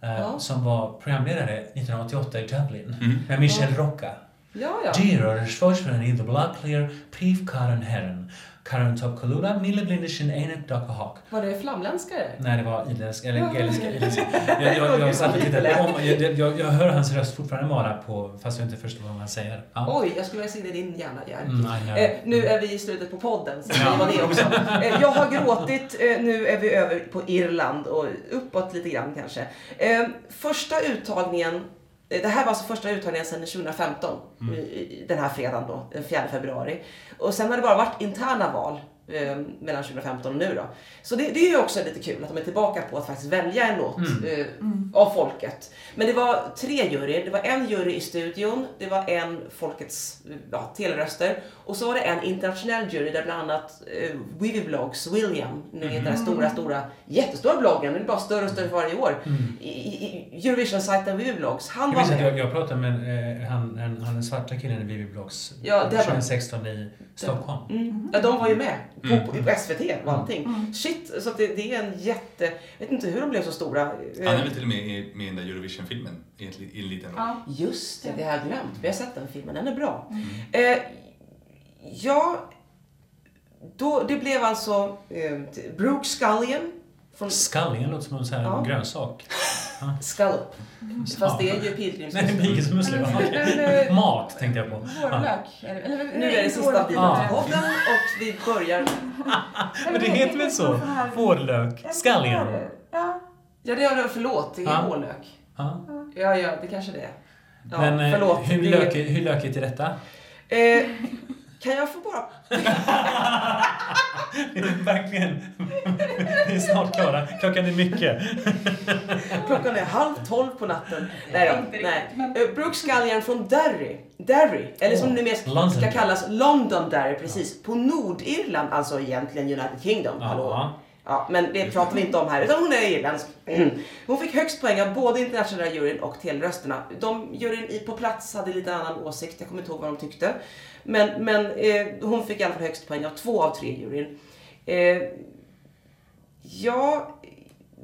Speaker 1: Eh,
Speaker 3: Ja.
Speaker 1: Som var programledare 1988 i Dublin.
Speaker 4: Mm.
Speaker 1: Med Michelle Rocca.
Speaker 3: Ja, ja.
Speaker 1: Dear Sportsman in the Black Clear, Piv Karen Herren. Karen Top Kalula, Mille Blindischen, Enek Daka Hawk.
Speaker 3: Var det flamländskare?
Speaker 1: Nej, det var irländsk, eller
Speaker 3: Ja.
Speaker 1: gaeliska. irländska. Jag, jag, jag, satt och tittade om, jag, jag, jag hör hans röst fortfarande mala på, fast jag inte förstår vad han säger. Ja.
Speaker 3: Oj, jag skulle vilja se det i din hjärna, Jerker.
Speaker 1: Mm, know.
Speaker 3: Eh, nu är vi i slutet på podden, så
Speaker 1: Ja.
Speaker 3: det var det också. Eh, jag har gråtit, eh, nu är vi över på Irland och uppåt lite grann kanske. Eh, första uttagningen, det här var alltså första uttagningen sedan 2015,
Speaker 1: Mm.
Speaker 3: den här fredagen då, den 4 februari. Och sen har det bara varit interna val eh, mellan 2015 och nu då. Så det, det är ju också lite kul att de är tillbaka på att faktiskt välja en låt
Speaker 1: Mm.
Speaker 3: eh, av folket. Men det var tre juryer. Det var en jury i studion, det var en folkets ja, teleröster och så var det en internationell jury där bland annat eh, Wiviblogs William, ni vet den här stora, stora, jättestora bloggen, den är bara större och större för varje år.
Speaker 1: Mm.
Speaker 3: I, i, Eurovision-sajten Wiviblogs, han
Speaker 1: Jag
Speaker 3: var med.
Speaker 1: jag, jag pratade med eh, han, han, han den svarta killen i Vivi Blogs
Speaker 3: Ja, det var-
Speaker 1: 2016 i Stockholm.
Speaker 3: Mm. Ja, de var ju med. På,
Speaker 4: Mm.
Speaker 3: på, på SVT och allting. Shit, så det, det är en jätte... Jag vet inte hur de blev så stora.
Speaker 4: Han är väl till och med i- med i den där Eurovision-filmen i i en liten roll.
Speaker 2: Ja.
Speaker 3: Just det, det har jag glömt. Vi har sett den filmen, den är bra.
Speaker 4: Mm.
Speaker 3: Eh, ja, då, det blev alltså eh, Brooke Scullion från
Speaker 1: Skalligen låter som en sån här
Speaker 3: Ja.
Speaker 1: grönsak.
Speaker 3: Scallop. Fast det är ju
Speaker 1: Nej,
Speaker 3: pilgrimsmusslor.
Speaker 1: pilgrimsmusslor.
Speaker 2: Men, eh,
Speaker 1: Mat tänkte jag på. Ja.
Speaker 2: Vårlök. eller-
Speaker 3: Nu är det sista
Speaker 2: vårlök,
Speaker 3: biten
Speaker 1: Ja.
Speaker 3: av podden och vi börjar...
Speaker 1: Men det heter väl så? Vårlök? Skalligen?
Speaker 2: Ja.
Speaker 3: Ja, det är, förlåt, det är
Speaker 1: Ja.
Speaker 3: vårlök.
Speaker 1: Ja.
Speaker 3: Ja, ja, det kanske det är. Ja,
Speaker 1: Men eh,
Speaker 3: förlåt.
Speaker 1: hur,
Speaker 3: det-
Speaker 1: lökigt, hur lökigt är detta?
Speaker 3: Eh, kan jag få bara...
Speaker 1: Verkligen. Vi är snart klara. Klockan är mycket.
Speaker 3: Klockan är halv tolv på natten. Nej då, nej. Eh, Brooke Scullion från Derry. Derry, eller som det mer ska
Speaker 1: London.
Speaker 3: kallas London Derry, precis. På Nordirland, alltså egentligen United Kingdom. Hallå.
Speaker 1: Ja.
Speaker 3: Ja, men det pratar vi inte om här, utan hon är irländsk. Hon fick högst poäng av både internationella juryn och telrösterna. De juryn i på plats hade lite annan åsikt, jag kommer inte ihåg vad de tyckte. Men, men eh, hon fick i alla fall högst poäng av två av tre juryn. Eh, ja,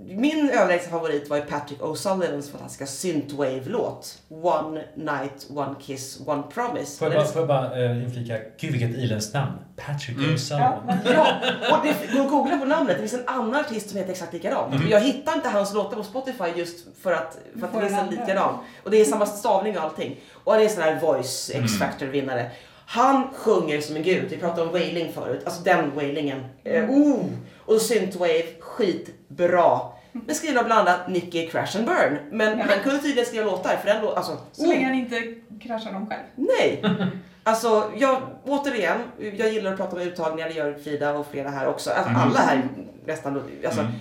Speaker 3: min överlägsna favorit var ju Patrick O'Sullivans fantastiska synthwave-låt. One night, one kiss, one promise.
Speaker 1: Får jag bara, får jag bara uh, inflika, gud vilket irländskt namn. Patrick
Speaker 4: Mm.
Speaker 1: O'Sullivan.
Speaker 3: Ja, och det, och googla på namnet. Det finns en annan artist som heter exakt likadant. Jag hittar inte hans låtar på Spotify just för att, för att det är
Speaker 2: andra.
Speaker 3: likadan. Och det är samma stavning och allting. Och det är sån här voice X-Factor-vinnare. Han sjunger som en gud. Vi pratade om wailing förut. Alltså den wailingen. Eh, oh! Och synthwave, skitbra. Men skriven av bland annat Nicky Crash and Burn. Men han kunde tydligen skriva låtar för den låten, alltså...
Speaker 2: Så länge han inte kraschar dem själv.
Speaker 3: Nej! Alltså, jag, återigen, jag gillar att prata med uttagningar, det gör Frida och flera här också. Alltså, Alla här nästan. Alltså,
Speaker 4: Mm.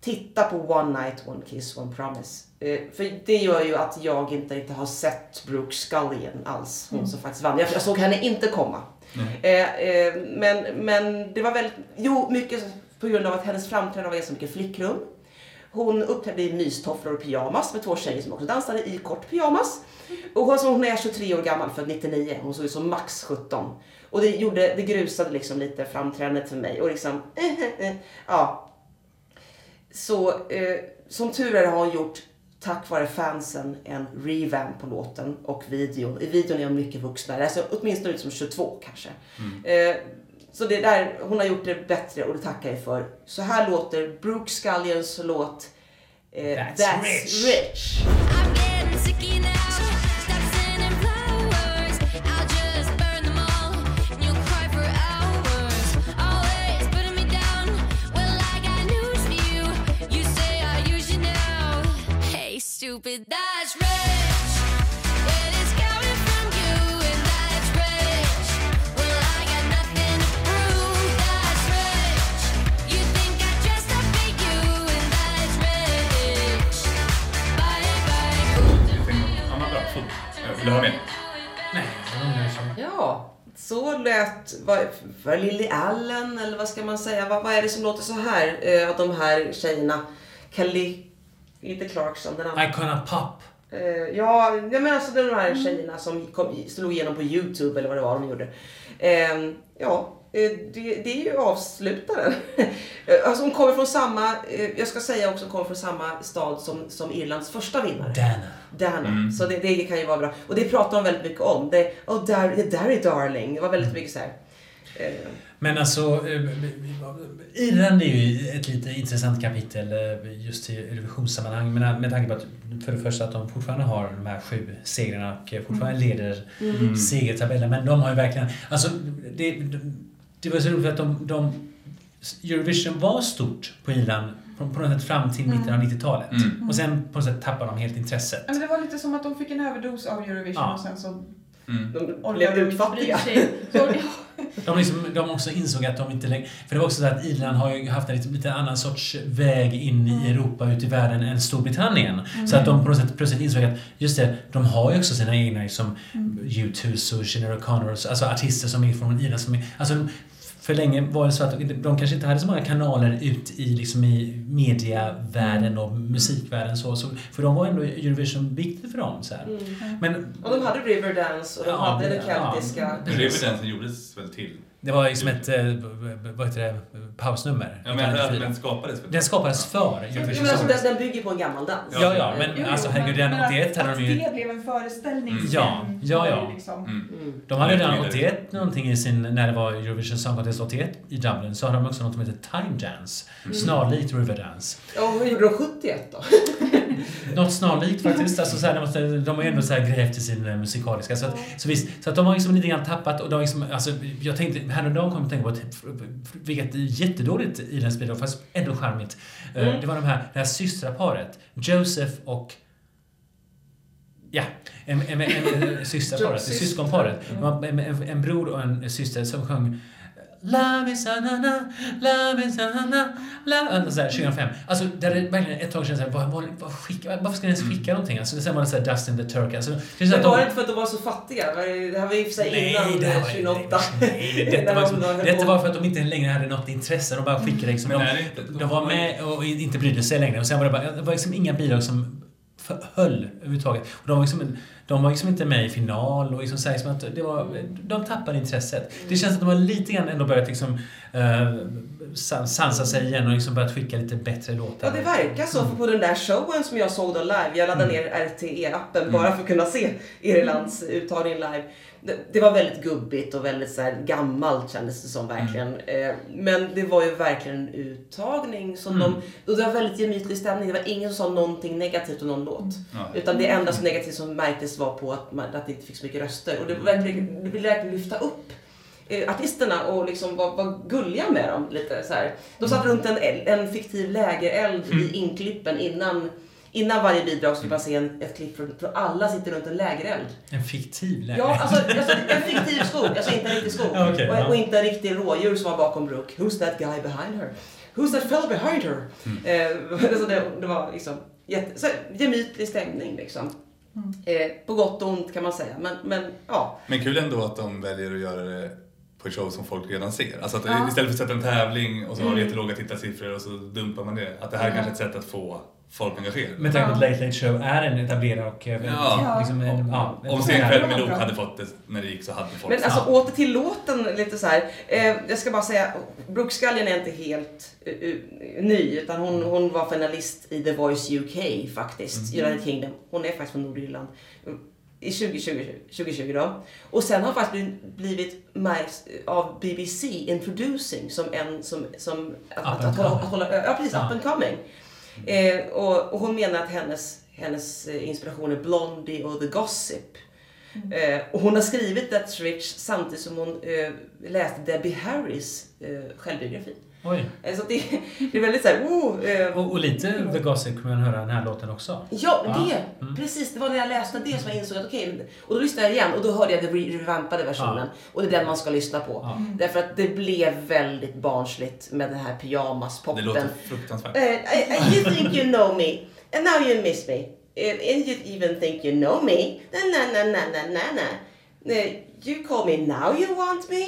Speaker 3: Titta på One Night, One Kiss, One Promise. Eh, för det gör ju att jag inte riktigt har sett Brooke Scullion alls. Hon som faktiskt vann. Jag, jag såg henne inte komma. Eh, eh, men, men det var väldigt, jo mycket på grund av att hennes framträdande var ganska mycket flickrum. Hon uppträdde i mystofflor och pyjamas med två tjejer som också dansade i kort pyjamas. Och hon, hon är 23 år gammal, född 99. Hon såg ut som max 17. Och det, gjorde, det grusade liksom lite framträdandet för mig. Och liksom, ja. Så eh, som tur är har hon gjort, tack vare fansen, en revamp på låten och videon. I videon är hon mycket vuxnare, alltså åtminstone ut som 22 kanske. Eh, så det där, hon har gjort det bättre och det tackar jag för. Så här låter Brooke Scullions låt eh,
Speaker 1: That's
Speaker 3: That's,
Speaker 1: Rich.
Speaker 3: rich.
Speaker 6: Stupid, that's rich. It is coming from you, and that's rich. Well, I got nothing to prove. That's rich. You think I dressed up for you, and that's rich. Bye bye.
Speaker 4: Vill du ha mer?
Speaker 1: Nej.
Speaker 3: Ja, så lät vad, vad Lily Allen eller vad ska man säga? Vad, vad är det som låter så här eh, av de här tjejerna? Kelly, inte Clarkson, den andra.
Speaker 1: Icona Pop.
Speaker 3: Eh, ja, jag menar alltså de här tjejerna som kom, slog igenom på Youtube eller vad det var de gjorde. Eh, ja, eh, det, det är ju avslutaren. Alltså hon kommer från samma, eh, jag ska säga också, hon kommer från samma stad som, som Irlands första vinnare.
Speaker 1: Dana.
Speaker 3: Dana. Så det, det kan ju vara bra. Och det pratar de väldigt mycket om. Det, oh, Dar, det där är darling. Det var väldigt mycket så här. Eh,
Speaker 1: Men alltså, eh, Irland är ju ett lite intressant kapitel eh, just i Eurovisionssammanhang. Men med tanke på att för det första att de fortfarande har de här sju segrarna och fortfarande leder segertabellen. Men de har ju verkligen, alltså det, det var så roligt för att de, de Eurovision var stort på Irland på, något sätt fram till mitten av 90-talet.
Speaker 4: Mm.
Speaker 1: Och sen på något sätt tappade de helt intresset.
Speaker 2: Men det var lite som att de fick en överdos av Eurovision
Speaker 1: Ja.
Speaker 2: och sen så
Speaker 4: Mm.
Speaker 3: de blev utfattiga.
Speaker 1: De, liksom, de också insåg att de inte längre... För det var också så att Irland har ju haft en lite, lite annan sorts väg in i Europa, ut i världen, än Storbritannien. Så att de på något sätt plötsligt insåg att just det, de har ju också sina egna liksom U2 och Sinead O'Connor, alltså artister som är från Irland. Som är, alltså, för länge var det så att de, kanske inte hade så många kanaler ut i, liksom, i mediavärlden och musikvärlden. Så, så, för de var ändå Eurovision viktigt för dem. Så här. Men
Speaker 3: Och de hade Riverdance och de
Speaker 1: Ja,
Speaker 3: hade
Speaker 1: det-
Speaker 3: den keltiska.
Speaker 1: ja.
Speaker 4: Men Riverdance gjordes väl till
Speaker 1: Det var liksom ett, eh, vad heter det, pausnummer.
Speaker 4: Ja, men att den skapades för
Speaker 1: Den skapades för
Speaker 3: Ja, men alltså, den, den bygger på en gammal dans.
Speaker 1: Ja, ja, men
Speaker 2: Jo,
Speaker 1: alltså herregud, redan
Speaker 2: men
Speaker 1: 81 hade de ju...
Speaker 2: Att det blev en föreställning
Speaker 1: Mm. Ja, ja, ja.
Speaker 2: ju Liksom,
Speaker 4: Mm.
Speaker 3: Mm.
Speaker 1: De hade redan
Speaker 4: Vidare.
Speaker 1: 81 någonting i sin, när det var Eurovision Song Contest 81 i Dublin, så hade de också något som heter Time Dance. Snarlikt Riverdance.
Speaker 3: Ja, vad gjorde de 71 då?
Speaker 1: Något snarlikt faktiskt. Alltså, så här, de, måste, de har ju ändå så här grävt i sin eh, musikaliska. Så, att, så, visst, så att de har liksom lite grann tappat och de har liksom, alltså, jag tänkte, häromdagen kom jag att tänka på ett, vilket är jättedåligt i den spelet, fast ändå charmigt. Eh,
Speaker 3: Mm.
Speaker 1: Det var de här, det här systraparet, Joseph och Ja, en, en, en, en systerparet, syskonparet. En, en, en bror och en syster som sjöng Love is anana, love is anana, love... Och så här, 2005. Alltså, där det verkligen ett tag kändes såhär, vad, vad, vad skicka, varför ska ni ens skicka någonting? Alltså, sen var det såhär Dustin the Turk. Alltså, det
Speaker 3: Men var det
Speaker 1: de,
Speaker 3: inte för att de var så fattiga? Det det här var ju för sig innan
Speaker 1: det här
Speaker 3: eh,
Speaker 1: var,
Speaker 3: 2008.
Speaker 1: nej, detta, var, liksom, detta var för att de inte längre hade något intresse. De bara skickade liksom. De,
Speaker 4: det
Speaker 1: de var med och inte brydde sig längre. Och sen var det bara, det var liksom inga bidrag som höll överhuvudtaget. Och de var liksom, de var liksom inte med i final och liksom så liksom att det var, de tappade intresset. Det känns att de har lite grann ändå börjat liksom, eh, san- sansa sig igen och liksom börjat skicka lite bättre låtar.
Speaker 3: Ja, det verkar så. För på den där showen som jag såg då live, jag laddade ner RTE-appen bara för att kunna se Irlands uttagning live. Det, det var väldigt gubbigt och väldigt så här gammalt kändes det som verkligen. Eh, Men det var ju verkligen en uttagning som
Speaker 1: Mm.
Speaker 3: de... Och det var väldigt gemytlig stämning. Det var ingen som sa någonting negativt om någon låt.
Speaker 4: Ja.
Speaker 3: Utan det enda som negativt som märktes var på att, man, att det inte fick så mycket röster. Och det, var verkligen, det ville verkligen lyfta upp eh, artisterna och liksom vara var gulliga med dem. Lite så här. De satt runt en, en fiktiv lägereld i inklippen innan, innan varje bidrag skulle man se en, ett klipp från, från alla sitter runt en lägereld.
Speaker 1: En fiktiv läge.
Speaker 3: Ja, alltså, alltså en fiktiv skog, alltså inte en riktig skog.
Speaker 1: Okej,
Speaker 3: och,
Speaker 1: ja.
Speaker 3: och inte en riktig rådjur som var bakom Brooke. Who's that guy behind her? Who's that fella behind her? Eh, alltså det, det var liksom jätte, så, gemytlig stämning liksom. Eh, på gott och ont kan man säga. Men, men ja.
Speaker 4: Men kul ändå att de väljer att göra det på ett show som folk redan ser. Alltså att
Speaker 2: Ja.
Speaker 4: istället för att sätta en tävling och så har du
Speaker 3: Mm.
Speaker 4: jättelåga tittarsiffror och så dumpar man det. Att det här är
Speaker 2: Ja.
Speaker 4: kanske är ett sätt att få folk engagerade.
Speaker 1: Med tanke på att Late Late Show är en etablerad och... eh,
Speaker 4: Ja.
Speaker 1: Liksom en, ja, en
Speaker 4: Om
Speaker 2: det
Speaker 4: med
Speaker 2: bra.
Speaker 4: hade fått det när det gick så hade folk
Speaker 3: Men alltså
Speaker 1: Ja.
Speaker 3: åter till låten lite så här. Eh, jag ska bara säga, Brooke Scullion är inte helt uh, uh, ny utan hon, hon var finalist i The Voice UK faktiskt, United Kingdom. Hon är faktiskt från Nordirland. I 2020, 2020 då. Och sen har faktiskt blivit- blivit märkt av BBC Introducing som en som, som att, att, hålla, att hålla, ja precis,
Speaker 1: Ja.
Speaker 3: up and coming. Eh, och, och hon menar att hennes, hennes eh, inspiration är Blondie och The Gossip. Eh, och hon har skrivit That's Rich samtidigt som hon eh, läste Debbie Harrys eh, självbiografi.
Speaker 1: Oj.
Speaker 3: Eh, så det, det är väldigt såhär, oh, eh,
Speaker 1: Och, och lite The Gossip kan man höra den här låten också.
Speaker 3: Ja,
Speaker 1: Ja.
Speaker 3: det!
Speaker 1: Mm.
Speaker 3: Precis, det var när jag läste det som jag insåg att okej, men- och då lyssnade jag igen och då hörde jag den re- revampade versionen. Och det är den man ska lyssna på.
Speaker 1: Ja.
Speaker 3: Därför att det blev väldigt barnsligt med den här
Speaker 4: Det
Speaker 3: pyjamaspoppen.
Speaker 4: låter fruktansvärt.
Speaker 3: Uh, I, I, you think you know me, and now you miss me. Uh, and you even think you know me. Na, na, na, na, na, na, na. You call me now you want me.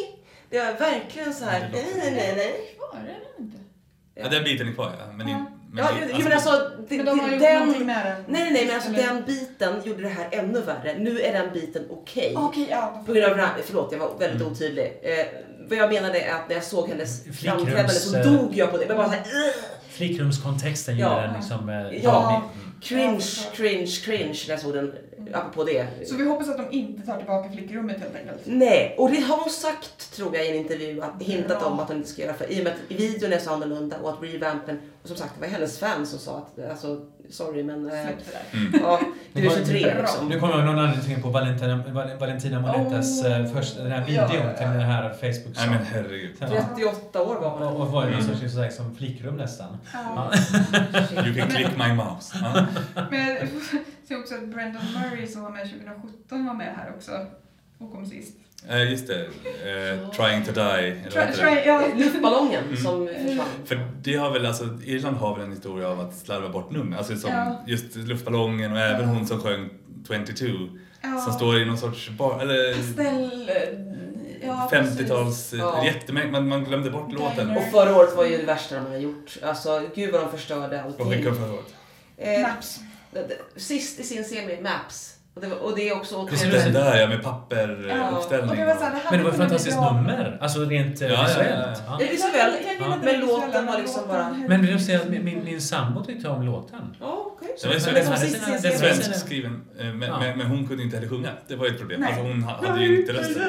Speaker 3: Det var verkligen så här.
Speaker 4: Ja, det låter-
Speaker 3: nej, nej, nej.
Speaker 2: Kvar är den inte?
Speaker 4: Ja, den biten är kvar ja. Men,
Speaker 2: Ja.
Speaker 4: in, men
Speaker 3: Ja,
Speaker 4: det-
Speaker 3: jo, men alltså, det,
Speaker 2: Men de har
Speaker 3: det-
Speaker 2: gjort
Speaker 3: den,
Speaker 2: med den.
Speaker 3: Nej, nej, nej, men alltså
Speaker 2: Eller-
Speaker 3: den biten gjorde det här ännu värre. Nu är den biten okej.
Speaker 2: Okej, ja.
Speaker 3: På grund av, förlåt, jag var väldigt
Speaker 1: Mm.
Speaker 3: otydlig. Eh, vad jag menade är att när jag såg hennes
Speaker 1: Flickrums,
Speaker 3: framträdande så
Speaker 1: eh,
Speaker 3: dog jag på det. Jag bara såhär,
Speaker 1: Flickrumskontexten
Speaker 3: Ja.
Speaker 1: gjorde den liksom... eh,
Speaker 3: Ja.
Speaker 1: ja.
Speaker 3: cringe, cringe, cringe när jag såg den, apropå det.
Speaker 2: Så vi hoppas att de inte tar tillbaka flickrummet helt enkelt.
Speaker 3: Nej, och det har hon sagt tror jag i en intervju, att, hintat
Speaker 2: Bra.
Speaker 3: om att hon inte ska göra för i och med att videon är så annorlunda och att revampen, och som sagt det var hennes fans som sa att, alltså sorry men,
Speaker 2: där.
Speaker 4: Mm.
Speaker 3: ja, du är
Speaker 1: var-
Speaker 3: 23 liksom.
Speaker 1: Nu kommer jag någon anledning på Valentina, Val- Valentina Monettas
Speaker 2: Oh.
Speaker 1: eh, första, den här videon
Speaker 2: Ja.
Speaker 1: till den här facebook
Speaker 4: Nej men herregud.
Speaker 1: Ja.
Speaker 3: 38 år var hon.
Speaker 1: och var ju någon sorts mm. som flickrum nästan.
Speaker 2: Ja.
Speaker 4: You can click my mouse.
Speaker 2: Men jag ser också att Brendan Murray som var med 2017 var med här också. Och kom sist.
Speaker 4: Eh, just det. Eh, trying to die. Vad
Speaker 2: Try, try, ja.
Speaker 3: Luftballongen
Speaker 4: Mm.
Speaker 3: som försvann.
Speaker 4: För det har väl, alltså, Irland har väl en historia av att slarva bort nummer. Alltså som
Speaker 2: Ja.
Speaker 4: just luftballongen och även hon som sjöng 22.
Speaker 2: ja.
Speaker 4: Som står i någon sorts bar, eller
Speaker 2: Pastell... Ja,
Speaker 4: 50-tals,
Speaker 3: Ja.
Speaker 4: jättemärkligt, man, man glömde bort låten.
Speaker 3: Och förra året var ju det värsta de har gjort. Alltså gud vad de förstörde
Speaker 4: Vad
Speaker 3: allting.
Speaker 4: skickade de förra året?
Speaker 3: Eh,
Speaker 2: Maps.
Speaker 3: sist i sin semi, Maps. Och det, var, och det är också
Speaker 1: Det
Speaker 3: otroligt...
Speaker 1: ut
Speaker 4: Den där ja, med
Speaker 2: Och
Speaker 4: papperuppställning.
Speaker 2: det var så här, det
Speaker 1: Men det var
Speaker 2: bli
Speaker 1: fantastiskt
Speaker 2: bra.
Speaker 1: nummer, alltså rent eh,
Speaker 4: Ja, ja, ja,
Speaker 1: visuellt.
Speaker 4: ja.
Speaker 3: Det är visuellt, men
Speaker 2: det
Speaker 3: låten var liksom bara-
Speaker 1: Men vill du säga att min, min, min sambo tyckte om låten?
Speaker 3: Ja, okej.
Speaker 4: Det var så-
Speaker 1: den
Speaker 3: som
Speaker 1: hade
Speaker 3: sist
Speaker 1: sina-
Speaker 3: i
Speaker 1: den-
Speaker 3: serien.
Speaker 4: Svensk skriven, eh, men,
Speaker 1: Ja.
Speaker 4: men, men hon kunde inte heller sjunga. Det var ju ett problem.
Speaker 2: Nej.
Speaker 4: Alltså hon ha- hade ju inte rösten.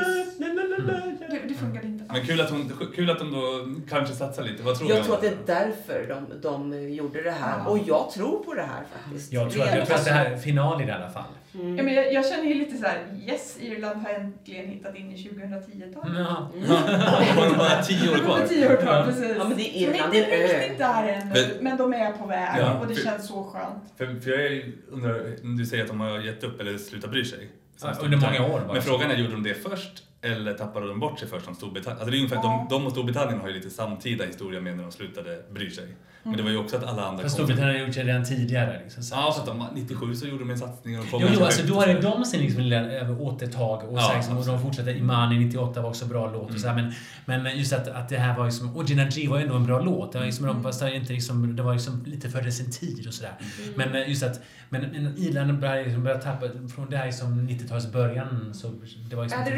Speaker 2: Det, det funkade inte
Speaker 4: Men kul att, hon, kul att de då kanske satsar lite. Vad tror du?
Speaker 3: Jag tror att det är därför de, de gjorde det här.
Speaker 2: Ja.
Speaker 3: Och jag tror på det här faktiskt.
Speaker 1: Jag tror, att, jag tror att det här är final i alla fall.
Speaker 3: Mm.
Speaker 2: Ja, men jag, jag känner ju lite så här: yes, Irland har äntligen hittat in i 2010-talet.
Speaker 1: Ja.
Speaker 4: Hon har bara tio år kvar.
Speaker 2: var tio år kvar, precis.
Speaker 3: Ja, men det är Irland,
Speaker 2: inte
Speaker 3: det är
Speaker 2: riktigt där ännu,
Speaker 4: Men-
Speaker 2: men de är på väg
Speaker 4: Ja,
Speaker 2: och det
Speaker 4: för-
Speaker 2: känns så skönt.
Speaker 4: För, för jag undrar, du säger att de har gett upp eller slutat bry sig.
Speaker 1: Ja, under många år bara.
Speaker 4: Men frågan är, gjorde de det först eller tappade de bort sig först som Storbritannien? Alltså det är ungefär,
Speaker 2: Ja.
Speaker 4: de, de och Storbritannien har ju lite samtida historia med när de slutade bry sig. Men det var ju också att alla andra
Speaker 1: Fast Storbritannien har gjort det redan tidigare. Liksom. Så-
Speaker 4: Ja, så att de, 97 så gjorde de en satsning och de kom
Speaker 1: Jo, jo, alltså då hade de sin liksom lilla eh, återtag och,
Speaker 4: Ja,
Speaker 1: så liksom, och de fortsatte. Imani 98 var också bra låt och så här, men, men just att, att det här var liksom, och Gina G var ju ändå en bra låt. Det var, liksom, de, det, var inte liksom, det var liksom lite före sin tid och sådär. Men eh, just att, men, men Irland började, liksom, började tappa, från det här liksom 90-talets början så det var liksom...
Speaker 3: Är det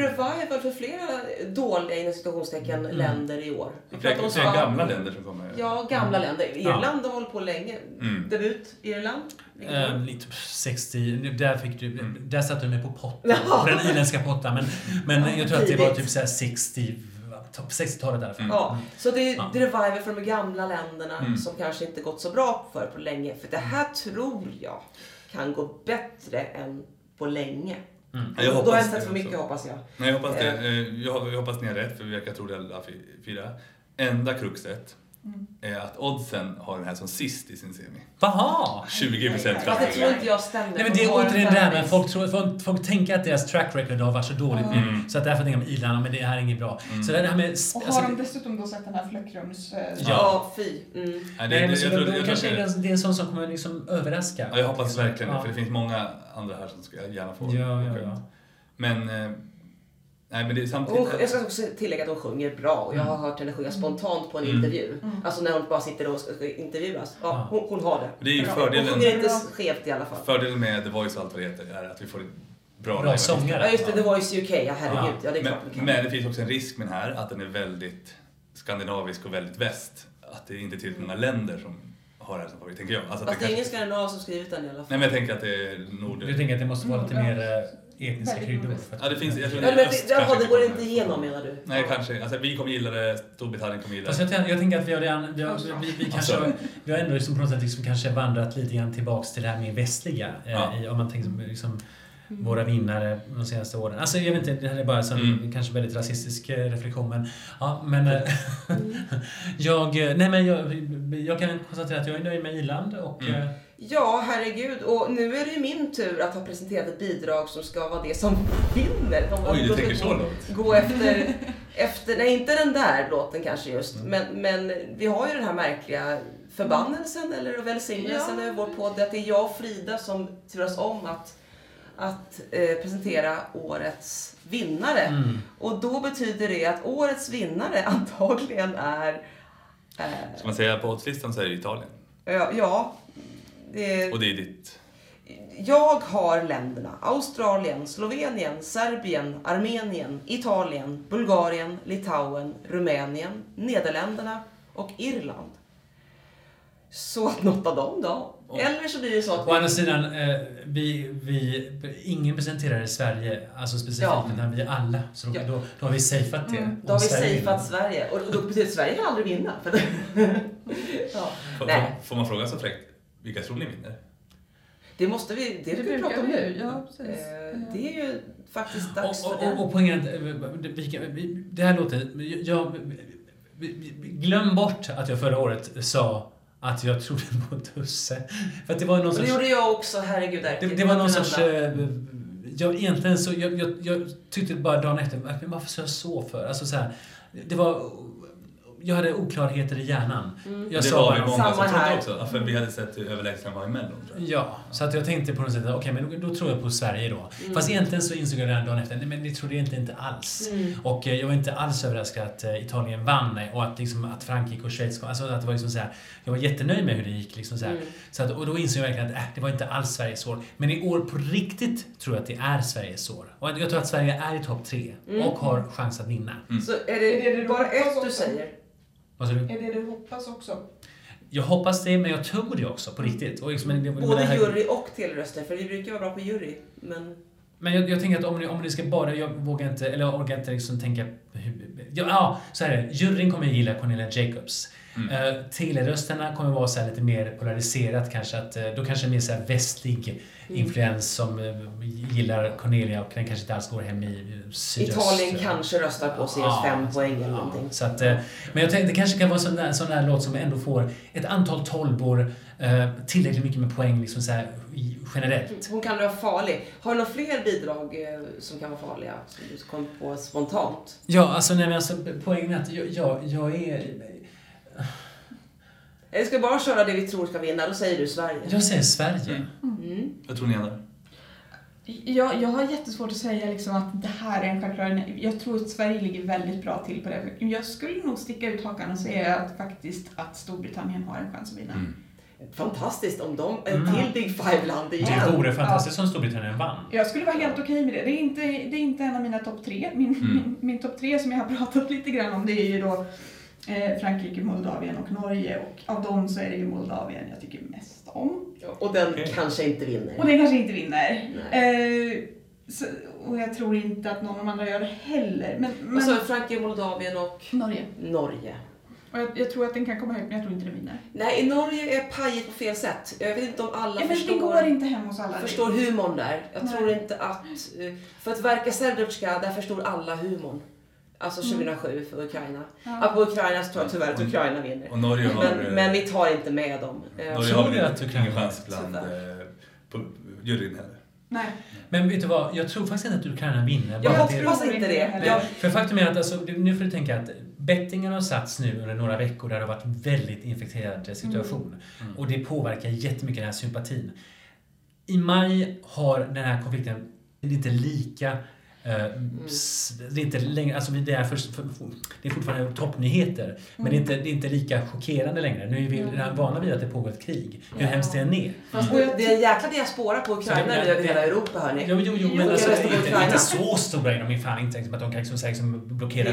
Speaker 3: revival för flera dåliga inom citationstecken
Speaker 1: Mm.
Speaker 3: länder i år? Vi pratar om Spanien.
Speaker 4: gamla länder som kommer.
Speaker 3: Ja, gamla länder. Irland har hållit på länge.
Speaker 4: Mm.
Speaker 3: Debut, Irland.
Speaker 1: Eh, lite 60, där fick du,
Speaker 4: Mm.
Speaker 1: där satte du mig på potten,
Speaker 3: Ja.
Speaker 1: på den irländska pottan. Men, men jag tror att det var typ såhär 60, topp 60-talet i alla fall.
Speaker 3: Ja, så det är
Speaker 1: Ja.
Speaker 3: det är revival för de gamla länderna
Speaker 4: Mm.
Speaker 3: som kanske inte gått så bra för på länge. För det här tror jag kan gå bättre än på länge.
Speaker 1: Mm.
Speaker 4: Ja, jag
Speaker 3: Då
Speaker 4: hoppas
Speaker 3: har jag
Speaker 4: det
Speaker 3: sett för mycket hoppas jag.
Speaker 4: Nej, jag hoppas det. Eh, Jag, jag hoppas ni har rätt, för vi verkar tro det alla fy- fyra. Enda kruxet
Speaker 2: Mm.
Speaker 4: är att oddsen har den här som sist i sin semi.
Speaker 1: Jaha!
Speaker 4: 20 procent
Speaker 3: Fast det tror inte jag stämmer.
Speaker 1: Nej men det är återigen det här med folk, tror, folk, folk tänker att deras track record har varit så dåligt nu.
Speaker 4: Mm.
Speaker 1: Så att därför tänker de Irland, men det här är inget bra. Så det här med...
Speaker 2: Och har
Speaker 1: alltså,
Speaker 2: de dessutom då sett den här Flöckrums... eh,
Speaker 1: Ja.
Speaker 3: Ja, fy. Mm.
Speaker 4: Nej, det,
Speaker 1: Nej,
Speaker 4: jag jag
Speaker 1: kanske är, en sån som kommer liksom överraska.
Speaker 4: ja, jag hoppas verkligen
Speaker 1: Ja.
Speaker 4: för det finns många andra här som ska gärna få.
Speaker 1: Ja, ja, ja.
Speaker 4: Men, eh, nej men det är samtidigt...
Speaker 3: Hon, jag ska också tillägga att hon sjunger bra och jag har hört henne sjunga spontant på en
Speaker 4: Mm.
Speaker 3: intervju.
Speaker 2: Mm.
Speaker 3: Alltså när hon bara sitter och ska intervjuas. Ja,
Speaker 1: Ja.
Speaker 3: hon, hon har det.
Speaker 4: Det är ju
Speaker 2: Bra.
Speaker 3: Hon
Speaker 4: fördelen,
Speaker 3: sjunger inte skevt i alla fall.
Speaker 4: fördelen med The Voice och allt vad det heter är att vi får bra,
Speaker 1: Bra sångare.
Speaker 3: Ja just det, The Voice UK, ja herregud. Ja, det är klart
Speaker 4: Men,
Speaker 3: vi kan.
Speaker 4: men det finns också en risk med den här, att den är väldigt skandinavisk och väldigt väst. Att det inte är tillräckligt många länder som har det här som favorit, tänker jag. Alltså att
Speaker 3: Fast det är
Speaker 4: kanske-
Speaker 3: ingen skandinav som skrivit den i alla fall.
Speaker 4: Nej men jag tänker att det är nord...
Speaker 1: Jag tänker att det måste vara lite
Speaker 2: Mm,
Speaker 1: mer eh, etniska kryddor.
Speaker 2: nordiskt.
Speaker 1: för att-
Speaker 4: Ja, det finns... Jag tror
Speaker 3: Ja, men
Speaker 4: öst
Speaker 3: det, jaha, det går inte igenom menar du?
Speaker 4: Nej, kanske. Alltså, vi kommer gilla det, Storbritannien kommer gilla
Speaker 1: Fast
Speaker 4: det.
Speaker 1: jag, tänker- jag tänker att vi har, redan, vi, har, vi, vi, kanske,
Speaker 4: Alltså.
Speaker 1: vi har ändå liksom på något sätt liksom kanske vandrat lite grann tillbaks till det här mer västliga. Eh,
Speaker 4: Ja.
Speaker 1: i, om man tänker liksom, våra vinnare de senaste åren. Alltså jag vet inte, det här är bara en
Speaker 4: Mm.
Speaker 1: kanske väldigt rasistisk eh, reflektion men... Ja, men... eh, jag, eh, nej men jag, jag kan konstatera att jag är nöjd med Irland och...
Speaker 4: Mm.
Speaker 3: Ja, herregud. Och nu är det ju min tur att ha presenterat ett bidrag som ska vara det som vinner. De
Speaker 4: Oj, du tänker så
Speaker 3: gå-
Speaker 4: långt?
Speaker 3: Gå efter, efter, nej inte den där låten kanske just,
Speaker 4: Mm.
Speaker 3: men, men vi har ju den här märkliga förbannelsen eller välsignelsen
Speaker 2: Ja.
Speaker 3: över vår podd, att det är jag och Frida som turas om att, att eh, presentera årets vinnare.
Speaker 1: Mm.
Speaker 3: Och då betyder det att årets vinnare antagligen är eh,
Speaker 4: Ska man säga på oddslistan så är det Italien.
Speaker 3: ja, ja det,
Speaker 4: Och det är ditt...
Speaker 3: Jag har länderna Australien, Slovenien, Serbien, Armenien, Italien, Bulgarien, Litauen, Rumänien, Nederländerna och Irland. Så att något av dem då.
Speaker 4: Och-
Speaker 3: Eller så blir det så att
Speaker 1: Å andra sidan, eh, vi, vi, ingen presenterar i Sverige, alltså specifikt,
Speaker 3: Ja.
Speaker 1: utan vi alla. Så då,
Speaker 3: Ja.
Speaker 1: då, då har vi safeat det.
Speaker 2: Mm,
Speaker 3: då har vi
Speaker 1: Sverige
Speaker 3: safeat Sverige. Och då betyder det att Sverige kan aldrig vinna. Ja.
Speaker 4: Får,
Speaker 3: Nej.
Speaker 4: får man fråga så fräckt, vilka tror ni vinner?
Speaker 3: Det måste vi, det
Speaker 2: Det
Speaker 3: vi prata om nu.
Speaker 2: ju, ja, precis.
Speaker 3: Eh, Det är ju faktiskt dags
Speaker 1: Och,
Speaker 3: för
Speaker 1: och,
Speaker 3: det.
Speaker 1: och, och poängen är att eh, det här låter... Jag, glöm bort att jag förra året sa att jag trodde på Tusse. För att det var någon
Speaker 3: Och det
Speaker 1: sorts...
Speaker 3: gjorde jag också, herregud.
Speaker 1: Det, det var någon sorts... eh, Jag, egentligen så, jag, jag, jag tyckte bara dagen efter, men varför sa jag så för? Alltså så här, det var... jag hade oklarheter i hjärnan. Jag
Speaker 4: det
Speaker 1: sa
Speaker 4: var vi många som trodde också. För vi hade sett hur överlägsen var i Mellon.
Speaker 1: Ja, så att jag tänkte på något sätt att okej, men då, då tror jag på Sverige då. Fast egentligen så insåg jag redan dagen efter, nej men det trodde jag inte, inte alls. Och eh, jag var inte alls överraskad att eh, Italien vann och att, liksom, att Frankrike och Schweiz kom. Alltså att det var liksom så här, jag var jättenöjd med hur det gick. Liksom så här. Så att, och då insåg jag verkligen att äh, det var inte alls Sveriges år. Men i år på riktigt tror jag att det är Sveriges år. Och jag tror att Sverige är i topp tre och har chans att vinna.
Speaker 3: Så är
Speaker 2: Är
Speaker 3: det,
Speaker 2: det det
Speaker 3: bara ett du säger?
Speaker 1: Vad sa du?
Speaker 2: Är det du hoppas också?
Speaker 1: Jag hoppas det, men jag tror det också på riktigt. Och liksom, det- det
Speaker 3: Både
Speaker 1: här-
Speaker 3: jury och telröster, för vi brukar vara bra på jury. Men
Speaker 1: Men jag, jag tänker att om ni, om ni ska bara, jag vågar inte, eller jag orkar inte liksom tänka ja, ja, så här är det. Juryn kommer gilla Cornelia Jacobs. Mm. telerösterna kommer vara så här lite mer polariserat kanske. Att, eh, då kanske det är mer så här västlig influens som eh, gillar Cornelia och den kanske inte alls går hem i eh, sydöst.
Speaker 3: Italien kanske röstar på Sirius
Speaker 1: Ja,
Speaker 3: 5 poäng eller
Speaker 1: ja,
Speaker 3: någonting.
Speaker 1: Så att, eh, men jag tänkte det kanske kan vara en sån där, sån där låt som ändå får ett antal tolvor, eh, tillräckligt mycket med poäng liksom så här, generellt.
Speaker 3: Hon kan vara farlig. Har du några fler bidrag eh, som kan vara farliga? Som du kom på spontant?
Speaker 1: Ja, alltså, nej, men alltså poängen är att jag, jag, jag är...
Speaker 3: Eller ska vi bara köra det vi tror ska vinna? Då säger du Sverige.
Speaker 1: Jag säger Sverige.
Speaker 3: Mm.
Speaker 4: Vad tror ni andra?
Speaker 2: Jag, jag har jättesvårt att säga liksom att det här är en självklar... Jag tror att Sverige ligger väldigt bra till på det. Jag skulle nog sticka ut hakan och säga att faktiskt att Storbritannien har en chans att vinna.
Speaker 4: Mm.
Speaker 3: Fantastiskt om de, en
Speaker 1: Mm.
Speaker 3: till Big Five-land igen.
Speaker 1: Det vore fantastiskt om Storbritannien vann.
Speaker 2: Jag skulle vara helt okej med det. Det är inte, det är inte en av mina topp tre. Min,
Speaker 4: Mm.
Speaker 2: min, min topp tre som jag har pratat lite grann om det är ju då Frankrike, Moldavien och Norge. Och av dem så är det ju Moldavien jag tycker mest om.
Speaker 3: Och den kanske inte vinner.
Speaker 2: Och den kanske inte vinner. Eh, så, och jag tror inte att någon av de andra gör det heller. Men, men
Speaker 3: Och så Frankrike, Moldavien och
Speaker 2: Norge.
Speaker 3: Norge.
Speaker 2: Och jag, jag tror att den kan komma högt men jag tror inte den vinner.
Speaker 3: Nej, i Norge är pajigt på fel sätt. Jag vet inte om alla
Speaker 2: Ja, men det
Speaker 3: förstår,
Speaker 2: går inte hem hos alla.
Speaker 3: förstår humorn där. Jag
Speaker 2: Nej.
Speaker 3: tror inte att... eh, För att verka Serdutska, där förstod alla humorn. Alltså 2007 för Ukraina.
Speaker 2: Ja.
Speaker 3: Ja. på Ukraina så tror jag tyvärr att Ukraina vinner.
Speaker 4: Och Norge har...
Speaker 3: Men,
Speaker 4: eh,
Speaker 3: men vi tar inte med dem.
Speaker 4: Norge
Speaker 1: Tror
Speaker 4: har väl
Speaker 1: att Ukraina-
Speaker 4: ingen chans bland juryn heller.
Speaker 2: Nej.
Speaker 1: Men vet du vad, jag tror faktiskt inte att Ukraina vinner.
Speaker 3: Jag
Speaker 1: Bara att det-
Speaker 3: hoppas inte det. Jag,
Speaker 1: För faktum är att alltså, nu får du tänka att bettingen har satts nu under några veckor där det har varit väldigt infekterad situation.
Speaker 4: Mm.
Speaker 1: Och det påverkar jättemycket den här sympatin. I maj har den här konflikten, inte lika det är inte längre, alltså det är, för, för, det är fortfarande toppnyheter, men det är, inte, det är inte lika chockerande längre. Nu är vi redan vana vid att det pågår ett krig, hur
Speaker 2: Ja.
Speaker 1: hemskt det än är.
Speaker 2: jag
Speaker 3: det är en jäkla diaspora på Ukraina
Speaker 1: Så det-
Speaker 3: över
Speaker 1: det-
Speaker 3: hela Europa hörni.
Speaker 1: Jo, jo, jo, men alltså, inte, inte så stora de ju fan inte, liksom, att de kan liksom, säga, liksom, blockera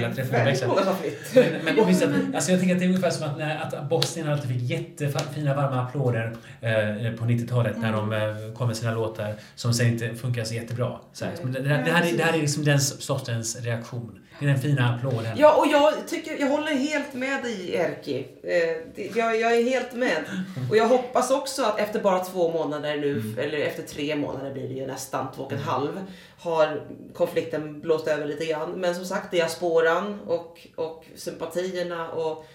Speaker 3: har flytt.
Speaker 1: Men, men visst, att- alltså jag tänker att det är ungefär som att, när, att Bosnien alltid fick jättefina varma applåder eh, på 90-talet när de eh, kom med sina låtar som sen inte funkar så jättebra. Så här. Men det, det, här, det, här är, det här är liksom den sortens reaktion. Det är den fina applåden.
Speaker 3: Ja, och jag, tycker, jag håller helt med dig Erki. Eh, jag, jag är helt med. Och jag hoppas också att efter bara två månader nu, eller efter tre månader blir det ju nästan, två och en halv, har konflikten blåst över lite grann. Men som sagt, diasporan och, och sympatierna och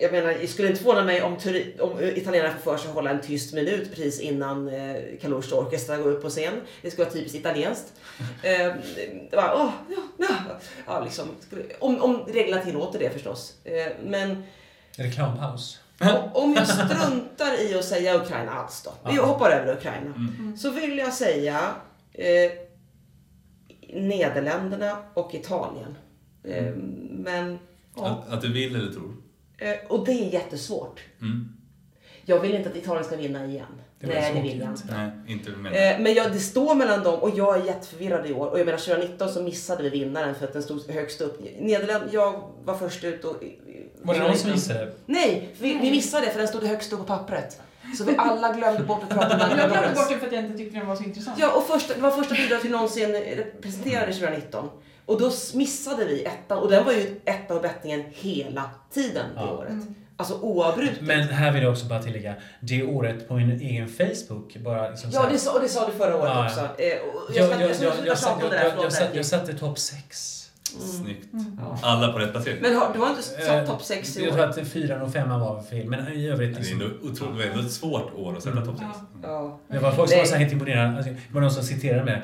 Speaker 3: jag menar, det skulle inte förvåna mig om, om italienarna får för sig att hålla en tyst minut precis innan eh, Kalush Orkestra går upp på scen. Det skulle vara typiskt italienskt. Eh, det var, åh, ja, ja, ja, liksom, skulle- om, om reglerna tillåter det förstås. Eh, men
Speaker 1: Reklampaus.
Speaker 3: om- jag struntar i att säga Ukraina alls då. Vi hoppar över Ukraina.
Speaker 4: Mm.
Speaker 3: Så vill jag säga eh, Nederländerna och Italien. Eh, men, ja.
Speaker 4: Att, att du vill eller tror?
Speaker 3: Eh, och det är jättesvårt.
Speaker 4: Mm.
Speaker 3: Jag vill inte att Italien ska vinna igen.
Speaker 1: Det
Speaker 3: Nej, det vill jag
Speaker 1: inte.
Speaker 4: Nej, inte med
Speaker 3: Eh, men jag, det står mellan dem och jag är jätteförvirrad i år. Och jag menar 2019 så missade vi vinnaren för att den stod högst upp. Nederländerna, jag var först ut och...
Speaker 1: Var det någon som missade?
Speaker 3: Nej, vi, vi missade det för den stod högst upp på pappret. Så vi alla glömde bort att prata med
Speaker 2: Jag glömde bort det för att jag inte tyckte den var så intressant.
Speaker 3: Ja, och första, det var första bidraget vi någonsin presenterade 2019. Och då missade vi ettan. Och den var ju etta på bettingen hela tiden det
Speaker 1: Ja.
Speaker 3: året. Alltså oavbrutet.
Speaker 1: Men här vill jag också bara tillägga, det året på min egen Facebook, bara liksom så
Speaker 3: Ja, det sa, och det sa du förra året
Speaker 1: Ja, ja.
Speaker 3: också. Och jag
Speaker 1: jag,
Speaker 3: ska
Speaker 1: jag,
Speaker 3: jag,
Speaker 1: jag,
Speaker 3: jag,
Speaker 1: jag, satt-
Speaker 3: tjata om det
Speaker 1: jag,
Speaker 3: där,
Speaker 1: jag,
Speaker 3: förlåt
Speaker 1: jag, satt-
Speaker 3: Erkki.
Speaker 1: jag satte topp 6.
Speaker 4: Snyggt.
Speaker 3: Ja.
Speaker 4: Alla på rätt placering.
Speaker 3: Men har, du har inte satt
Speaker 1: Eh,
Speaker 3: topp 6 i
Speaker 1: Jag tror
Speaker 3: år?
Speaker 1: att fyran och femman var fel, men i övrigt...
Speaker 4: Det är
Speaker 1: Liksom,
Speaker 4: ändå otroligt, det var ett svårt år att sätta
Speaker 1: Mm.
Speaker 4: topp 6.
Speaker 3: Ja.
Speaker 1: det var folk som var så här helt imponerade. Alltså, det var någon som citerade mig.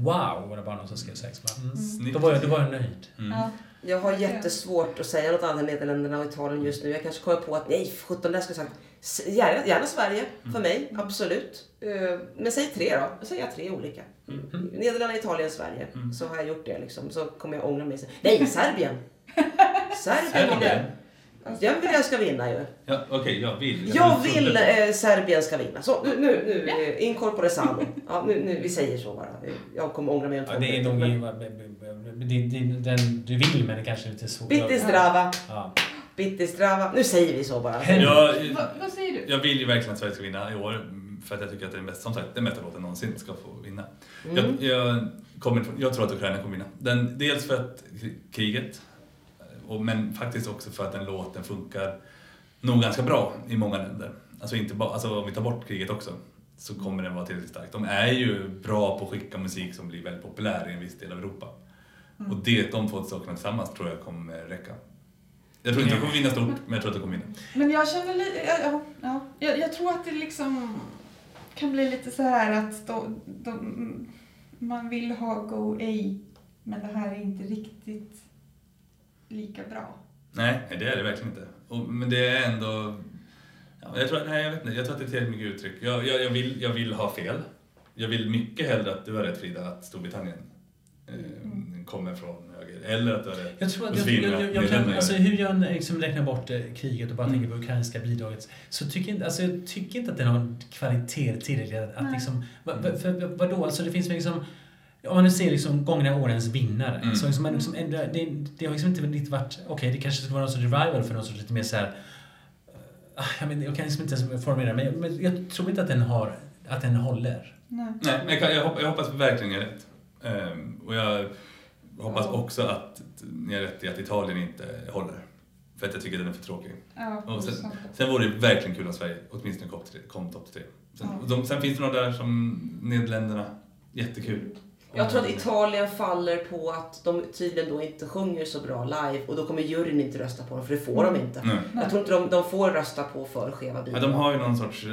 Speaker 1: Wow, var det bara någon som skrev sex. Mm.
Speaker 4: Snyggt.
Speaker 1: Då, var jag, då var jag nöjd.
Speaker 4: Mm.
Speaker 2: Ja.
Speaker 3: Jag har jättesvårt att säga något annat än Nederländerna och Italien just nu. Jag kanske kommer på att nej, för sjutton, där ska jag sagt. Gärna, gärna Sverige, för mig. Absolut. Eh, Men säg tre då. Då säger jag tre olika. Nederländerna, Italien, Sverige. Så har jag gjort det liksom. Så kommer jag ångra mig. Nej, Serbien! Serbien vill jag. Vill jag ska vinna ju.
Speaker 4: Ja, Okej, jag vill.
Speaker 3: Jag vill eh, Serbien ska vinna. Så nu, nu, nu eh, incorpore sano. Ja, nu, nu, vi säger så bara. Jag kommer ångra mig om två
Speaker 1: Ja, det är
Speaker 3: minuter,
Speaker 1: nog...
Speaker 3: men-
Speaker 1: Det, det, den du vill men det kanske är lite svårt.
Speaker 3: Bitte strava,
Speaker 1: Ja.
Speaker 3: bitte strava. Nu säger vi så bara.
Speaker 4: Jag,
Speaker 2: Va, vad säger du?
Speaker 4: jag vill ju verkligen att Sverige ska vinna i år. För att jag tycker att det är den bästa, som sagt, den bästa låten någonsin ska få vinna.
Speaker 3: Mm.
Speaker 4: Jag, jag, kommer, jag tror att Ukraina kommer vinna. Den, dels för att kriget, och, men faktiskt också för att den låten funkar nog ganska bra i många länder. Alltså, inte bara, alltså om vi tar bort kriget också så kommer den vara tillräckligt stark. De är ju bra på att skicka musik som blir väldigt populär i en viss del av Europa. Och det, de två sakerna tillsammans tror jag kommer räcka. Jag tror inte de kommer vinna stort, men jag tror att de kommer vinna.
Speaker 2: Men jag känner lite, ja, ja, ja. Jag, jag tror att det liksom kan bli lite så här att de, de, man vill ha Go A, men det här är inte riktigt lika bra.
Speaker 4: Nej, det är det verkligen inte. Och, men det är ändå... Ja, jag, tror, nej, jag, vet inte, jag tror att det är tillräckligt mycket uttryck. Jag, jag, jag, vill, jag vill ha fel. Jag vill mycket hellre att du har rätt Frida, att Storbritannien eh, kommer från höger. Eller att du har rätt.
Speaker 1: Jag tror att
Speaker 4: Och
Speaker 1: jag, jag, jag,
Speaker 4: ja.
Speaker 1: jag kan, alltså, hur jag liksom räknar bort eh, kriget och bara
Speaker 4: Mm.
Speaker 1: tänker på ukrainska bidraget så tycker jag inte, alltså, jag tycker inte att den har kvalitet tillräckligt att, att liksom, va, va, för, vadå, alltså det finns liksom om man nu ser liksom gångna årens vinnare,
Speaker 4: Mm.
Speaker 1: så liksom, liksom, ändå- det, det har liksom inte riktigt varit, okej det kanske ska vara någon sorts revival för någon sorts lite mer så här. eh, jag, men, jag kan liksom inte ens formulera mig, men jag tror inte att den har, att den håller.
Speaker 2: Nej.
Speaker 4: Nej, men jag, kan, jag, hoppas, jag hoppas verkligen jag är rätt. Ehm, och jag hoppas också att ni har rätt i att Italien inte håller. För att jag tycker den är för tråkig.
Speaker 2: Ja,
Speaker 4: Och sen, sen vore det verkligen kul om Sverige åtminstone kom, till- kom topp tre. Sen,
Speaker 2: Ja.
Speaker 4: och de, sen finns det några där som Nederländerna. Jättekul.
Speaker 3: Jag tror att Italien faller på att de tydligen då inte sjunger så bra live och då kommer juryn inte rösta på dem för det får de inte.
Speaker 4: Nej.
Speaker 3: Jag tror inte de, de får rösta på för skeva
Speaker 4: Ja,
Speaker 3: bidrag.
Speaker 4: de har ju någon sorts eh,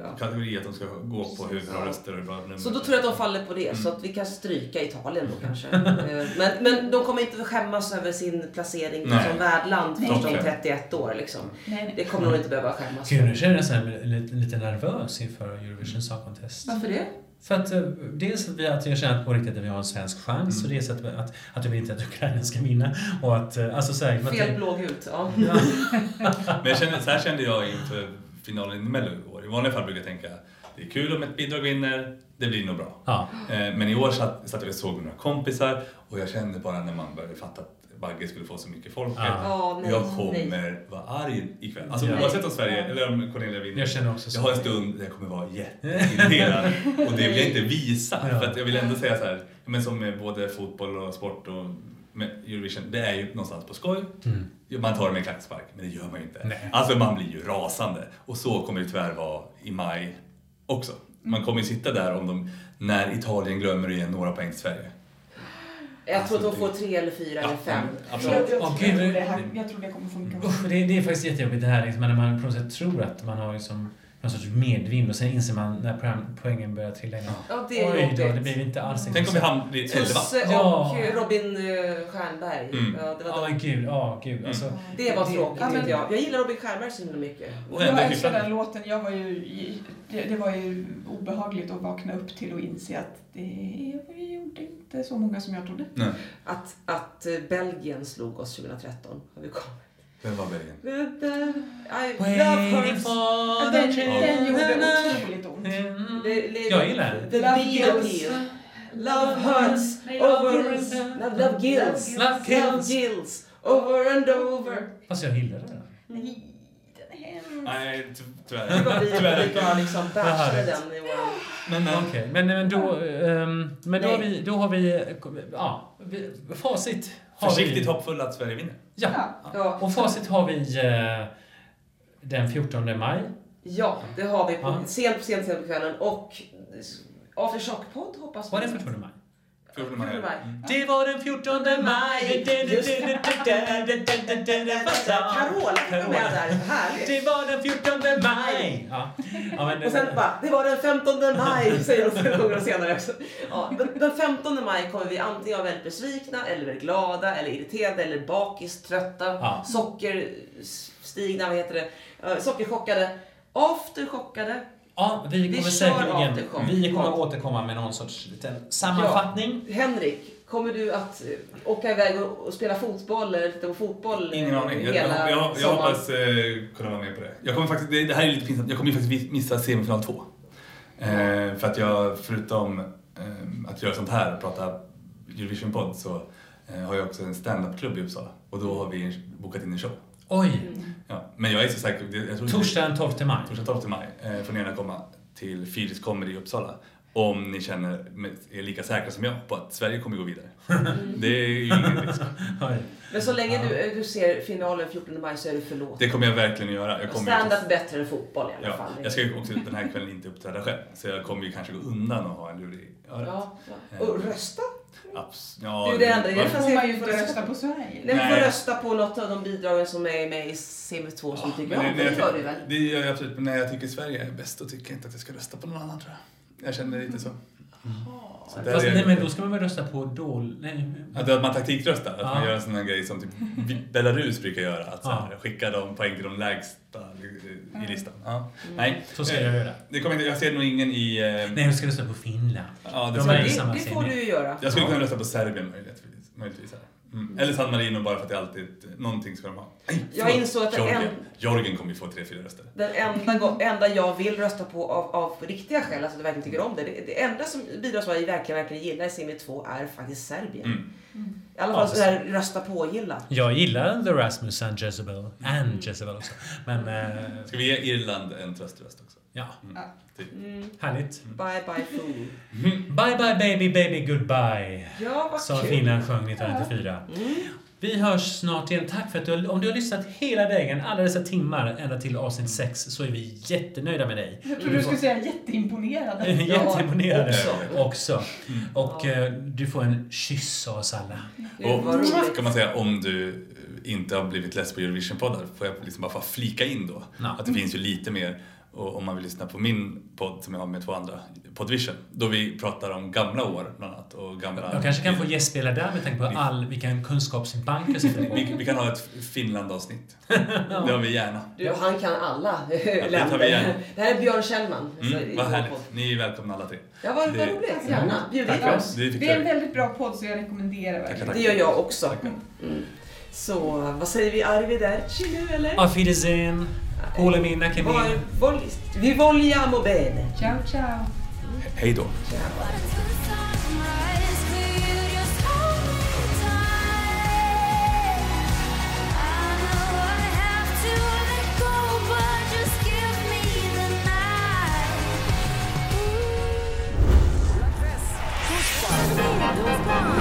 Speaker 3: Ja.
Speaker 4: kategori att de ska gå på hur bra röster och bra nummer.
Speaker 3: Så då tror jag att de faller på det, så att vi kan stryka Italien då kanske. Eh, men, men de kommer inte skämmas över sin placering
Speaker 4: Nej.
Speaker 3: som värdland först om
Speaker 4: Nej.
Speaker 3: 31 år. Liksom.
Speaker 2: Nej, nej.
Speaker 3: Det kommer de inte behöva skämmas för.
Speaker 1: jag nästan lite, lite nervös inför Eurovision Song Contest.
Speaker 3: Varför det?
Speaker 1: För att eh, dels att, vi, att jag känner på riktigt att vi har en svensk chans
Speaker 4: Mm.
Speaker 1: och dels att, att, att jag vill inte att Ukraina ska vinna. Och att, eh, alltså så här, att
Speaker 3: Fel
Speaker 1: det-
Speaker 3: blågult, ja.
Speaker 1: Ja.
Speaker 4: Men jag kände, så här kände jag inför finalen i Mello i år. I vanliga fall brukar jag tänka det är kul om ett bidrag vinner, det blir nog bra.
Speaker 1: Ja.
Speaker 4: Eh, Men i år satt, satt jag och såg med några kompisar och jag kände bara när man började fatta att Bagge skulle få så mycket folk.
Speaker 1: Ja,
Speaker 3: nej,
Speaker 4: jag
Speaker 3: nej.
Speaker 4: kommer vara arg ikväll. Alltså
Speaker 1: Ja.
Speaker 4: oavsett om Sverige eller om Cornelia vinner.
Speaker 1: Jag känner också så.
Speaker 4: Jag har en stund där jag kommer vara jätteirriterad och det vill jag inte visa.
Speaker 1: Ja.
Speaker 4: För att jag vill ändå säga så här, men som med både fotboll och sport och med Eurovision, det är ju någonstans på skoj.
Speaker 1: Mm.
Speaker 4: Man tar det med en klackspark, men det gör man ju inte.
Speaker 1: Nej.
Speaker 4: Alltså man blir ju rasande. Och så kommer det tyvärr vara i maj också. Man kommer ju sitta där om de, när Italien glömmer igen några poäng till Sverige.
Speaker 3: Jag tror att de får tre eller fyra eller fem.
Speaker 4: absolut.
Speaker 2: Jag, jag,
Speaker 1: Åh,
Speaker 2: jag,
Speaker 1: gud, det-
Speaker 2: här, jag tror det kommer funka.
Speaker 1: Usch, det, det är faktiskt jättejobbigt det här liksom, när man på något sätt tror att man har liksom någon sorts medvind och sen inser man när poäng- poängen börjar trilla in.
Speaker 3: Ja, det är
Speaker 1: Oj då,
Speaker 3: jobbigt.
Speaker 1: det blir inte alls
Speaker 4: Tänk om vi hamnar blir elva.
Speaker 3: Tusse och
Speaker 1: Ja.
Speaker 3: Robin eh, Stjernberg.
Speaker 4: Mm.
Speaker 3: Ja, det, var
Speaker 1: Ja,
Speaker 3: de.
Speaker 1: gud, ja, gud. Alltså,
Speaker 3: det var tråkigt
Speaker 2: Ja, men-
Speaker 3: jag. Jag gillar Robin Stjernberg så himla mycket.
Speaker 4: Och
Speaker 2: Jag älskar den låten. Jag var ju, det, det var ju obehagligt att vakna upp till och inse att det gjorde inte så många som jag trodde.
Speaker 4: Nej.
Speaker 3: Att, att eh, Belgien slog oss 2013 har vi kommit.
Speaker 4: Vem var Belgien?
Speaker 3: I love
Speaker 1: Waiting
Speaker 3: hurts.
Speaker 1: for
Speaker 2: Den,
Speaker 1: the
Speaker 2: den gjorde otroligt ont.
Speaker 1: Jag gillar den.
Speaker 3: The
Speaker 2: Love
Speaker 3: Love hurts over. Love, gills.
Speaker 1: Love
Speaker 3: Love
Speaker 1: kills.
Speaker 3: gills. Over and over.
Speaker 1: Fast jag gillar den.
Speaker 2: Nej, den är hemsk.
Speaker 4: Nej, ty-
Speaker 3: Det var vi,
Speaker 4: tyvärr.
Speaker 3: vi bara liksom bashade den i våran...
Speaker 4: Men, men,
Speaker 1: Okej, men, men då, ehm, men då har vi, då har vi, ja, vi, facit har
Speaker 4: försiktigt
Speaker 1: vi.
Speaker 4: hoppfull att Sverige vinner.
Speaker 1: Ja,
Speaker 2: Ja.
Speaker 3: Ja,
Speaker 1: och facit har vi eh, den 14 maj.
Speaker 3: ja, det har vi på,
Speaker 1: Ja.
Speaker 3: sent, sent, sent på kvällen. Och Aftershock-podd hoppas vi.
Speaker 1: Vad är det för 14 maj?
Speaker 4: 14 maj.
Speaker 3: 14 maj.
Speaker 4: Mm.
Speaker 1: Det var den 14 maj.
Speaker 3: Just Carola kan vara med där, härligt.
Speaker 1: Det var den 14 maj. Ja. Ja, men,
Speaker 3: Och sen bara, det var den 15 maj, säger de flera gånger senare också. Ja, den, den 15 maj kommer vi antingen vara väldigt besvikna, eller väldigt glada, eller irriterade, eller bakis, trötta,
Speaker 1: Ja.
Speaker 3: sockerstigna, vad heter det, Eh, sockerchockade, afterchockade.
Speaker 1: Ja, vi
Speaker 3: Vi
Speaker 1: kommer
Speaker 3: kör
Speaker 1: säkerligen vi kommer återkomma med någon sorts liten sammanfattning.
Speaker 3: Henrik, kommer du att eh, åka iväg och, och spela fotboll eller titta på fotboll eh,
Speaker 4: Ingen aning. Jag,
Speaker 3: hela
Speaker 4: jag, jag, jag hoppas eh, kunna vara med på det. Jag kommer faktiskt, det, det här är lite pinsamt, jag kommer ju faktiskt missa semifinal 2. Eh, för att jag, förutom eh, att göra sånt här, prata Eurovision-podd, så eh, har jag också en stand-up-klubb i Uppsala. Och då har vi bokat in en show.
Speaker 1: Oj!
Speaker 4: Ja, men jag är så säker, jag tror
Speaker 1: Torsdag den 12 maj.
Speaker 4: Torsdag 12 maj eh, får ni gärna komma till Fyris Comedy i Uppsala. Om ni känner är lika säkra som jag på att Sverige kommer gå vidare. Det är ju ingen risk.
Speaker 3: Men så länge du, eh, du ser finalen 14 maj så är du förlåten.
Speaker 4: Det kommer jag verkligen göra. Jag kommer
Speaker 3: Stand-up bättre än fotboll i alla
Speaker 4: Ja,
Speaker 3: fall.
Speaker 4: jag ska ju också den här kvällen inte uppträda själv. Så jag kommer ju kanske gå undan och ha en lur i örat.
Speaker 3: Ja, ja. Och rösta?
Speaker 4: Abs- ja,
Speaker 3: Det är det enda. Det
Speaker 2: får man ju inte rösta på Sverige.
Speaker 3: Nej,
Speaker 4: Nej.
Speaker 3: får rösta på något av de bidragen som är med i CV2 som du tycker om. Det
Speaker 4: jag-
Speaker 3: gör du väl?
Speaker 4: Det gör jag absolut. Men när jag tycker Sverige är bäst då tycker jag inte att jag ska rösta på någon annan tror jag. Jag känner lite så. Där
Speaker 1: Fast,
Speaker 4: är-
Speaker 1: nej, men då ska man väl rösta på dål... Nej.
Speaker 4: Att, man taktikröstar, att
Speaker 1: Ja.
Speaker 4: man gör en sån här grej som typ Belarus brukar göra. Att så här,
Speaker 1: Ja.
Speaker 4: skicka de poäng till de lägsta i- i listan. Ja. Nej,
Speaker 1: Så ska jag göra.
Speaker 4: Det kommer inte, jag ser nog ingen i... eh,
Speaker 1: Nej, du ska rösta på Finland.
Speaker 4: Ja, det
Speaker 1: De
Speaker 4: ska jag-
Speaker 3: Det, det får du ju göra.
Speaker 4: Jag skulle
Speaker 3: Ja.
Speaker 4: kunna rösta på Serbien möjligtvis. möjligtvis här. Mm. Eller San Marino bara för att det alltid... Någonting ska de ha. Nej,
Speaker 3: Jag insåg att det
Speaker 4: Georgien.
Speaker 3: en-
Speaker 4: Georgien kommer ju få tre, fyra röster.
Speaker 3: Den enda, enda jag vill rösta på av, av riktiga skäl, alltså att jag verkligen tycker om det. Det, det enda som bidrar som jag verkligen, verkligen gillar i CM2 är faktiskt Serbien.
Speaker 4: Mm.
Speaker 3: I alla fall sådär rösta på-gilla.
Speaker 1: Jag gillar The Rasmus and Jezebel. And Jezebel också. Men... Eh,
Speaker 4: Ska vi ge Irland en tröströst också?
Speaker 1: Ja,
Speaker 4: Typ.
Speaker 3: Mm.
Speaker 1: härligt.
Speaker 3: Bye bye fool.
Speaker 1: Bye bye baby baby goodbye.
Speaker 3: Ja, vad
Speaker 1: Som
Speaker 3: kul.
Speaker 1: Finland sjöng 1994.
Speaker 3: Mm.
Speaker 1: Vi hörs snart igen. Tack för att du om du har lyssnat hela vägen, alla dessa timmar, ända till avsnitt 6, så är vi jättenöjda med dig.
Speaker 2: Jag trodde du skulle säga jätteimponerad.
Speaker 1: Jätteimponerade
Speaker 3: också.
Speaker 1: också. Och eh, du får en kyss av oss alla.
Speaker 4: Och kan man säga om du inte har blivit less på Eurovision-poddar får jag liksom bara få flika in då.
Speaker 1: Ja.
Speaker 4: Att det finns ju lite mer och om man vill lyssna på min podd som jag har med två andra, Podvision, då vi pratar om gamla år bland annat. Och gamla...
Speaker 1: Jag kanske kan få gästspela där med tanke på all, vilken kunskapsbank jag sitter på.
Speaker 4: vi, vi kan ha ett Finland-avsnitt. Det har vi gärna.
Speaker 3: Du, han kan alla
Speaker 4: det tar vi gärna.
Speaker 3: Det här är Björn Kjellman. alltså,
Speaker 4: Mm, vad
Speaker 3: vår
Speaker 4: härligt.
Speaker 3: podd.
Speaker 4: Ni är välkomna alla tre.
Speaker 3: Ja, vad,
Speaker 4: Det-
Speaker 3: vad roligt. Gärna. Bjud
Speaker 4: Tack
Speaker 3: in oss.
Speaker 4: det. Vi
Speaker 2: är en väldigt bra podd så jag rekommenderar verkligen.
Speaker 4: tack.
Speaker 3: Det gör jag också. Mm. Så, vad säger vi? Arrivederci nu eller?
Speaker 1: Auf Wiedersehen. Kuulemiin näkemiin.
Speaker 3: Voi, vol, vi vogliamo bene.
Speaker 2: Ciao ciao.
Speaker 4: Hej då.
Speaker 6: Ciao. Don't.